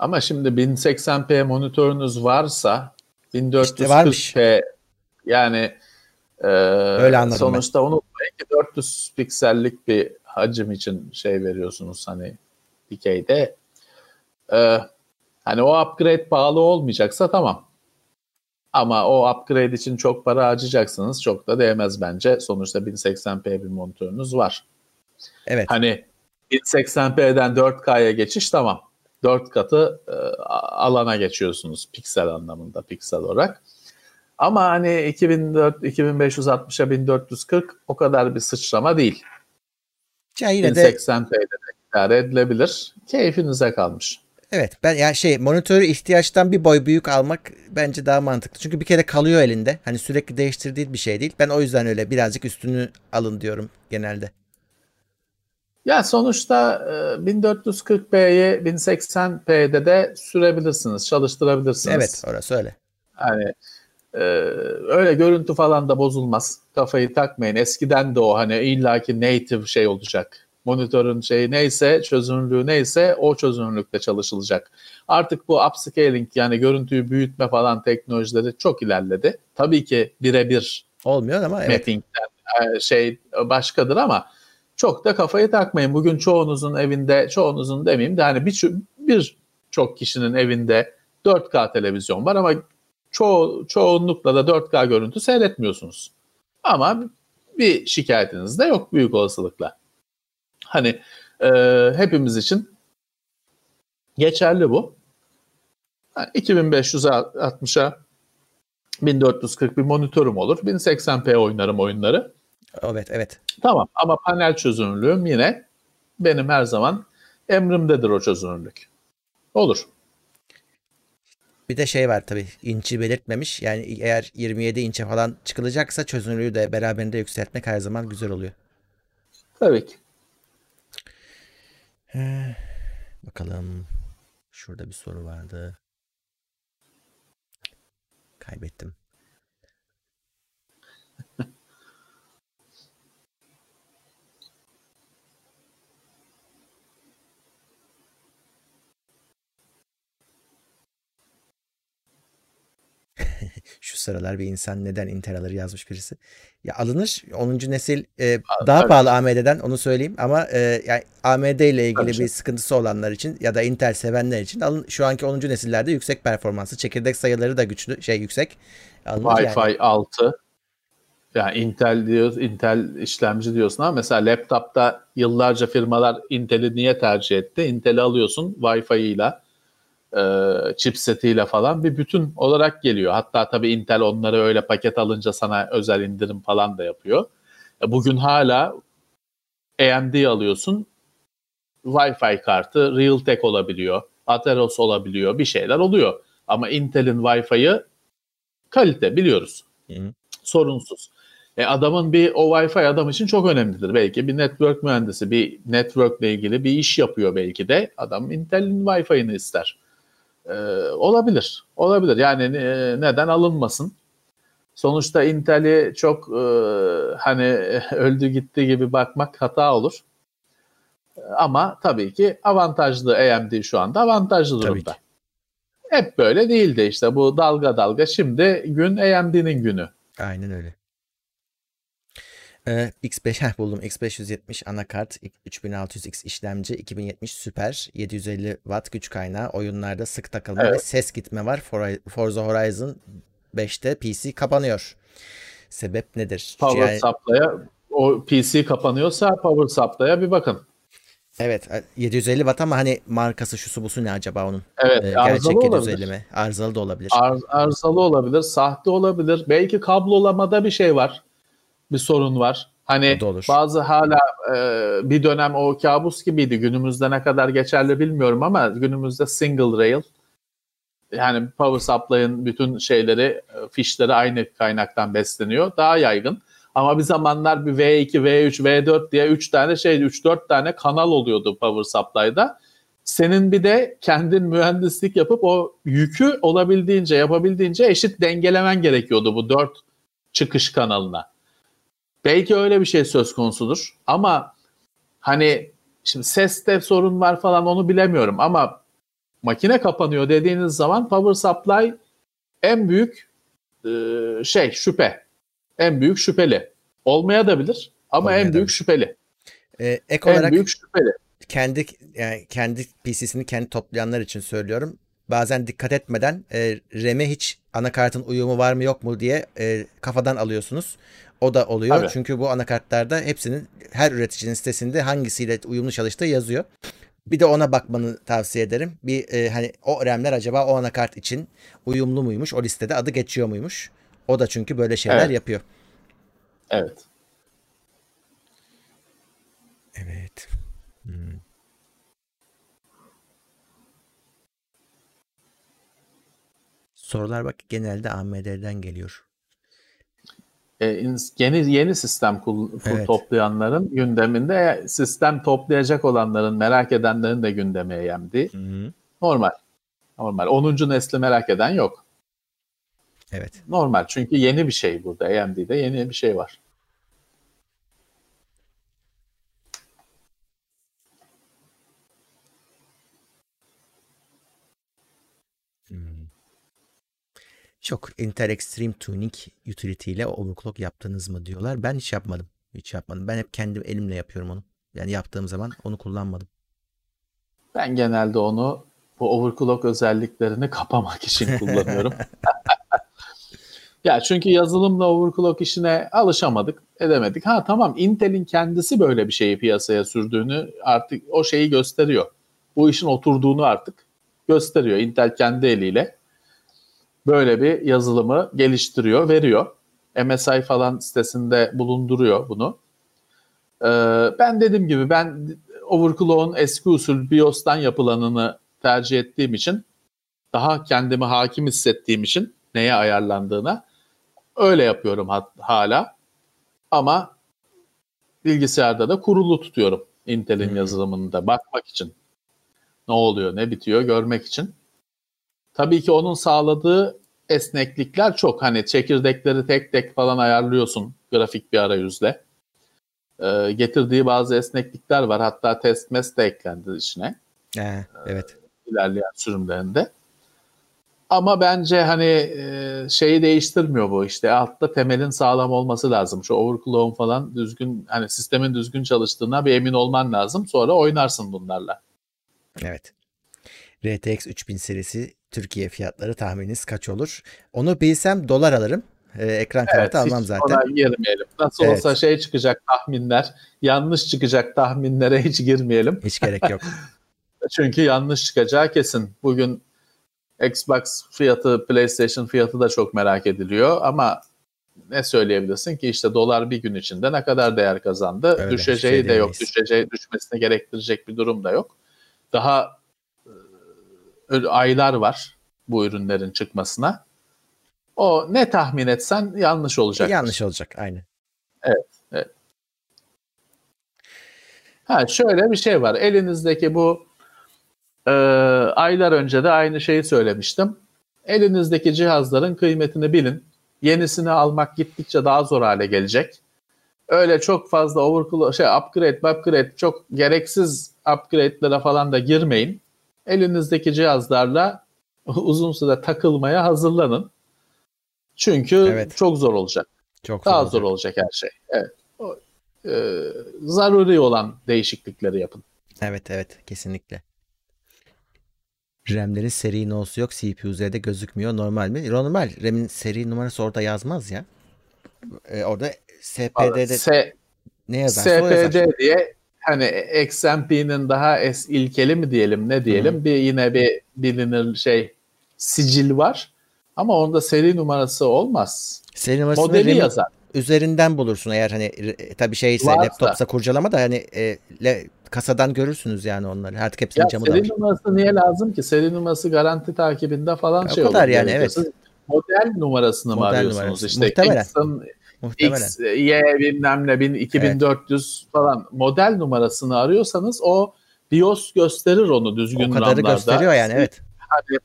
Ama şimdi 1080p monitörünüz varsa 1440p işte yani e, Öyle sonuçta ben. unutmayın ki 400 piksellik bir hacim için şey veriyorsunuz hani dikeyde. E, hani o upgrade pahalı olmayacaksa tamam. Ama o upgrade için çok para harcayacaksınız. Çok da değmez bence. Sonuçta 1080p bir monitörünüz var. Evet. Hani 1080p'den 4K'ya geçiş tamam. 4 katı e, alana geçiyorsunuz piksel anlamında piksel olarak. Ama hani 2004 2560'a 1440 o kadar bir sıçrama değil. Ya yine 1080p'de de idare edilebilir. Keyfinize kalmış. Evet ben yani şey monitörü ihtiyaçtan bir boy büyük almak bence daha mantıklı. Çünkü bir kere kalıyor elinde. Hani sürekli değiştirdiği bir şey değil. Ben o yüzden öyle birazcık üstünü alın diyorum genelde. Ya sonuçta 1440p'yi 1080p'de de sürebilirsiniz, çalıştırabilirsiniz. Evet, orası öyle. Yani e, öyle görüntü falan da bozulmaz. Kafayı takmayın. Eskiden de o hani illaki native şey olacak. Monitörün şeyi neyse, çözünürlüğü neyse o çözünürlükte çalışılacak. Artık bu upscaling yani görüntüyü büyütme falan teknolojileri çok ilerledi. Tabii ki birebir olmuyor ama evet. mapping'den şey başkadır ama çok da kafayı takmayın. Bugün çoğunuzun evinde, çoğunuzun demeyeyim de hani bir, bir çok kişinin evinde 4K televizyon var ama çoğu, çoğunlukla da 4K görüntü seyretmiyorsunuz. Ama bir şikayetiniz de yok büyük olasılıkla. Hani e, hepimiz için geçerli bu. Yani 2560'a 1440 bir monitörüm olur. 1080p oynarım oyunları. Evet, evet. Tamam ama panel çözünürlüğüm yine benim her zaman emrimdedir o çözünürlük. Olur. Bir de şey var tabii inçi belirtmemiş. Yani eğer 27 inçe falan çıkılacaksa çözünürlüğü de beraberinde yükseltmek her zaman güzel oluyor. Tabii ki. Ee, bakalım. Şurada bir soru vardı. Kaybettim. Şu sıralar bir insan neden Intel alır yazmış birisi. Ya alınır. 10. nesil e, daha Tabii. pahalı AMD'den onu söyleyeyim ama e, yani AMD ile ilgili Tabii. bir sıkıntısı olanlar için ya da Intel sevenler için alın şu anki 10. nesillerde yüksek performanslı çekirdek sayıları da güçlü şey yüksek. Wi-Fi yani. 6 yani Intel diyoruz, Intel işlemci diyorsun ama mesela laptopta yıllarca firmalar Intel'i niye tercih etti? Intel'i alıyorsun Wi-Fi ile e, chipsetiyle falan bir bütün olarak geliyor. Hatta tabii Intel onları öyle paket alınca sana özel indirim falan da yapıyor. E, bugün hala AMD alıyorsun. Wi-Fi kartı Realtek olabiliyor. Atheros olabiliyor. Bir şeyler oluyor. Ama Intel'in Wi-Fi'yi kalite biliyoruz. Hı. Sorunsuz. E adamın bir o Wi-Fi adam için çok önemlidir. Belki bir network mühendisi, bir network ile ilgili bir iş yapıyor belki de. Adam Intel'in Wi-Fi'ini ister. E, olabilir. Olabilir. Yani e, neden alınmasın? Sonuçta Intel'i çok e, hani [laughs] öldü gitti gibi bakmak hata olur. Ama tabii ki avantajlı AMD şu anda avantajlı durumda. Hep böyle değildi işte bu dalga dalga. Şimdi gün AMD'nin günü. Aynen öyle. Ee, X5 [laughs] heh, buldum. X570 anakart, 3600X işlemci, 2070 süper, 750 watt güç kaynağı, oyunlarda sık takılma Evet. ve ses gitme var. For- Forza Horizon 5'te PC kapanıyor. Sebep nedir? Power Yani- Supply'a o PC kapanıyorsa Power Supply'a bir bakın. evet 750 watt ama hani markası şusu busu ne acaba onun? Evet Ee, arızalı gerçek olabilir. 750 mi? Arızalı da olabilir. Ar- arızalı olabilir, sahte olabilir. Belki kablolamada bir şey var. Bir sorun var. Hani olur. bazı hala e, bir dönem o kabus gibiydi. Günümüzde ne kadar geçerli bilmiyorum ama günümüzde single rail yani power supply'ın bütün şeyleri, e, fişleri aynı kaynaktan besleniyor. Daha yaygın. Ama bir zamanlar bir V2, V3, V4 diye 3 tane şey, 3-4 tane kanal oluyordu power supply'da. Senin bir de kendin mühendislik yapıp o yükü olabildiğince, yapabildiğince eşit dengelemen gerekiyordu bu 4 çıkış kanalına. Belki öyle bir şey söz konusudur. Ama hani şimdi seste sorun var falan onu bilemiyorum ama makine kapanıyor dediğiniz zaman power supply en büyük e, şey şüphe. En büyük şüpheli. Olmaya da bilir ama en Olmayabilir. büyük şüpheli. Ee, ek En olarak büyük şüpheli. kendi yani kendi PC'sini kendi toplayanlar için söylüyorum. Bazen dikkat etmeden e, RAM'e hiç anakartın uyumu var mı yok mu diye e, kafadan alıyorsunuz. O da oluyor. Tabii. Çünkü bu anakartlarda hepsinin her üreticinin sitesinde hangisiyle uyumlu çalıştığı yazıyor. Bir de ona bakmanı tavsiye ederim. Bir e, hani o RAM'ler acaba o anakart için uyumlu muymuş? O listede adı geçiyor muymuş? O da çünkü böyle şeyler Evet. yapıyor. Evet. Evet. Hmm. Sorular bak genelde AMD'den geliyor. E, yeni yeni sistem kul- Evet. toplayanların gündeminde sistem toplayacak olanların merak edenlerin de gündeme yemdi. Normal. Normal. 10. nesli merak eden yok. Evet. Normal. Çünkü yeni bir şey burada. AMD'de yeni bir şey var. Çok Intel Extreme Tuning Utility ile overclock yaptınız mı diyorlar. Ben hiç yapmadım. Hiç yapmadım. Ben hep kendi elimle yapıyorum onu. Yani yaptığım zaman onu kullanmadım. Ben genelde onu bu overclock özelliklerini kapamak için kullanıyorum. [laughs] ya çünkü yazılımla overclock işine alışamadık, edemedik. Ha tamam Intel'in kendisi böyle bir şeyi piyasaya sürdüğünü artık o şeyi gösteriyor. Bu işin oturduğunu artık gösteriyor. Intel kendi eliyle böyle bir yazılımı geliştiriyor, veriyor. MSI falan sitesinde bulunduruyor bunu. Ee, ben dediğim gibi ben overclock'un eski usul BIOS'tan yapılanını tercih ettiğim için daha kendimi hakim hissettiğim için neye ayarlandığına öyle yapıyorum hat- hala. Ama bilgisayarda da kurulu tutuyorum Intel'in Hmm. yazılımını da bakmak için. Ne oluyor, ne bitiyor görmek için. Tabii ki onun sağladığı esneklikler çok. Hani çekirdekleri tek tek falan ayarlıyorsun grafik bir arayüzle. Ee, getirdiği bazı esneklikler var. Hatta test mes de eklendi içine Ee, evet. ilerleyen sürümlerinde. Ama bence hani e, şeyi değiştirmiyor bu işte altta temelin sağlam olması lazım. Şu overclock'un falan düzgün hani sistemin düzgün çalıştığına bir emin olman lazım. Sonra oynarsın bunlarla. Evet. RTX 3000 serisi Türkiye fiyatları tahmininiz kaç olur? Onu bilsem dolar alırım. Ee, ekran kartı hiç almam zaten. Ona girmeyelim. Nasıl Evet. olsa şey çıkacak tahminler, yanlış çıkacak tahminlere hiç girmeyelim. Hiç gerek yok. [laughs] Çünkü yanlış çıkacağı kesin. Bugün Xbox fiyatı, PlayStation fiyatı da çok merak ediliyor ama ne söyleyebilirsin ki işte dolar bir gün içinde ne kadar değer kazandı. Öyle, Düşeceği şey de yok. Düşeceği, düşmesine gerektirecek bir durum da yok. Daha aylar var bu ürünlerin çıkmasına. O ne tahmin etsen yanlış olacak. Yanlış olacak. Aynen. Evet, evet. Ha şöyle bir şey var. Elinizdeki bu e, aylar önce de aynı şeyi söylemiştim. Elinizdeki cihazların kıymetini bilin. Yenisini almak gittikçe daha zor hale gelecek. Öyle çok fazla overclock, şey upgrade, upgrade çok gereksiz upgrade'lere falan da girmeyin. Elinizdeki cihazlarla [laughs] uzun süre takılmaya hazırlanın. Çünkü Evet. çok zor olacak. Çok Daha olacak. zor olacak her şey. Evet. O, e, zaruri olan değişiklikleri yapın. Evet evet kesinlikle. RAM'lerin seri no'su yok. CPU'de gözükmüyor. Normal mi? Normal. RAM'in seri numarası orada yazmaz ya. Ee, orada SPD'de S- ne yazar. SPD diye hani XMP'nin daha es ilkeli mi diyelim ne diyelim bir yine bir bilinir şey sicil var. Ama onda seri numarası olmaz. Seri numarasını Modeli yazar. üzerinden bulursun eğer hani e, tabii şeyse Varsa. laptopsa kurcalama da hani e, le- kasadan görürsünüz yani onları. Artık hepsinin Ya camı da seri numarası niye lazım ki? Seri numarası garanti takibinde falan O şey kadar olur. yani, evet. Model numarasını mı Model arıyorsunuz? numarası. İşte Muhtemelen. X'ın Muhtemelen. X, Y bilmem ne bin- 2400 falan model numarasını arıyorsanız o BIOS gösterir onu düzgün o kadarı RAM'larda. gösteriyor yani evet. Hani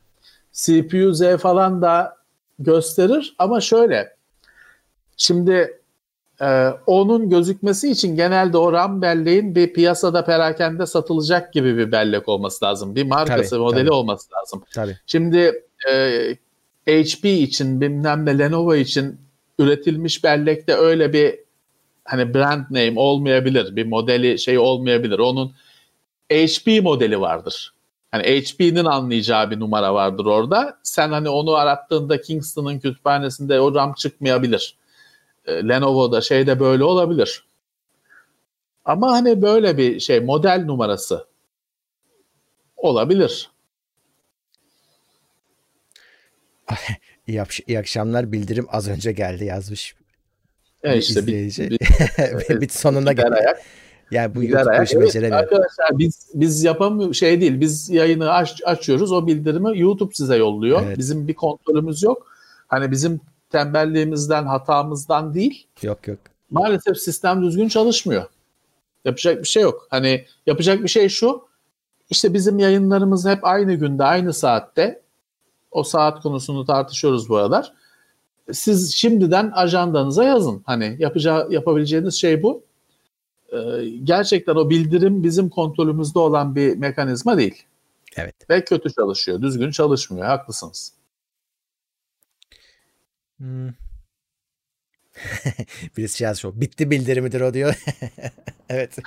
CPU Z falan da gösterir ama şöyle şimdi e, onun gözükmesi için genelde o RAM belleğin bir piyasada perakende satılacak gibi bir bellek olması lazım. Bir markası Tabii, modeli tabii. olması lazım. Tabii. Şimdi e, HP için bilmem ne Lenovo için üretilmiş bellekte öyle bir hani brand name olmayabilir. Bir modeli şey olmayabilir. Onun HP modeli vardır. Hani HP'nin anlayacağı bir numara vardır orada. Sen hani onu arattığında Kingston'ın kütüphanesinde o RAM çıkmayabilir. E, Lenovo'da şeyde böyle olabilir. Ama hani böyle bir şey model numarası olabilir. [laughs] İyi, iyi akşamlar bildirim az önce geldi yazmış. E Bir işte bir, izleyici. bir- [laughs] bir sonuna gider geldi. ayak. Yani bu Gider YouTube ayak. Evet, beceremiyor. arkadaşlar biz biz yapamıyor şey değil. Biz yayını aç, açıyoruz. O bildirimi YouTube size yolluyor. Evet. Bizim bir kontrolümüz yok. Hani bizim tembelliğimizden, hatamızdan değil. Yok yok. Maalesef sistem düzgün çalışmıyor. Yapacak bir şey yok. Hani yapacak bir şey şu. İşte bizim yayınlarımız hep aynı günde, aynı saatte. O saat konusunu tartışıyoruz bu aralar. Siz şimdiden ajandanıza yazın. Hani yapacağı, yapabileceğiniz şey bu. Ee, gerçekten o bildirim bizim kontrolümüzde olan bir mekanizma değil. Evet. Ve kötü çalışıyor, düzgün çalışmıyor. Haklısınız. Hmm. Birisi şey yazmış. Bitti bildirimidir o diyor. [laughs] evet.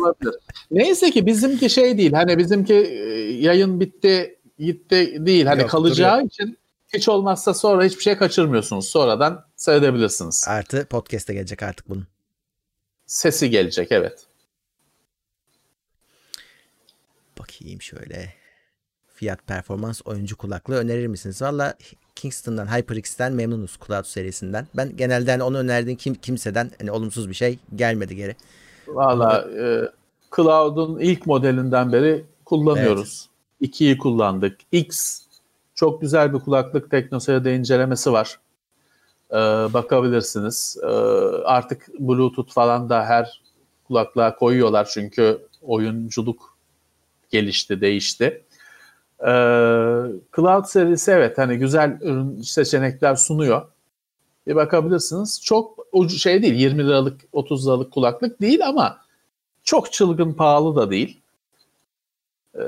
Olabilir. Neyse ki bizimki şey değil. Hani bizimki e, yayın bitti gitti değil. Hani Yok, kalacağı için hiç olmazsa sonra hiçbir şey kaçırmıyorsunuz. Sonradan seyredebilirsiniz. Artı podcast'e gelecek artık bunun. Sesi gelecek evet. Bakayım şöyle. Fiyat performans oyuncu kulaklığı önerir misiniz? Valla Kingston'dan HyperX'ten memnunuz Cloud serisinden. Ben genelde hani onu önerdiğim kim, kimseden hani olumsuz bir şey gelmedi geri. Valla e, Cloud'un ilk modelinden beri kullanıyoruz. 2'yi kullandık. X çok güzel bir kulaklık teknoseyirde incelemesi var. E, bakabilirsiniz. E, artık Bluetooth falan da her kulaklığa koyuyorlar çünkü oyunculuk gelişti, değişti. E, Cloud serisi evet hani güzel ürün seçenekler sunuyor. Bir bakabilirsiniz. Çok ucu şey değil 20 liralık 30 liralık kulaklık değil ama çok çılgın pahalı da değil. Ee,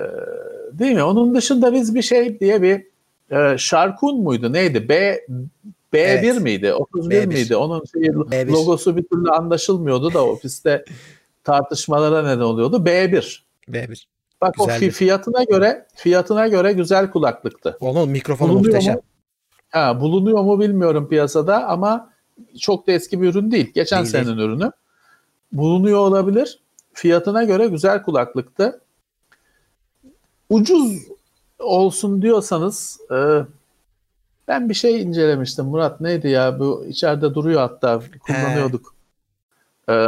değil mi? Onun dışında biz bir şey diye bir e, Şarkun muydu neydi? B B1 Evet. miydi? 31 B1. miydi? Onun şeyi, B1. logosu bir türlü anlaşılmıyordu da ofiste tartışmalara neden oluyordu. B1. B1. Bak o Güzeldi. fi- fiyatına göre fiyatına göre güzel kulaklıktı. Onun mikrofonu Bulunuyor muhteşem. mu? Ha, bulunuyor mu bilmiyorum piyasada ama çok da eski bir ürün değil. Geçen Değil, senenin ürünü. Bulunuyor olabilir. Fiyatına göre güzel kulaklıktı. Ucuz olsun diyorsanız e, ben bir şey incelemiştim. Murat neydi ya? Bu içeride duruyor hatta kullanıyorduk. E,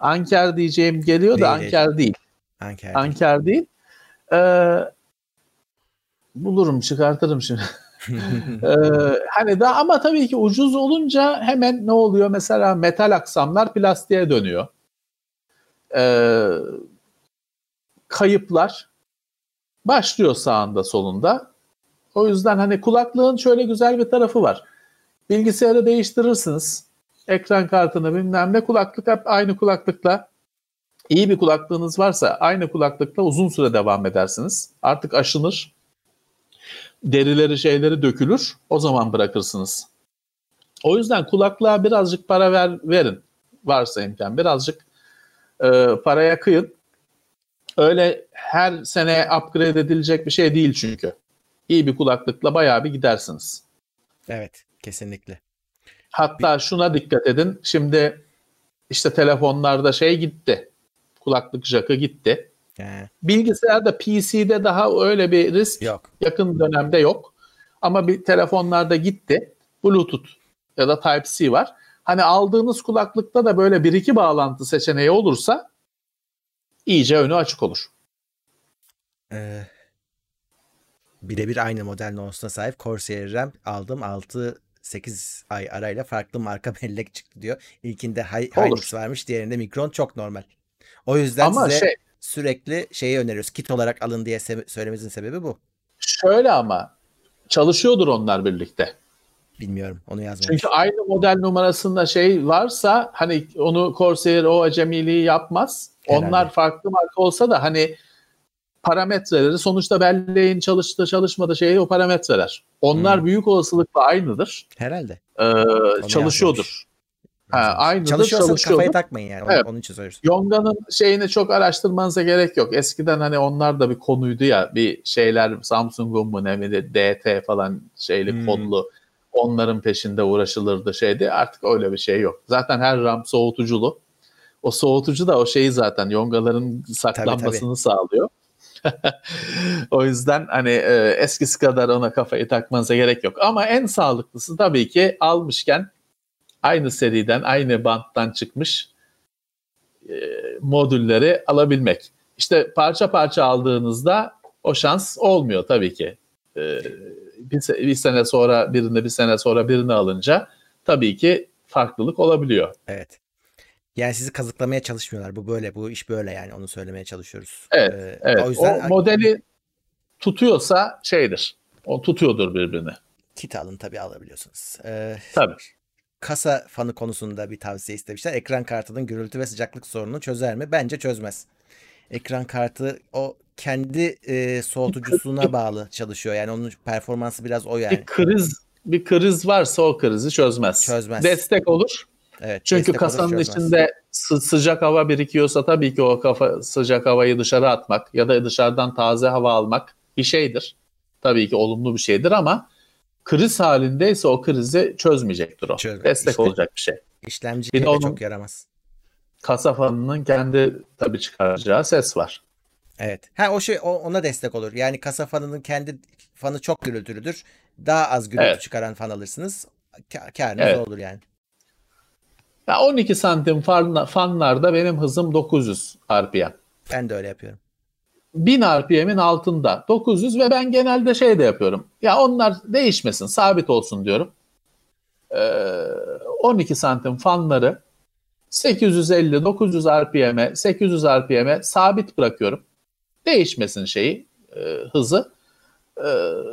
Anker diyeceğim geliyor da Değil, Anker değil. Anker. Anker değil. Ee, bulurum çıkartırım şimdi. ee, [laughs] hani da ama tabii ki ucuz olunca hemen ne oluyor? Mesela metal aksamlar plastiğe dönüyor. Ee, kayıplar başlıyor sağında solunda. O yüzden hani kulaklığın şöyle güzel bir tarafı var. Bilgisayarı değiştirirsiniz. Ekran kartını bilmem ne kulaklık hep aynı kulaklıkla iyi bir kulaklığınız varsa aynı kulaklıkla uzun süre devam edersiniz. Artık aşınır. Derileri şeyleri dökülür. O zaman bırakırsınız. O yüzden kulaklığa birazcık para ver, verin. Varsa imkan birazcık e, paraya kıyın. Öyle her sene upgrade edilecek bir şey değil çünkü. İyi bir kulaklıkla bayağı bir gidersiniz. Evet, kesinlikle. Hatta şuna dikkat edin. Şimdi işte telefonlarda şey gitti. Kulaklık jackı gitti. He. Bilgisayarda PC'de daha öyle bir risk Yok. yakın dönemde yok. Ama bir telefonlarda gitti. Bluetooth ya da Type-C var. Hani aldığınız kulaklıkta da böyle bir iki bağlantı seçeneği olursa iyice önü açık olur. Ee, birebir aynı model nonsuna sahip Corsair RAM aldım 6 8 ay arayla farklı marka [laughs] bellek çıktı diyor. İlkinde. Hynix varmış, diğerinde Micron çok normal. O yüzden Ama size şey sürekli şeyi öneriyoruz. Kit olarak alın diye se- söylememizin sebebi bu. şöyle ama çalışıyordur onlar birlikte. Bilmiyorum. Onu yazmamış. Çünkü aynı model numarasında şey varsa hani onu Corsair o acemiliği yapmaz. Herhalde. Onlar farklı marka olsa da hani parametreleri sonuçta belleğin çalıştı çalışmadı şeyi o parametreler. Onlar Hmm. büyük olasılıkla aynıdır. Herhalde. Ee, çalışıyordur. yazmamış. Ha, aynıdır, Çalışıyorsa çalışıyordur. kafaya takmayın yani. Evet. Onun için söylüyoruz. Yonga'nın şeyini çok araştırmanıza gerek yok. Eskiden hani onlar da bir konuydu ya bir şeyler Samsung'un mu ne mi DT falan şeyli Hmm. kodlu onların peşinde uğraşılırdı şeydi. Artık öyle bir şey yok. Zaten her RAM soğutuculu. O soğutucu da o şeyi zaten yongaların saklanmasını sağlıyor. [laughs] o yüzden hani e, eskisi kadar ona kafayı takmanıza gerek yok. Ama en sağlıklısı tabii ki almışken aynı seriden, aynı banttan çıkmış e, modülleri alabilmek. İşte parça parça aldığınızda o şans olmuyor tabii ki. E, bir, bir sene sonra birini, bir sene sonra birini alınca tabii ki farklılık olabiliyor. Evet. Yani sizi kazıklamaya çalışmıyorlar. Bu böyle, bu iş böyle yani onu söylemeye çalışıyoruz. Evet, Ee, Evet, O yüzden o modeli tutuyorsa şeydir. O tutuyordur birbirini. kit alın tabii alabiliyorsunuz. Ee, Tabii. kasa fanı konusunda bir tavsiye istemişler. Ekran kartının gürültü ve sıcaklık sorununu çözer mi? Bence çözmez. Ekran kartı o kendi e, soğutucusuna bağlı çalışıyor. Yani onun performansı biraz o yani. Bir kriz bir kriz varsa o krizi çözmez. Çözmez. Destek olur. Evet. Çünkü destek olur, kasanın çözmez. içinde sı- sıcak hava birikiyorsa tabii ki o kafa sıcak havayı dışarı atmak ya da dışarıdan taze hava almak bir şeydir. Tabii ki olumlu bir şeydir ama kriz halindeyse o krizi çözmeyecektir o. Çözmez. Destek İşte- olacak bir şey. İşlemci Bir de de onun- çok yaramaz. Kasa fanının kendi tabii çıkaracağı ses var. Evet. Ha o şey o- ona destek olur. Yani kasa fanının kendi fanı çok gürültülüdür. Daha az gürültü Evet. çıkaran fan alırsınız. Kârınız Evet. olur yani. Ya 12 santim fan, fanlarda benim hızım 900 RPM. Ben de öyle yapıyorum. 1000 RPM'in altında 900 ve ben genelde şey de yapıyorum. Ya onlar değişmesin, sabit olsun diyorum. Ee, 12 santim fanları 850-900 RPM'e, 800 RPM'e sabit bırakıyorum. Değişmesin şeyi, e, hızı. E,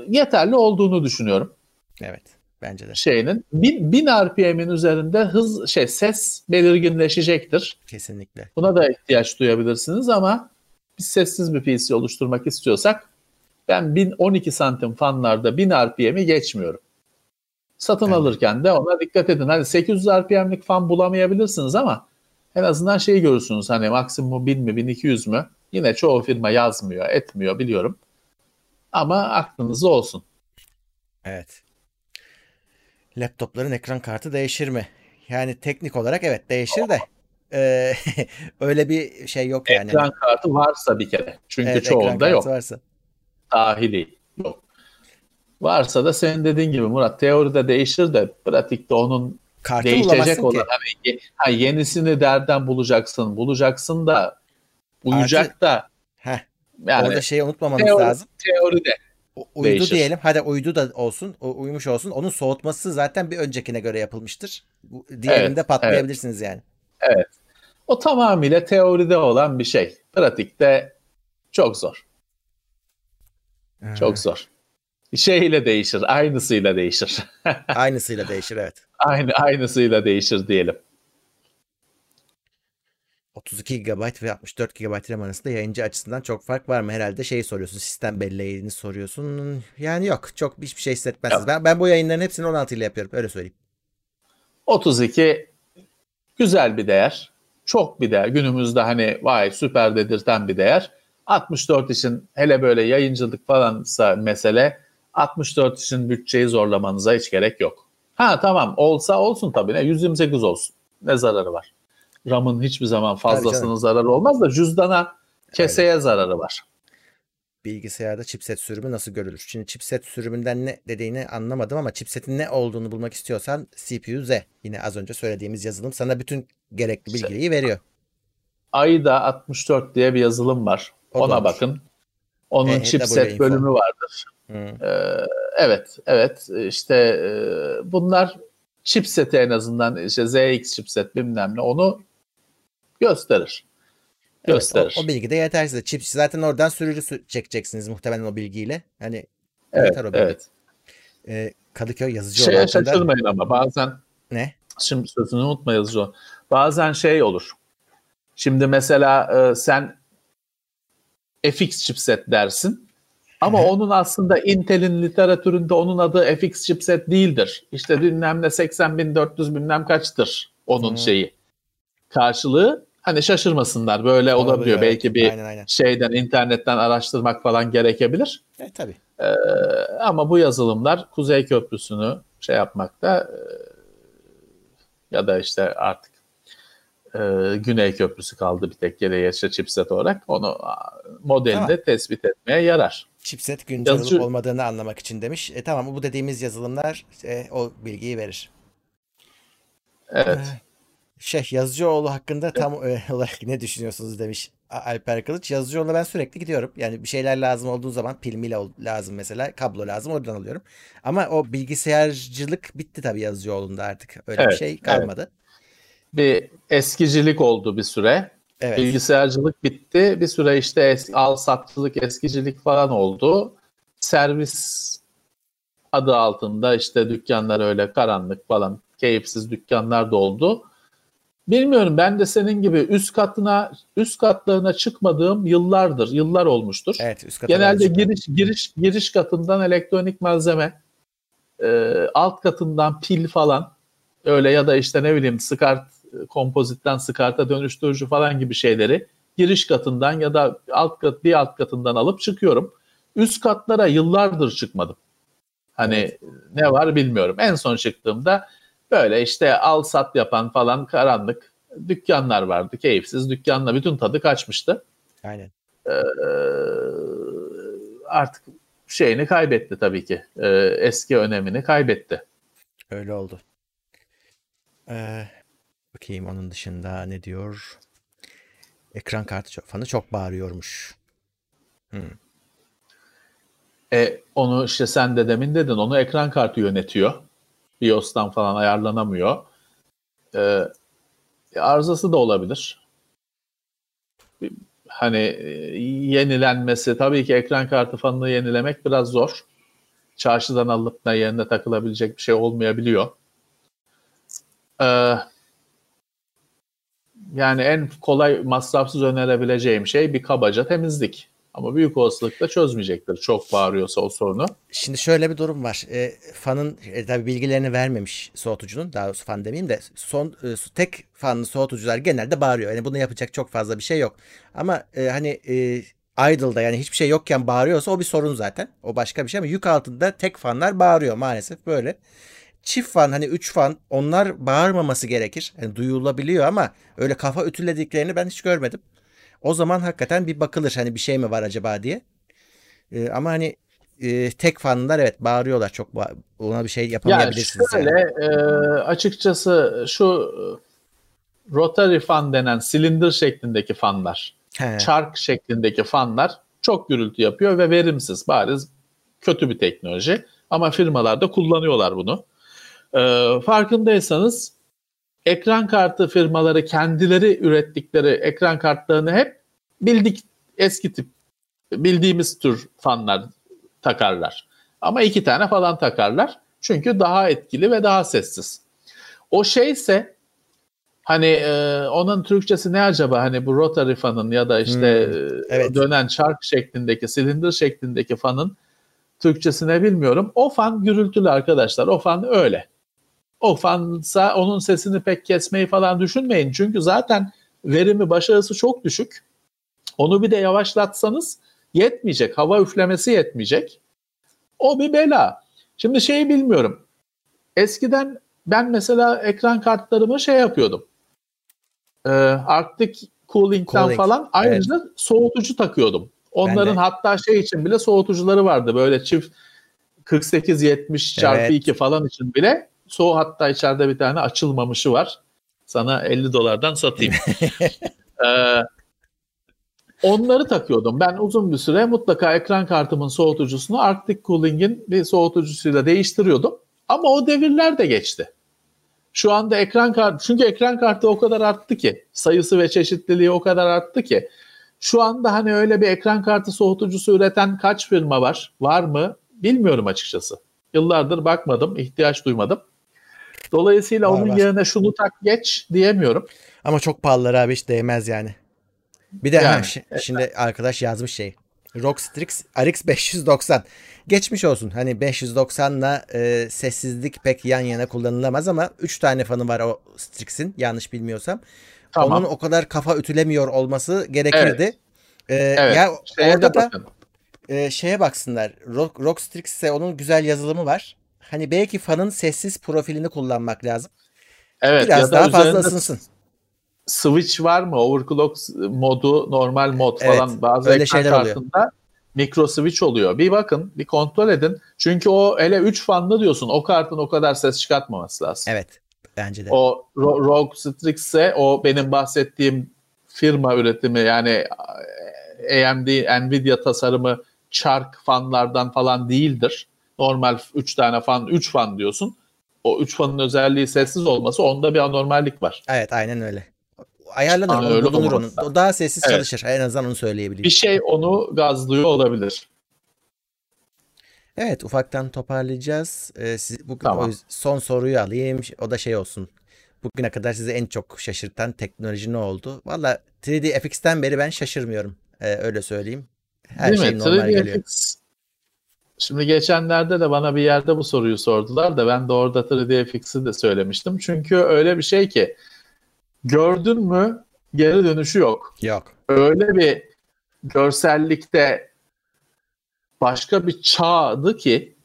yeterli olduğunu düşünüyorum Evet. Bence de. şeyinin. 1000, 1000 RPM'in üzerinde hız şey ses belirginleşecektir. Kesinlikle. Buna da ihtiyaç duyabilirsiniz ama biz sessiz bir PC oluşturmak istiyorsak ben 1012 santim fanlarda 1000 RPM'i geçmiyorum. Satın de. alırken de ona dikkat edin. Hani 800 RPM'lik fan bulamayabilirsiniz ama en azından şeyi görürsünüz. Hani maksimum 1000 mi 1200 mü? Yine çoğu firma yazmıyor, etmiyor biliyorum. Ama aklınızda olsun. Evet. Laptopların ekran kartı değişir mi? Yani teknik olarak evet değişir de e, [laughs] öyle bir şey yok yani. Ekran kartı varsa bir kere. Çünkü Evet, çoğunda yok. varsa. dahili yok. Varsa da senin dediğin gibi Murat teoride değişir de pratikte onun Kartı değişecek olan ki. hani ha, yenisini derden bulacaksın. Bulacaksın da uyacak da Heh, yani orada şeyi unutmamamız teori- lazım. teoride uydu Değişir. diyelim. Hadi uydu da olsun. Uyumuş olsun. Onun soğutması zaten bir öncekine göre yapılmıştır. Diğerinde Evet, patlayabilirsiniz yani. O tamamıyla teoride olan bir şey. Pratikte çok zor. Çok zor. Şeyle değişir, aynısıyla değişir. [laughs] Aynısıyla değişir evet. Aynı aynısıyla değişir diyelim. 32 GB ve 64 GB RAM arasında yayıncı açısından çok fark var mı? Herhalde şeyi soruyorsun. Sistem belleğini soruyorsun. Yani yok. Çok hiçbir şey hissetmezsiniz. Ben, ben bu yayınların hepsini 16 ile yapıyorum. Öyle söyleyeyim. 32 güzel bir değer. Çok bir değer. Günümüzde hani vay süper dedirten bir değer. 64 için hele böyle yayıncılık falansa mesele 64 için bütçeyi zorlamanıza hiç gerek yok. Ha tamam olsa olsun tabii ne 128 olsun. Ne zararı var? RAM'ın hiçbir zaman fazlasının zararı olmaz da cüzdana keseye zararı var. Bilgisayarda chipset sürümü nasıl görülür? Şimdi chipset sürümünden ne dediğini anlamadım ama chipsetin ne olduğunu bulmak istiyorsan CPU Z. Yine az önce söylediğimiz yazılım sana bütün gerekli İşte- bilgiyi veriyor. AIDA 64 diye bir yazılım var. O Ona olur. bakın. Onun E, chipset bölümü vardır. Ee, evet, evet. İşte e, bunlar chipseti en azından işte ZX chipset bilmem ne onu gösterir. Evet, Gösterir. o, o bilgi de yetersiz. Chip zaten oradan sürücü sü- çekeceksiniz muhtemelen o bilgiyle. Hani evet, yeter o bilgi. evet. Ee, Kadıköy Yazıcıoğlu Şeye şaşırmayın ama bazen ne? şimdi sözünü unutma yazıcı. Bazen şey olur. Şimdi mesela e, sen FX chipset dersin. Ama Hı hı. onun aslında Intel'in literatüründe onun adı FX chipset değildir. İşte bilmem ne 80.400 bilmem kaçtır onun Hı. şeyi. Karşılığı hani şaşırmasınlar böyle olabiliyor. Olabiliyor, Belki evet. bir Aynen aynen. şeyden internetten araştırmak falan gerekebilir. E, tabii. Ee, ama bu yazılımlar Kuzey Köprüsü'nü şey yapmakta e, ya da işte artık e, Güney Köprüsü kaldı bir tek geriye işte chipset olarak onu modelinde Tamam. tespit etmeye yarar. Chipset güncel Yazıcı- olup olmadığını anlamak için demiş. E tamam bu dediğimiz yazılımlar e, o bilgiyi verir. Evet. Şey Yazıcıoğlu hakkında tam e, [laughs] olarak ne düşünüyorsunuz demiş Alper Kılıç. Yazıcıoğlu'na ben sürekli gidiyorum. Yani bir şeyler lazım olduğu zaman pil ol- lazım mesela. Kablo lazım oradan alıyorum. Ama o bilgisayarcılık bitti tabii Yazıcıoğlu'nda artık. Öyle bir Evet, şey kalmadı. Bir eskicilik oldu bir süre. Evet. Bilgisayarcılık bitti. Bir süre işte es- al satçılık, eskicilik falan oldu. Servis adı altında işte dükkanlar öyle karanlık falan keyifsiz dükkanlar da oldu. Bilmiyorum ben de senin gibi üst katına üst katlarına çıkmadığım yıllardır, yıllar olmuştur. Evet üst Genelde giriş giriş giriş katından elektronik malzeme, e, alt katından pil falan öyle ya da işte ne bileyim skart kompozitten skarta dönüştürücü falan gibi şeyleri giriş katından ya da alt kat bir alt katından alıp çıkıyorum. Üst katlara yıllardır çıkmadım. Hani Evet. ne var bilmiyorum. En son çıktığımda böyle işte al sat yapan falan karanlık dükkanlar vardı. Keyifsiz dükkanla bütün tadı kaçmıştı. Aynen. Ee, artık şeyini kaybetti tabii ki. Ee, eski önemini kaybetti. Öyle oldu. Ee, bakayım onun dışında ne diyor? Ekran kartı fanı çok bağırıyormuş. E, onu işte sen de demin dedin onu ekran kartı yönetiyor. BIOS'tan falan ayarlanamıyor. Ee, arızası da olabilir. Hani e, yenilenmesi tabii ki ekran kartı fanını yenilemek biraz zor. Çarşıdan alıp da yerine takılabilecek bir şey olmayabiliyor. Ee, yani en kolay masrafsız önerebileceğim şey bir kabaca temizlik. Ama büyük olasılıkla çözmeyecektir çok bağırıyorsa o sorunu. Şimdi şöyle bir durum var. E, fanın e, tabii bilgilerini vermemiş soğutucunun. Daha doğrusu fan demeyeyim de son e, tek fanlı soğutucular genelde bağırıyor. Yani bunu yapacak çok fazla bir şey yok. Ama e, hani e, idle'da yani hiçbir şey yokken bağırıyorsa o bir sorun zaten. O başka bir şey ama yük altında tek fanlar bağırıyor maalesef böyle. Çift fan hani 3 fan onlar bağırmaması gerekir. Yani duyulabiliyor ama öyle kafa ütülediklerini ben hiç görmedim. O zaman hakikaten bir bakılır hani bir şey mi var acaba diye. E, ama hani e, tek fanlar evet bağırıyorlar çok ona bir şey Yani yapamayabilirsiniz. şöyle yani. e, açıkçası şu e, rotary fan denen silindir şeklindeki fanlar, He, çark şeklindeki fanlar çok gürültü yapıyor ve verimsiz. Bariz Kötü bir teknoloji ama firmalar da kullanıyorlar bunu. Ee, farkındaysanız ekran kartı firmaları kendileri ürettikleri ekran kartlarını hep bildik eski tip bildiğimiz tür fanlar takarlar. Ama iki tane falan takarlar. Çünkü daha etkili ve daha sessiz. O şeyse hani e, onun Türkçesi ne acaba? Hani bu rotary fanın ya da işte Hmm, e, evet. dönen çark şeklindeki, silindir şeklindeki fanın Türkçesine bilmiyorum. O fan gürültülü arkadaşlar. O fan öyle. O fansa onun sesini pek kesmeyi falan düşünmeyin. Çünkü zaten verimi başarısı çok düşük. Onu bir de yavaşlatsanız yetmeyecek. Hava üflemesi yetmeyecek. O bir bela. Şimdi şeyi bilmiyorum. Eskiden ben mesela ekran kartlarımı şey yapıyordum. Ee, Arctic Cooling'den Cooling, falan ayrıca soğutucu takıyordum. Onların hatta şey için bile soğutucuları vardı. Böyle çift 48-70 çarpı Evet. 2 falan için bile soğuk hatta içeride bir tane açılmamışı var. Sana 50 dolardan satayım. [laughs] ee, onları takıyordum. Ben uzun bir süre mutlaka ekran kartımın soğutucusunu Arctic Cooling'in bir soğutucusuyla değiştiriyordum. Ama o devirler de geçti. Şu anda ekran kartı, çünkü ekran kartı o kadar arttı ki, sayısı ve çeşitliliği o kadar arttı ki, şu anda hani öyle bir ekran kartı soğutucusu üreten kaç firma var? Var mı? Bilmiyorum açıkçası. Yıllardır bakmadım, ihtiyaç duymadım. Dolayısıyla Var, onun var. yerine şunu tak geç diyemiyorum. Ama çok pahalılar abi hiç değmez yani. Bir de Yani, ha, şi- şimdi arkadaş yazmış şey. Rockstrix RX 590. Geçmiş olsun. Hani 590 ile e, sessizlik pek yan yana kullanılamaz ama 3 tane fanı var o Strix'in yanlış bilmiyorsam. Tamam. Onun o kadar kafa ütülemiyor olması gerekirdi. E, Evet. Ya Şeye orada da e, şeye baksınlar. Rock, Rockstrix'e onun güzel yazılımı var. Hani belki fanın sessiz profilini kullanmak lazım. Evet, Biraz daha fazla ısınsın. switch var mı? Overclock modu, normal mod Evet, falan bazı öyle ekran şeyler oluyor. kartında mikro switch oluyor. Bir bakın, bir kontrol edin. Çünkü o hele 3 fanlı diyorsun. O kartın o kadar ses çıkartmaması lazım. Evet. Bence de. O Ro- Rogue Strix'e o benim bahsettiğim firma üretimi yani AMD, Nvidia tasarımı çark fanlardan falan değildir. Normal 3 tane fan, 3 fan diyorsun. O 3 fanın özelliği sessiz olması onda bir anormallik var. Evet aynen öyle. Ayarlanır. Onu öyle bulunur onun. O daha sessiz Evet. çalışır. En azından onu söyleyebilirim. Bir şey onu gazlıyor olabilir. Evet ufaktan toparlayacağız. Ee, siz, bugün Tamam. son soruyu alayım. O da şey olsun. Bugüne kadar sizi en çok şaşırtan teknoloji ne oldu? Valla 3D FX'ten beri ben şaşırmıyorum. Ee, öyle söyleyeyim. Her Değil şey mi? normal 3D geliyor. FX. Şimdi geçenlerde de bana bir yerde bu soruyu sordular da ben de orada 3D FX'i de söylemiştim. Çünkü öyle bir şey ki gördün mü geri dönüşü yok. Yok. Öyle bir görsellikte başka bir çağdı ki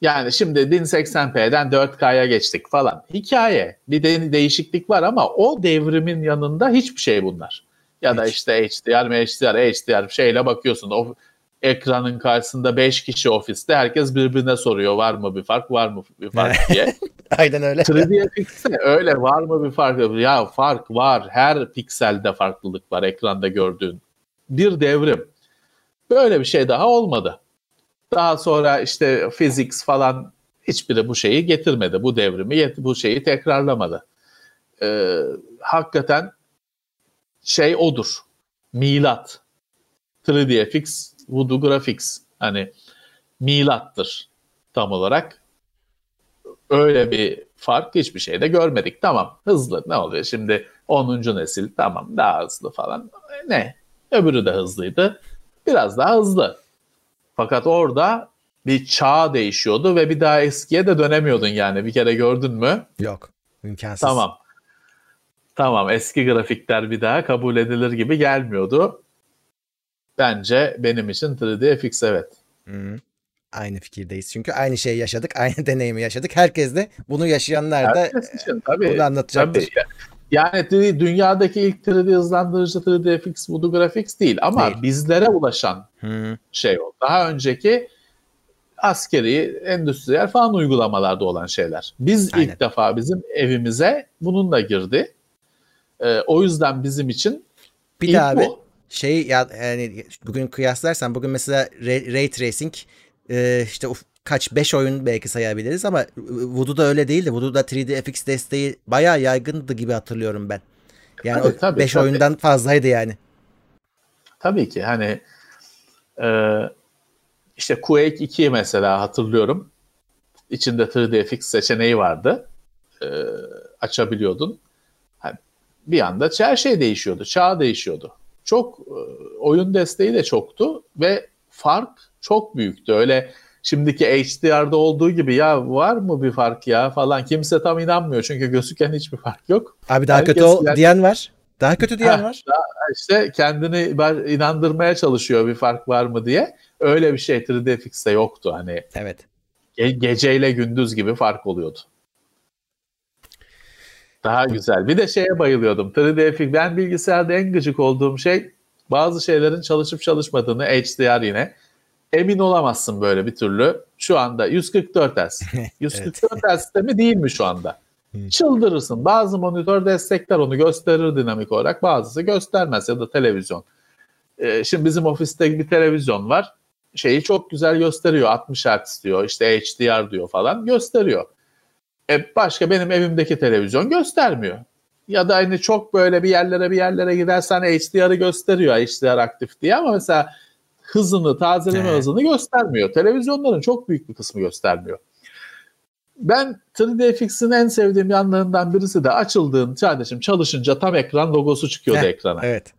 yani şimdi 1080p'den 4K'ya geçtik falan. Hikaye. Bir de değişiklik var ama o devrimin yanında hiçbir şey bunlar. Ya da Hiç. işte HDR, HDR, HDR şeyle bakıyorsun. O ekranın karşısında 5 kişi ofiste herkes birbirine soruyor var mı bir fark var mı bir fark diye. [laughs] Aynen öyle. 3D FX'te öyle var mı bir fark? Ya fark var. Her pikselde farklılık var ekranda gördüğün. Bir devrim. Böyle bir şey daha olmadı. Daha sonra işte physics falan hiçbiri bu şeyi getirmedi. Bu devrimi, bu şeyi tekrarlamadı. Ee, hakikaten şey odur. Milat. 3D FX, Voodoo Graphics. Hani milattır tam olarak öyle bir fark hiçbir şeyde görmedik. Tamam hızlı ne oluyor şimdi 10. nesil tamam daha hızlı falan. Ne? Öbürü de hızlıydı. Biraz daha hızlı. Fakat orada bir çağ değişiyordu ve bir daha eskiye de dönemiyordun yani. Bir kere gördün mü? Yok. İmkansız. Tamam. Tamam eski grafikler bir daha kabul edilir gibi gelmiyordu. Bence benim için 3D FX evet. Hı. Aynı fikirdeyiz. Çünkü aynı şeyi yaşadık. [laughs] Aynı deneyimi yaşadık. Herkes de bunu yaşayanlar da için tabii. bunu anlatacaktır. Tabii. Yani 3D dünyadaki ilk 3D hızlandırıcı 3D FX Voodoo Graphics değil ama Değil. bizlere ulaşan Hı. şey o. Daha önceki askeri, endüstriyel falan uygulamalarda olan şeyler. Biz Aynen. ilk defa bizim evimize bununla girdi. Ee, o yüzden bizim için Bir ilk daha abi bu. Şey ya yani bugün kıyaslarsan bugün mesela ray, tracing e, işte uf- kaç 5 oyun belki sayabiliriz ama Voodoo'da öyle değildi. Voodoo'da 3D FX desteği bayağı yaygındı gibi hatırlıyorum ben. Yani Tabii, o tabii, 5 tabii. oyundan fazlaydı yani. Tabii ki hani e, işte Quake 2 mesela hatırlıyorum. İçinde 3D FX seçeneği vardı. E, açabiliyordun. Hani bir anda her şey değişiyordu. Çağ değişiyordu. Çok e, oyun desteği de çoktu ve fark çok büyüktü. Öyle şimdiki HDR'da olduğu gibi ya var mı bir fark ya falan kimse tam inanmıyor çünkü gözüken hiçbir fark yok. Abi daha Herkes kötü ol yani- diyen var. Daha kötü diyen Ha, var. işte kendini inandırmaya çalışıyor bir fark var mı diye. Öyle bir şey 3D FX'te yoktu. Hani Evet. ge- geceyle gündüz gibi fark oluyordu. Daha güzel. Bir de şeye bayılıyordum. 3D FX. Ben bilgisayarda en gıcık olduğum şey bazı şeylerin çalışıp çalışmadığını HDR yine. Emin olamazsın böyle bir türlü. Şu anda 144 Hz. 144 Hz de mi değil mi şu anda? Çıldırırsın. Bazı monitör destekler onu gösterir dinamik olarak. Bazısı göstermez ya da televizyon. Ee, şimdi bizim ofiste bir televizyon var. Şeyi çok güzel gösteriyor. 60 Hz diyor. işte HDR diyor falan. Gösteriyor. E başka benim evimdeki televizyon göstermiyor. Ya da hani çok böyle bir yerlere bir yerlere gidersen HDR'ı gösteriyor. HDR aktif diye ama mesela hızını, tazeleme He. hızını göstermiyor. Televizyonların çok büyük bir kısmı göstermiyor. Ben 3D FX'in en sevdiğim yanlarından birisi de açıldığın kardeşim çalışınca tam ekran logosu çıkıyordu Heh, ekrana. Evet.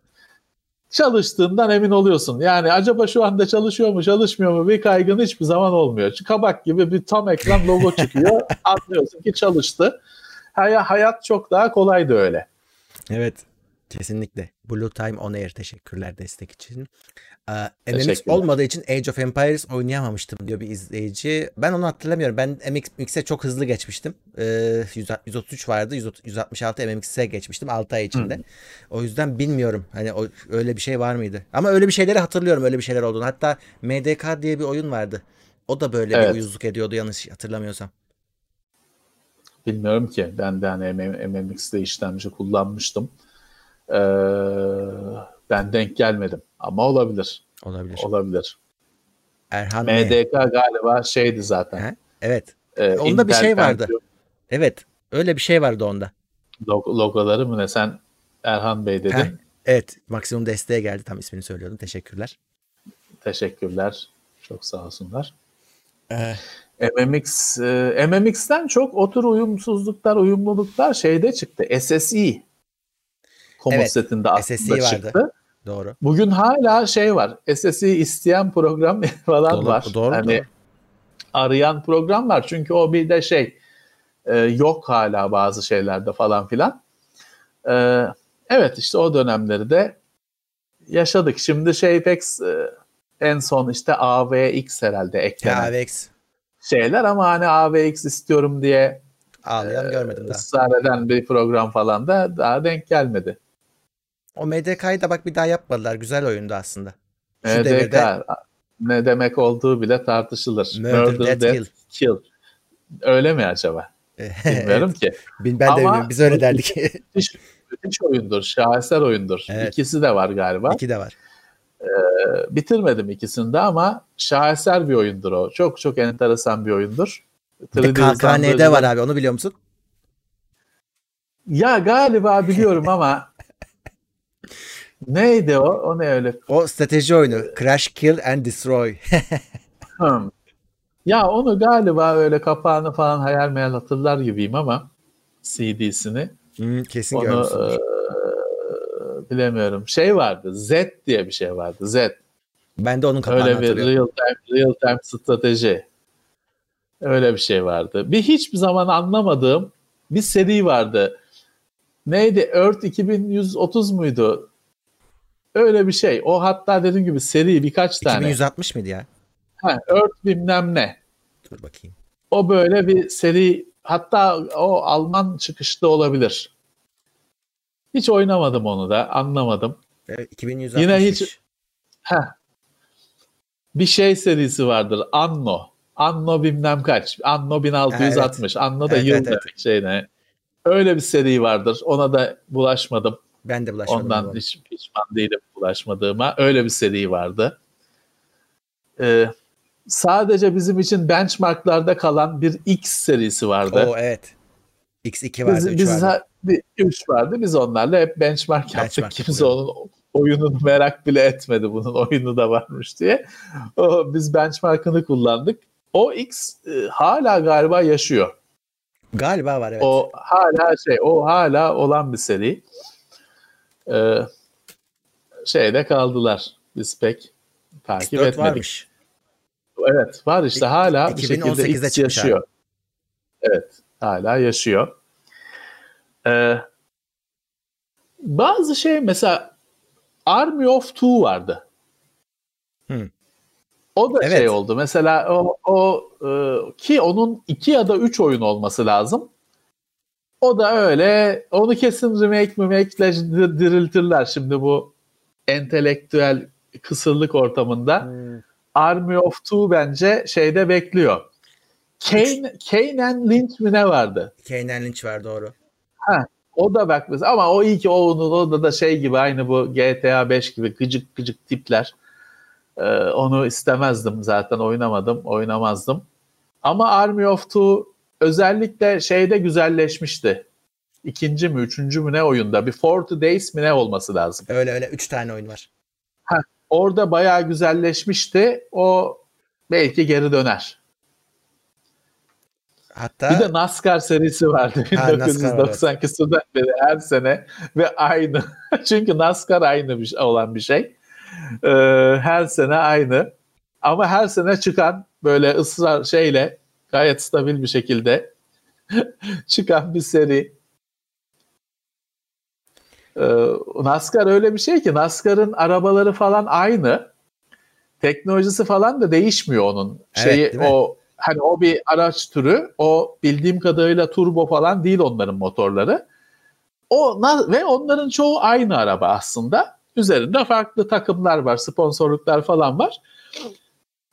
Çalıştığından emin oluyorsun. Yani acaba şu anda çalışıyor mu çalışmıyor mu bir kaygın hiçbir zaman olmuyor. Kabak gibi bir tam ekran logo çıkıyor. [laughs] Anlıyorsun ki çalıştı. Hay- Hayat çok daha kolaydı öyle. Evet. Kesinlikle. Blue Time On Air teşekkürler destek için. Ee, MMX Teşekkürler. olmadığı için Age of Empires oynayamamıştım diyor bir izleyici. Ben onu hatırlamıyorum. Ben MX'e çok hızlı geçmiştim. Ee, 100 133 vardı. 100 166 MMX'e geçmiştim 6 ay içinde. O yüzden bilmiyorum. Hani o, öyle bir şey var mıydı? Ama öyle bir şeyleri hatırlıyorum. Öyle bir şeyler olduğunu. Hatta MDK diye bir oyun vardı. O da böyle Evet. bir uyuzluk ediyordu yanlış hatırlamıyorsam. Bilmiyorum ki. Ben de hani MM MMX'de işlemci kullanmıştım. Ee, ben denk gelmedim. Ama olabilir. Olabilir. Olabilir. Erhan. MDK galiba şeydi zaten. He? Evet. Ee, Onda bir Intel şey vardı. Pentium Evet. Öyle bir şey vardı onda. log- logoları mı ne? Sen Erhan Bey dedin. Heh. Evet. Maksimum desteğe geldi. Tam ismini söylüyordum. Teşekkürler. Teşekkürler. Çok sağ olsunlar. Ee, MMX, e, MMX'ten çok o tür uyumsuzluklar, uyumluluklar şeyde çıktı. SSI komut Evet, setinde aslında SSI vardı. çıktı. doğru. Bugün hala şey var. SSI isteyen program [laughs] falan Doğru, var. doğru, hani doğru. arayan program var. Çünkü o bir de şey e, yok hala bazı şeylerde falan filan. E, evet işte o dönemleri de yaşadık. Şimdi şey pek e, en son işte AVX herhalde eklenen AVX. şeyler ama hani AVX istiyorum diye Ağlayan görmedim daha. ısrar eden bir program falan da daha denk gelmedi. O MDK'yı da bak bir daha yapmadılar. Güzel oyundu aslında. Şu MDK devirde ne demek olduğu bile tartışılır. Murder, Death, kill. Öyle mi acaba? [laughs] Bilmiyorum ki. Ben de Ama- bilmiyorum. Biz öyle derdik. Müthiş, müthiş oyundur. Şaheser oyundur. Evet. İkisi de var galiba. İki de var. Bitirmedim ikisini de ama şaheser bir oyundur o. Çok çok enteresan bir oyundur. Bir de 3D KKN'de var abi. Onu biliyor musun? Ya galiba biliyorum ama neydi o? O ne öyle? O strateji oyunu. Crash, Kill and Destroy. [laughs] Hmm. Ya onu galiba öyle kapağını falan hayal meyal hatırlar gibiyim ama CD'sini. Hmm, kesin Onu eee, bilemiyorum. Şey vardı. Z diye bir şey vardı. Z. Ben de onun kapağını Öyle bir hatırlıyorum. real time, real time strateji. Öyle bir şey vardı. Bir hiçbir zaman anlamadığım bir seri vardı. Neydi? Earth 2130 muydu? Öyle bir şey. O hatta dediğim gibi seri birkaç tane. 2160 mıydı ya? Ha, Earth bilmem ne. Dur bakayım. O böyle bir seri hatta o Alman çıkışlı olabilir. Hiç oynamadım onu da anlamadım. Evet, 2160. Yine hiç- Heh. Bir şey serisi vardır. Anno. Anno bilmem kaç. Anno 1660. Anno da Evet, yıl evet, evet. demek şey ne. Öyle bir seri vardır. Ona da bulaşmadım. Ben de bulaşmadım. Ondan hiç pişman değilim bulaşmadığıma. Öyle bir seri vardı. Ee, sadece bizim için benchmarklarda kalan bir X serisi vardı. Oo evet. X2 vardı, Biz, 3 biz vardı. bir 3 vardı. Biz onlarla hep benchmark yaptık. Benchmark Kimse onun oyununu merak bile etmedi bunun oyunu da varmış diye. O, biz benchmark'ını kullandık. O X e, hala galiba yaşıyor. Galiba var evet. O hala şey, o hala olan bir seri. Ee, şeyde kaldılar. Biz pek takip X4 etmedik. varmış. Evet, var işte hala bir şekilde 2018'de X çıkmış yaşıyor. Evet, hala yaşıyor. Ee, bazı şey mesela Army of Two vardı. Hı. O da Evet. şey oldu. Mesela o, o e, ki onun iki ya da üç oyun olması lazım. O da öyle. Onu kesin remake dir- diriltirler şimdi bu entelektüel kısırlık ortamında. Hmm. Army of Two bence şeyde bekliyor. Kane, and Lynch mi ne vardı? Kane Lynch var doğru. O da bak mesela ama o iyi ki o, o da, da şey gibi aynı bu GTA 5 gibi gıcık gıcık tipler. Ee, onu istemezdim zaten oynamadım, oynamazdım. Ama Army of Two özellikle şeyde güzelleşmişti. İkinci mi, üçüncü mü ne oyunda? Bir 40 Days mi ne olması lazım. Öyle öyle 3 tane oyun var. Orada bayağı güzelleşmişti. O belki geri döner. Hatta Bir de NASCAR serisi vardı Ha, NASCAR var, 1990 küsurdan beri her sene ve aynı. [laughs] Çünkü NASCAR aynı bir, şey- olan bir şey. Ee, her sene aynı. Ama her sene çıkan böyle ısrar şeyle gayet stabil bir şekilde [laughs] çıkan bir seri. Ee, NASCAR öyle bir şey ki NASCAR'ın arabaları falan aynı. Teknolojisi falan da değişmiyor onun. Evet, Şeyi mi? o hani o bir araç türü. O bildiğim kadarıyla turbo falan değil onların motorları. O ve onların çoğu aynı araba aslında. Üzerinde farklı takımlar var, sponsorluklar falan var.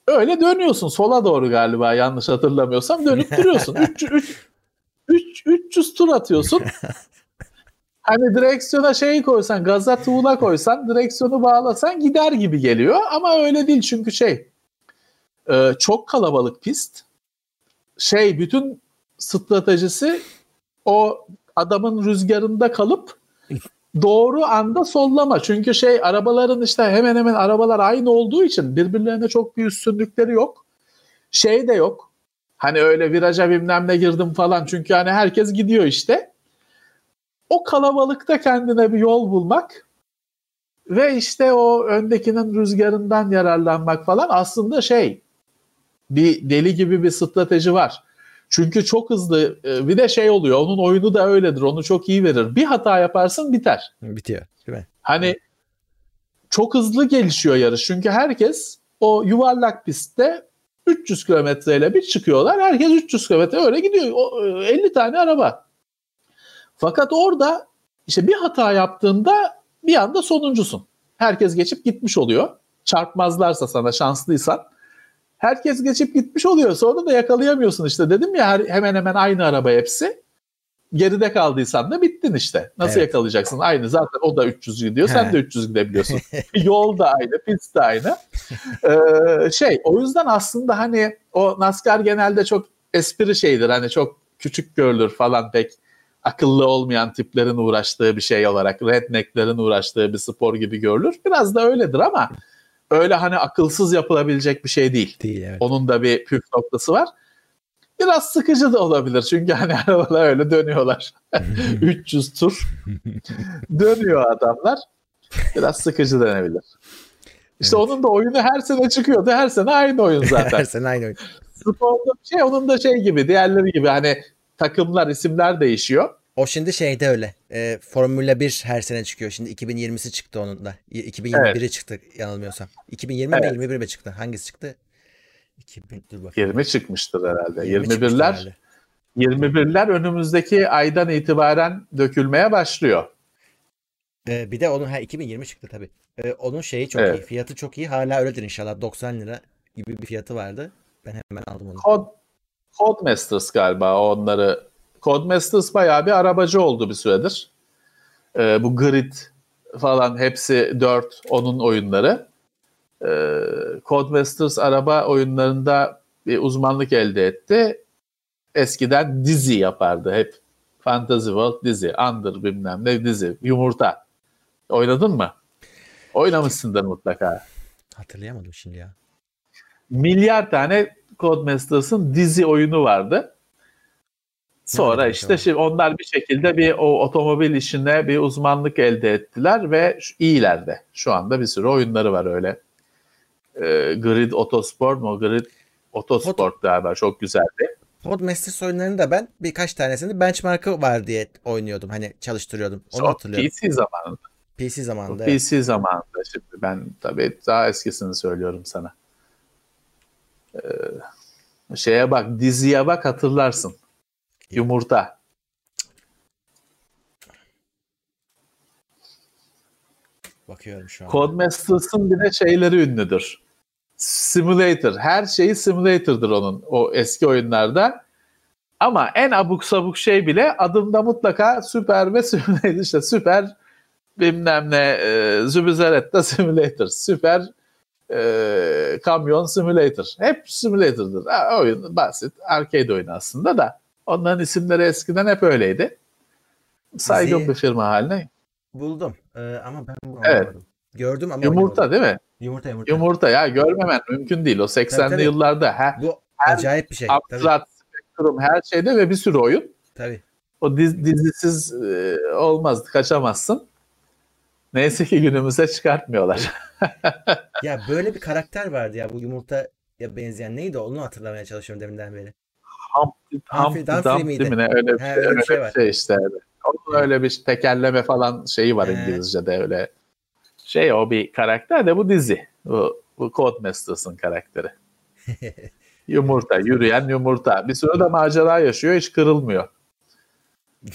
Öyle dönüyorsun sola doğru galiba yanlış hatırlamıyorsam dönüp duruyorsun. 3 3 3 300 tur atıyorsun. [laughs] Hani direksiyona şey koysan, gaza tuğla koysan, direksiyonu bağlasan gider gibi geliyor. Ama öyle değil çünkü şey e, çok kalabalık pist. Şey bütün stratejisi o adamın rüzgarında kalıp doğru anda sollama. Çünkü şey arabaların işte hemen hemen arabalar aynı olduğu için birbirlerine çok bir üstünlükleri yok. Şey de yok. Hani öyle viraja bilmem ne girdim falan. Çünkü hani herkes gidiyor işte. O kalabalıkta kendine bir yol bulmak ve işte o öndekinin rüzgarından yararlanmak falan aslında şey bir deli gibi bir strateji var. Çünkü çok hızlı e, bir de şey oluyor onun oyunu da öyledir onu çok iyi verir. Bir hata yaparsın biter. bitiyor değil mi? Hani çok hızlı gelişiyor yarış. Çünkü herkes o yuvarlak pistte 300 kilometreyle bir çıkıyorlar. Herkes 300 kilometre öyle gidiyor. O, e, 50 tane araba. Fakat orada işte bir hata yaptığında bir anda sonuncusun. Herkes geçip gitmiş oluyor. Çarpmazlarsa sana şanslıysan. Herkes geçip gitmiş oluyor. Sonra da yakalayamıyorsun işte. Dedim ya her- hemen hemen aynı araba hepsi. Geride kaldıysan da bittin işte. Nasıl Evet. yakalayacaksın? Aynı zaten o da 300 gidiyor. Sen He. de 300 gidebiliyorsun. [laughs] Yol da aynı, pist de aynı. Ee, şey o yüzden aslında hani o NASCAR genelde çok espri şeydir. Hani çok küçük görülür falan pek akıllı olmayan tiplerin uğraştığı bir şey olarak rednecklerin uğraştığı bir spor gibi görülür. Biraz da öyledir ama öyle hani akılsız yapılabilecek bir şey değil. Değil evet. Onun da bir püf noktası var. Biraz sıkıcı da olabilir çünkü [laughs] hani arabalar öyle dönüyorlar. [laughs] 300 tur dönüyor adamlar. Biraz sıkıcı denebilir. İşte Evet. onun da oyunu her sene çıkıyordu. Her sene aynı oyun [laughs] zaten. Her sene aynı oyun. Sporda şey onun da şey gibi diğerleri gibi hani takımlar isimler değişiyor. O şimdi şeyde öyle. E, Formula 1 her sene çıkıyor. Şimdi 2020'si çıktı onun da. Y- 2021'i çıktı yanılmıyorsam. 2020 Evet. mi 21 mi çıktı? Hangisi çıktı? 2000 dur bakayım. 20 çıkmıştır herhalde. 20 çıkmıştır 21'ler herhalde. 21'ler önümüzdeki aydan itibaren dökülmeye başlıyor. E, bir de onun ha 2020 çıktı tabii. E, onun şeyi çok Evet. iyi. Fiyatı çok iyi. Hala öyledir inşallah. 90 lira gibi bir fiyatı vardı. Ben hemen aldım onu. Code, Codemasters galiba onları. Codemasters bayağı bir arabacı oldu bir süredir. Ee, bu Grid falan hepsi 4 onun oyunları. e, Codemasters araba oyunlarında bir uzmanlık elde etti. Eskiden dizi yapardı hep. Fantasy World dizi, Under bilmem ne dizi, yumurta. Oynadın mı? Oynamışsındır mutlaka. Hatırlayamadım şimdi ya. Milyar tane Codemasters'ın dizi oyunu vardı. Sonra işte şimdi onlar bir şekilde bir o otomobil işine bir uzmanlık elde ettiler ve iyiler de. Şu anda bir sürü oyunları var öyle. Ee, Grid Autosport mu? Grid Autosport galiba çok güzeldi. Codemasters oyunlarını da ben birkaç tanesini benchmark'ı var diye oynuyordum. Hani çalıştırıyordum. Onu hatırlıyorum. PC zamanında. PC zamanında. PC evet. zamanında şimdi ben tabii daha eskisini söylüyorum sana. Ee, şeye bak diziye bak hatırlarsın. Yumurta. Bakıyorum şu an. Codemasters'ın bir de şeyleri ünlüdür. Simulator. Her şeyi simulator'dır onun o eski oyunlarda. Ama en abuk sabuk şey bile adımda mutlaka süper ve simulator. [laughs] işte süper bilmem ne e, Zübüzeretta simulator. Süper e, kamyon simulator. Hep simulator'dır. Ha, oyun basit. Arcade oyunu aslında da. Onların isimleri eskiden hep öyleydi. Saygın Bizi bir firma haline. Buldum ee, ama ben bunu evet. Gördüm ama Yumurta oynamadım. değil mi? Yumurta yumurta. Yumurta ya görmemen mümkün değil. O 80'li Tabii, tabii. yıllarda her, Bu her acayip bir şey. Amstrad, Spectrum her şeyde ve bir sürü oyun. Tabii. O diz, dizisiz e, olmazdı. Kaçamazsın. Neyse ki günümüze çıkartmıyorlar. [laughs] ya böyle bir karakter vardı ya bu yumurta ya benzeyen neydi onu hatırlamaya çalışıyorum deminden beri. Humpty, Humpty, Humpty Dumpty miydi? mi ne? Öyle bir şey, öyle bir şey var. şey işte. Onun öyle bir tekerleme falan şeyi var He. İngilizce'de öyle. Şey o bir karakter de bu dizi. Bu, bu Codemasters'ın karakteri. [laughs] Yumurta, yürüyen yumurta. Bir süre de macera yaşıyor, hiç kırılmıyor. [laughs]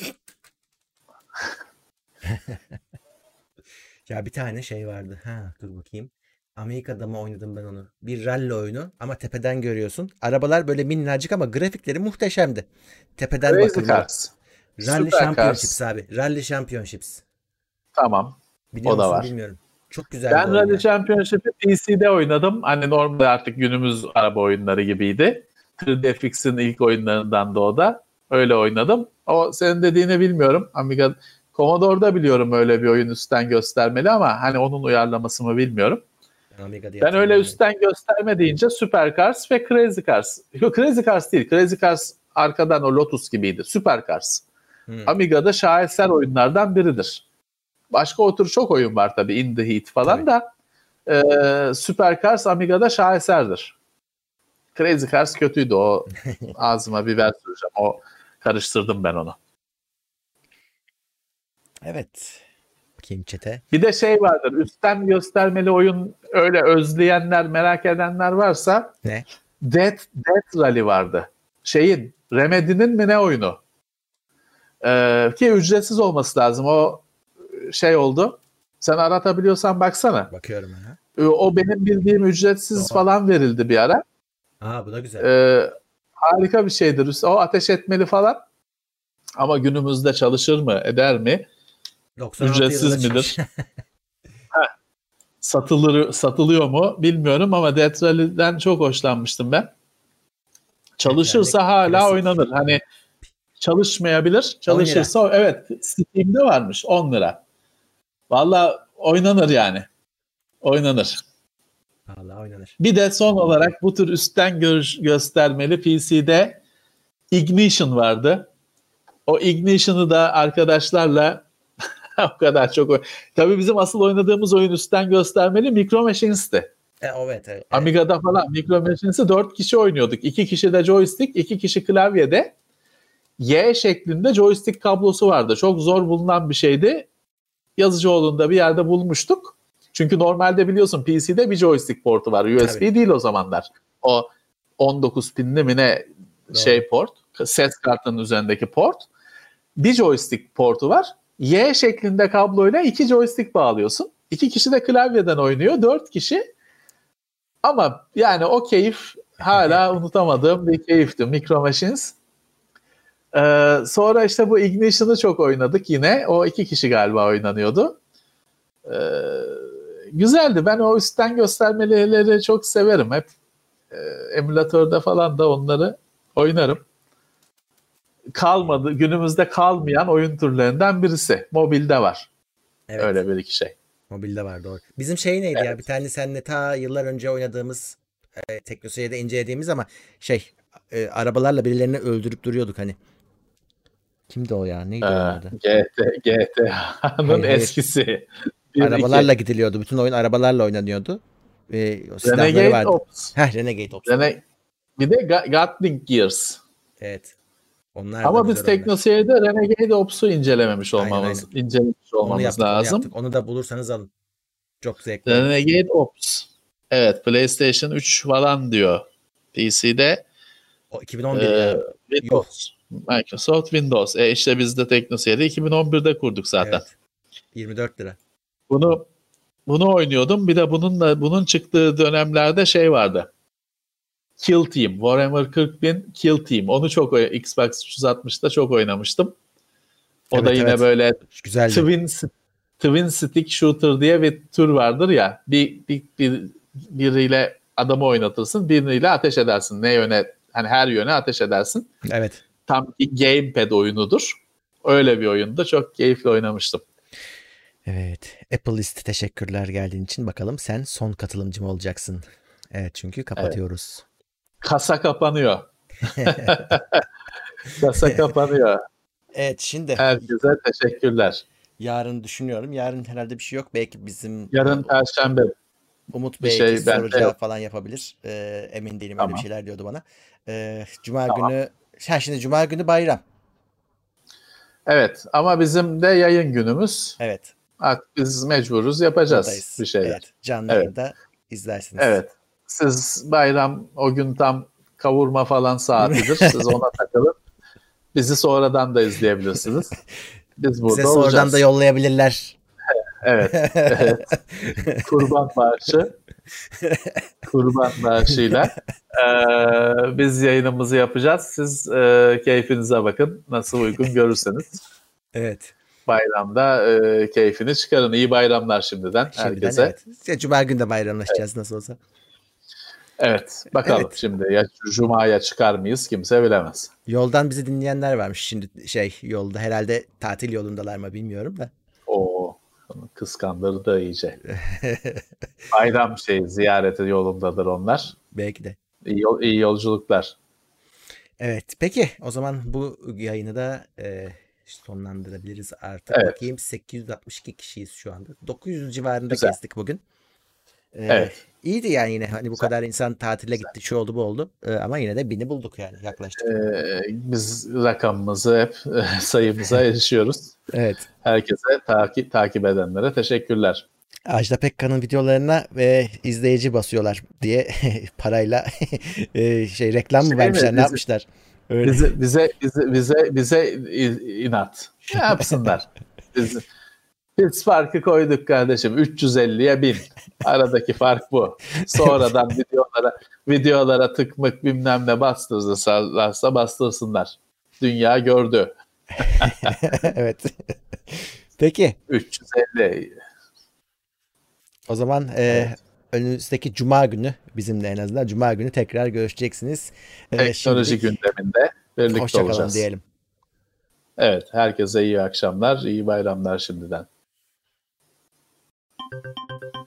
Ya bir tane şey vardı. Ha dur bakayım. Amerika'da mı oynadım ben onu? Bir rally oyunu ama tepeden görüyorsun. Arabalar böyle minnacık ama grafikleri muhteşemdi. Tepeden Crazy bakılıyor. Cars. Rally Süper Championships Cars. abi. Rally Championships. Tamam. Biliyor O da var. bilmiyorum. Çok güzel Ben Rally ya. Championship'i PC'de oynadım. Hani normalde artık günümüz araba oyunları gibiydi. 3DFX'in ilk oyunlarından da o da. Öyle oynadım. O senin dediğini bilmiyorum. Amiga Commodore'da biliyorum öyle bir oyun üstten göstermeli ama hani onun uyarlaması mı bilmiyorum. Amiga diye Ben öyle hatırlıyorum. üstten gösterme deyince Super Cars ve Crazy Cars. Yok Crazy Cars değil. Crazy Cars arkadan o Lotus gibiydi. Super Cars. Hmm. Amiga'da şaheser oyunlardan biridir. Başka o tür çok oyun var tabii. In the Heat falan da. E, Super Cars Amiga'da şaheserdir. Crazy Cars kötüydü o. [laughs] Ağzıma biber süreceğim. O karıştırdım ben onu. Evet. Bakayım çete. Bir de şey vardır. Üstten göstermeli oyun öyle özleyenler, merak edenler varsa Ne? Death, Death Rally vardı. Şeyin, Remedy'nin mi ne oyunu? Ee, ki ücretsiz olması lazım. O şey oldu. Sen aratabiliyorsan baksana. Bakıyorum ha. Ee, O benim bildiğim ücretsiz Tamam. falan verildi bir ara. Aa bu da güzel. Ee, harika bir şeydir. O ateş etmeli falan. Ama günümüzde çalışır mı, eder mi? 96 ücretsiz midir? [laughs] Satılır, satılıyor mu bilmiyorum ama Death Rally'den çok hoşlanmıştım ben. Çalışırsa Yani hala klasik. oynanır. Hani çalışmayabilir. Çalışırsa evet Steam'de varmış 10 lira. Valla oynanır yani. Oynanır. Vallahi oynanır. Bir de son olarak bu tür üstten gör- göstermeli PC'de Ignition vardı. O Ignition'ı da arkadaşlarla [laughs] o kadar çok oy- Tabii bizim asıl oynadığımız oyun üstten göstermeli Micro Machines'ti. E, evet, evet. Amiga'da falan Micro Machines'i 4 kişi oynuyorduk. 2 kişi de joystick, 2 kişi klavyede. Y şeklinde joystick kablosu vardı. Çok zor bulunan bir şeydi. Yazıcıoğlu'nda bir yerde bulmuştuk. Çünkü normalde biliyorsun PC'de bir joystick portu var. USB Tabii. değil o zamanlar. O 19 pinli mi ne Doğru. şey port. Ses kartının üzerindeki port. Bir joystick portu var. Y şeklinde kabloyla iki joystick bağlıyorsun. İki kişi de klavyeden oynuyor. Dört kişi. Ama yani o keyif hala [laughs] unutamadığım bir keyifti. Micro Machines. Ee, sonra işte bu Ignition'ı çok oynadık yine. O iki kişi galiba oynanıyordu. Ee, güzeldi. Ben o üstten göstermeleri çok severim. Hep e, emülatörde falan da onları oynarım. Kalmadı, günümüzde kalmayan oyun türlerinden birisi. Mobilde var. Evet. Öyle bir iki şey. Mobilde var doğru. Bizim şey neydi ya? Evet. Bir tane seninle ta yıllar önce oynadığımız e, Teknoseyir'de incelediğimiz ama şey e, arabalarla birilerini öldürüp duruyorduk hani. Kimdi o ya? Neydi Ee, o adı? GT, GTA'nın eskisi. Bir, Arabalarla iki. gidiliyordu. Bütün oyun arabalarla oynanıyordu. E, o silahları Renegade vardı. Ops. Heh, Renegade Ops. Rene- bir de Ga- Gatling Gears. Evet. Onlar Ama biz. Teknoseyir'de Renegade Ops'u incelememiş Aynen, olmamız, incelemiş Onu olmamız yaptık, onu lazım. yaptık. Onu da bulursanız alın. Çok zevkli. Renegade Ops. Evet, PlayStation 3 falan diyor. PC'de O 2011 e, yani. Windows. Microsoft Windows. E işte biz de Teknoseyir'i 2011'de kurduk zaten. Evet. 24 lira. Bunu bunu oynuyordum. Bir de bununla bunun çıktığı dönemlerde şey vardı. Kill Team, Warhammer 40.000 Kill Team. Onu çok Xbox 360'da çok oynamıştım. O Evet, da yine evet. böyle Güzeldi. Twin Twin Stick Shooter diye bir tür vardır ya. Bir, bir, bir biriyle adamı oynatırsın, biriyle ateş edersin. Ne yöne hani her yöne ateş edersin. Evet. Tam bir gamepad oyunudur. Öyle bir oyunda çok keyifli oynamıştım. Evet. Apple List teşekkürler geldiğin için. Bakalım sen son katılımcı mı olacaksın? Evet çünkü kapatıyoruz. Kasa kapanıyor. [laughs] Kasa kapanıyor. Evet şimdi Herkese teşekkürler. yarın düşünüyorum. Yarın herhalde bir şey yok. Belki bizim Yarın Perşembe. Umut bir Bey şey soru cevap yok. falan yapabilir. Ee, emin değilim öyle Tamam. bir şeyler diyordu bana. Ee, Cuma Tamam. günü ha şimdi Cuma günü bayram. Evet ama bizim de yayın günümüz. Evet. Artık biz mecburuz yapacağız buradayız. bir şeyler. Evet. Canlı Evet. yayında izlersiniz. Evet. Siz bayram o gün tam kavurma falan saatidir. Siz ona takılın. Bizi sonradan da izleyebilirsiniz. Biz burada Bize sonradan olacağız. da yollayabilirler. Evet. evet. Kurban bağışı. Kurban bağışıyla. Ee, biz yayınımızı yapacağız. Siz e, keyfinize bakın. Nasıl uygun görürseniz. evet. Bayramda e, keyfini çıkarın. İyi bayramlar şimdiden, Şimdiden herkese. Evet. evet. Cuma günü de bayramlaşacağız nasıl olsa. Bakalım Evet. şimdi ya Cuma'ya çıkar mıyız kimse bilemez. Yoldan bizi dinleyenler varmış şimdi şey yolda herhalde tatil yolundalar mı bilmiyorum da. O kıskandırdı iyice. [laughs] Bayram şey ziyareti yolundadır onlar. Belki de. İyi, yol- iyi yolculuklar. Evet peki o zaman bu yayını da e, sonlandırabiliriz artık. Evet. Bakayım 862 kişiyiz şu anda. 900 civarında Güzel. kestik bugün. E, Evet. İyiydi yani yine hani bu kadar insan tatile gitti şu oldu bu oldu E, ama yine de bini bulduk yani yaklaştık. Ee, biz rakamımızı hep [laughs] sayımıza [laughs] erişiyoruz. Evet. Herkese takip takip edenlere teşekkürler. Ajda Pekkan'ın videolarına ve izleyici basıyorlar diye [laughs] parayla e, şey reklam mı Şey mi, vermişler ne bizi- yapmışlar? Öyle. Bize bize bize bize bize inat. Ne yapsınlar? Biz biz farkı koyduk kardeşim. 350'ye 1000. Aradaki fark bu. Sonradan videolara videolara tıkmık bilmem ne bastırırlarsa bastırsınlar. Dünya gördü. [laughs] evet. Peki 350. o zaman e, Evet. önümüzdeki cuma günü bizimle en azından cuma günü tekrar görüşeceksiniz. E, Teknoloji şimdilik gündeminde birlikte Hoşçakalın olacağız. diyelim. Evet, herkese iyi akşamlar, iyi bayramlar şimdiden. Thank you.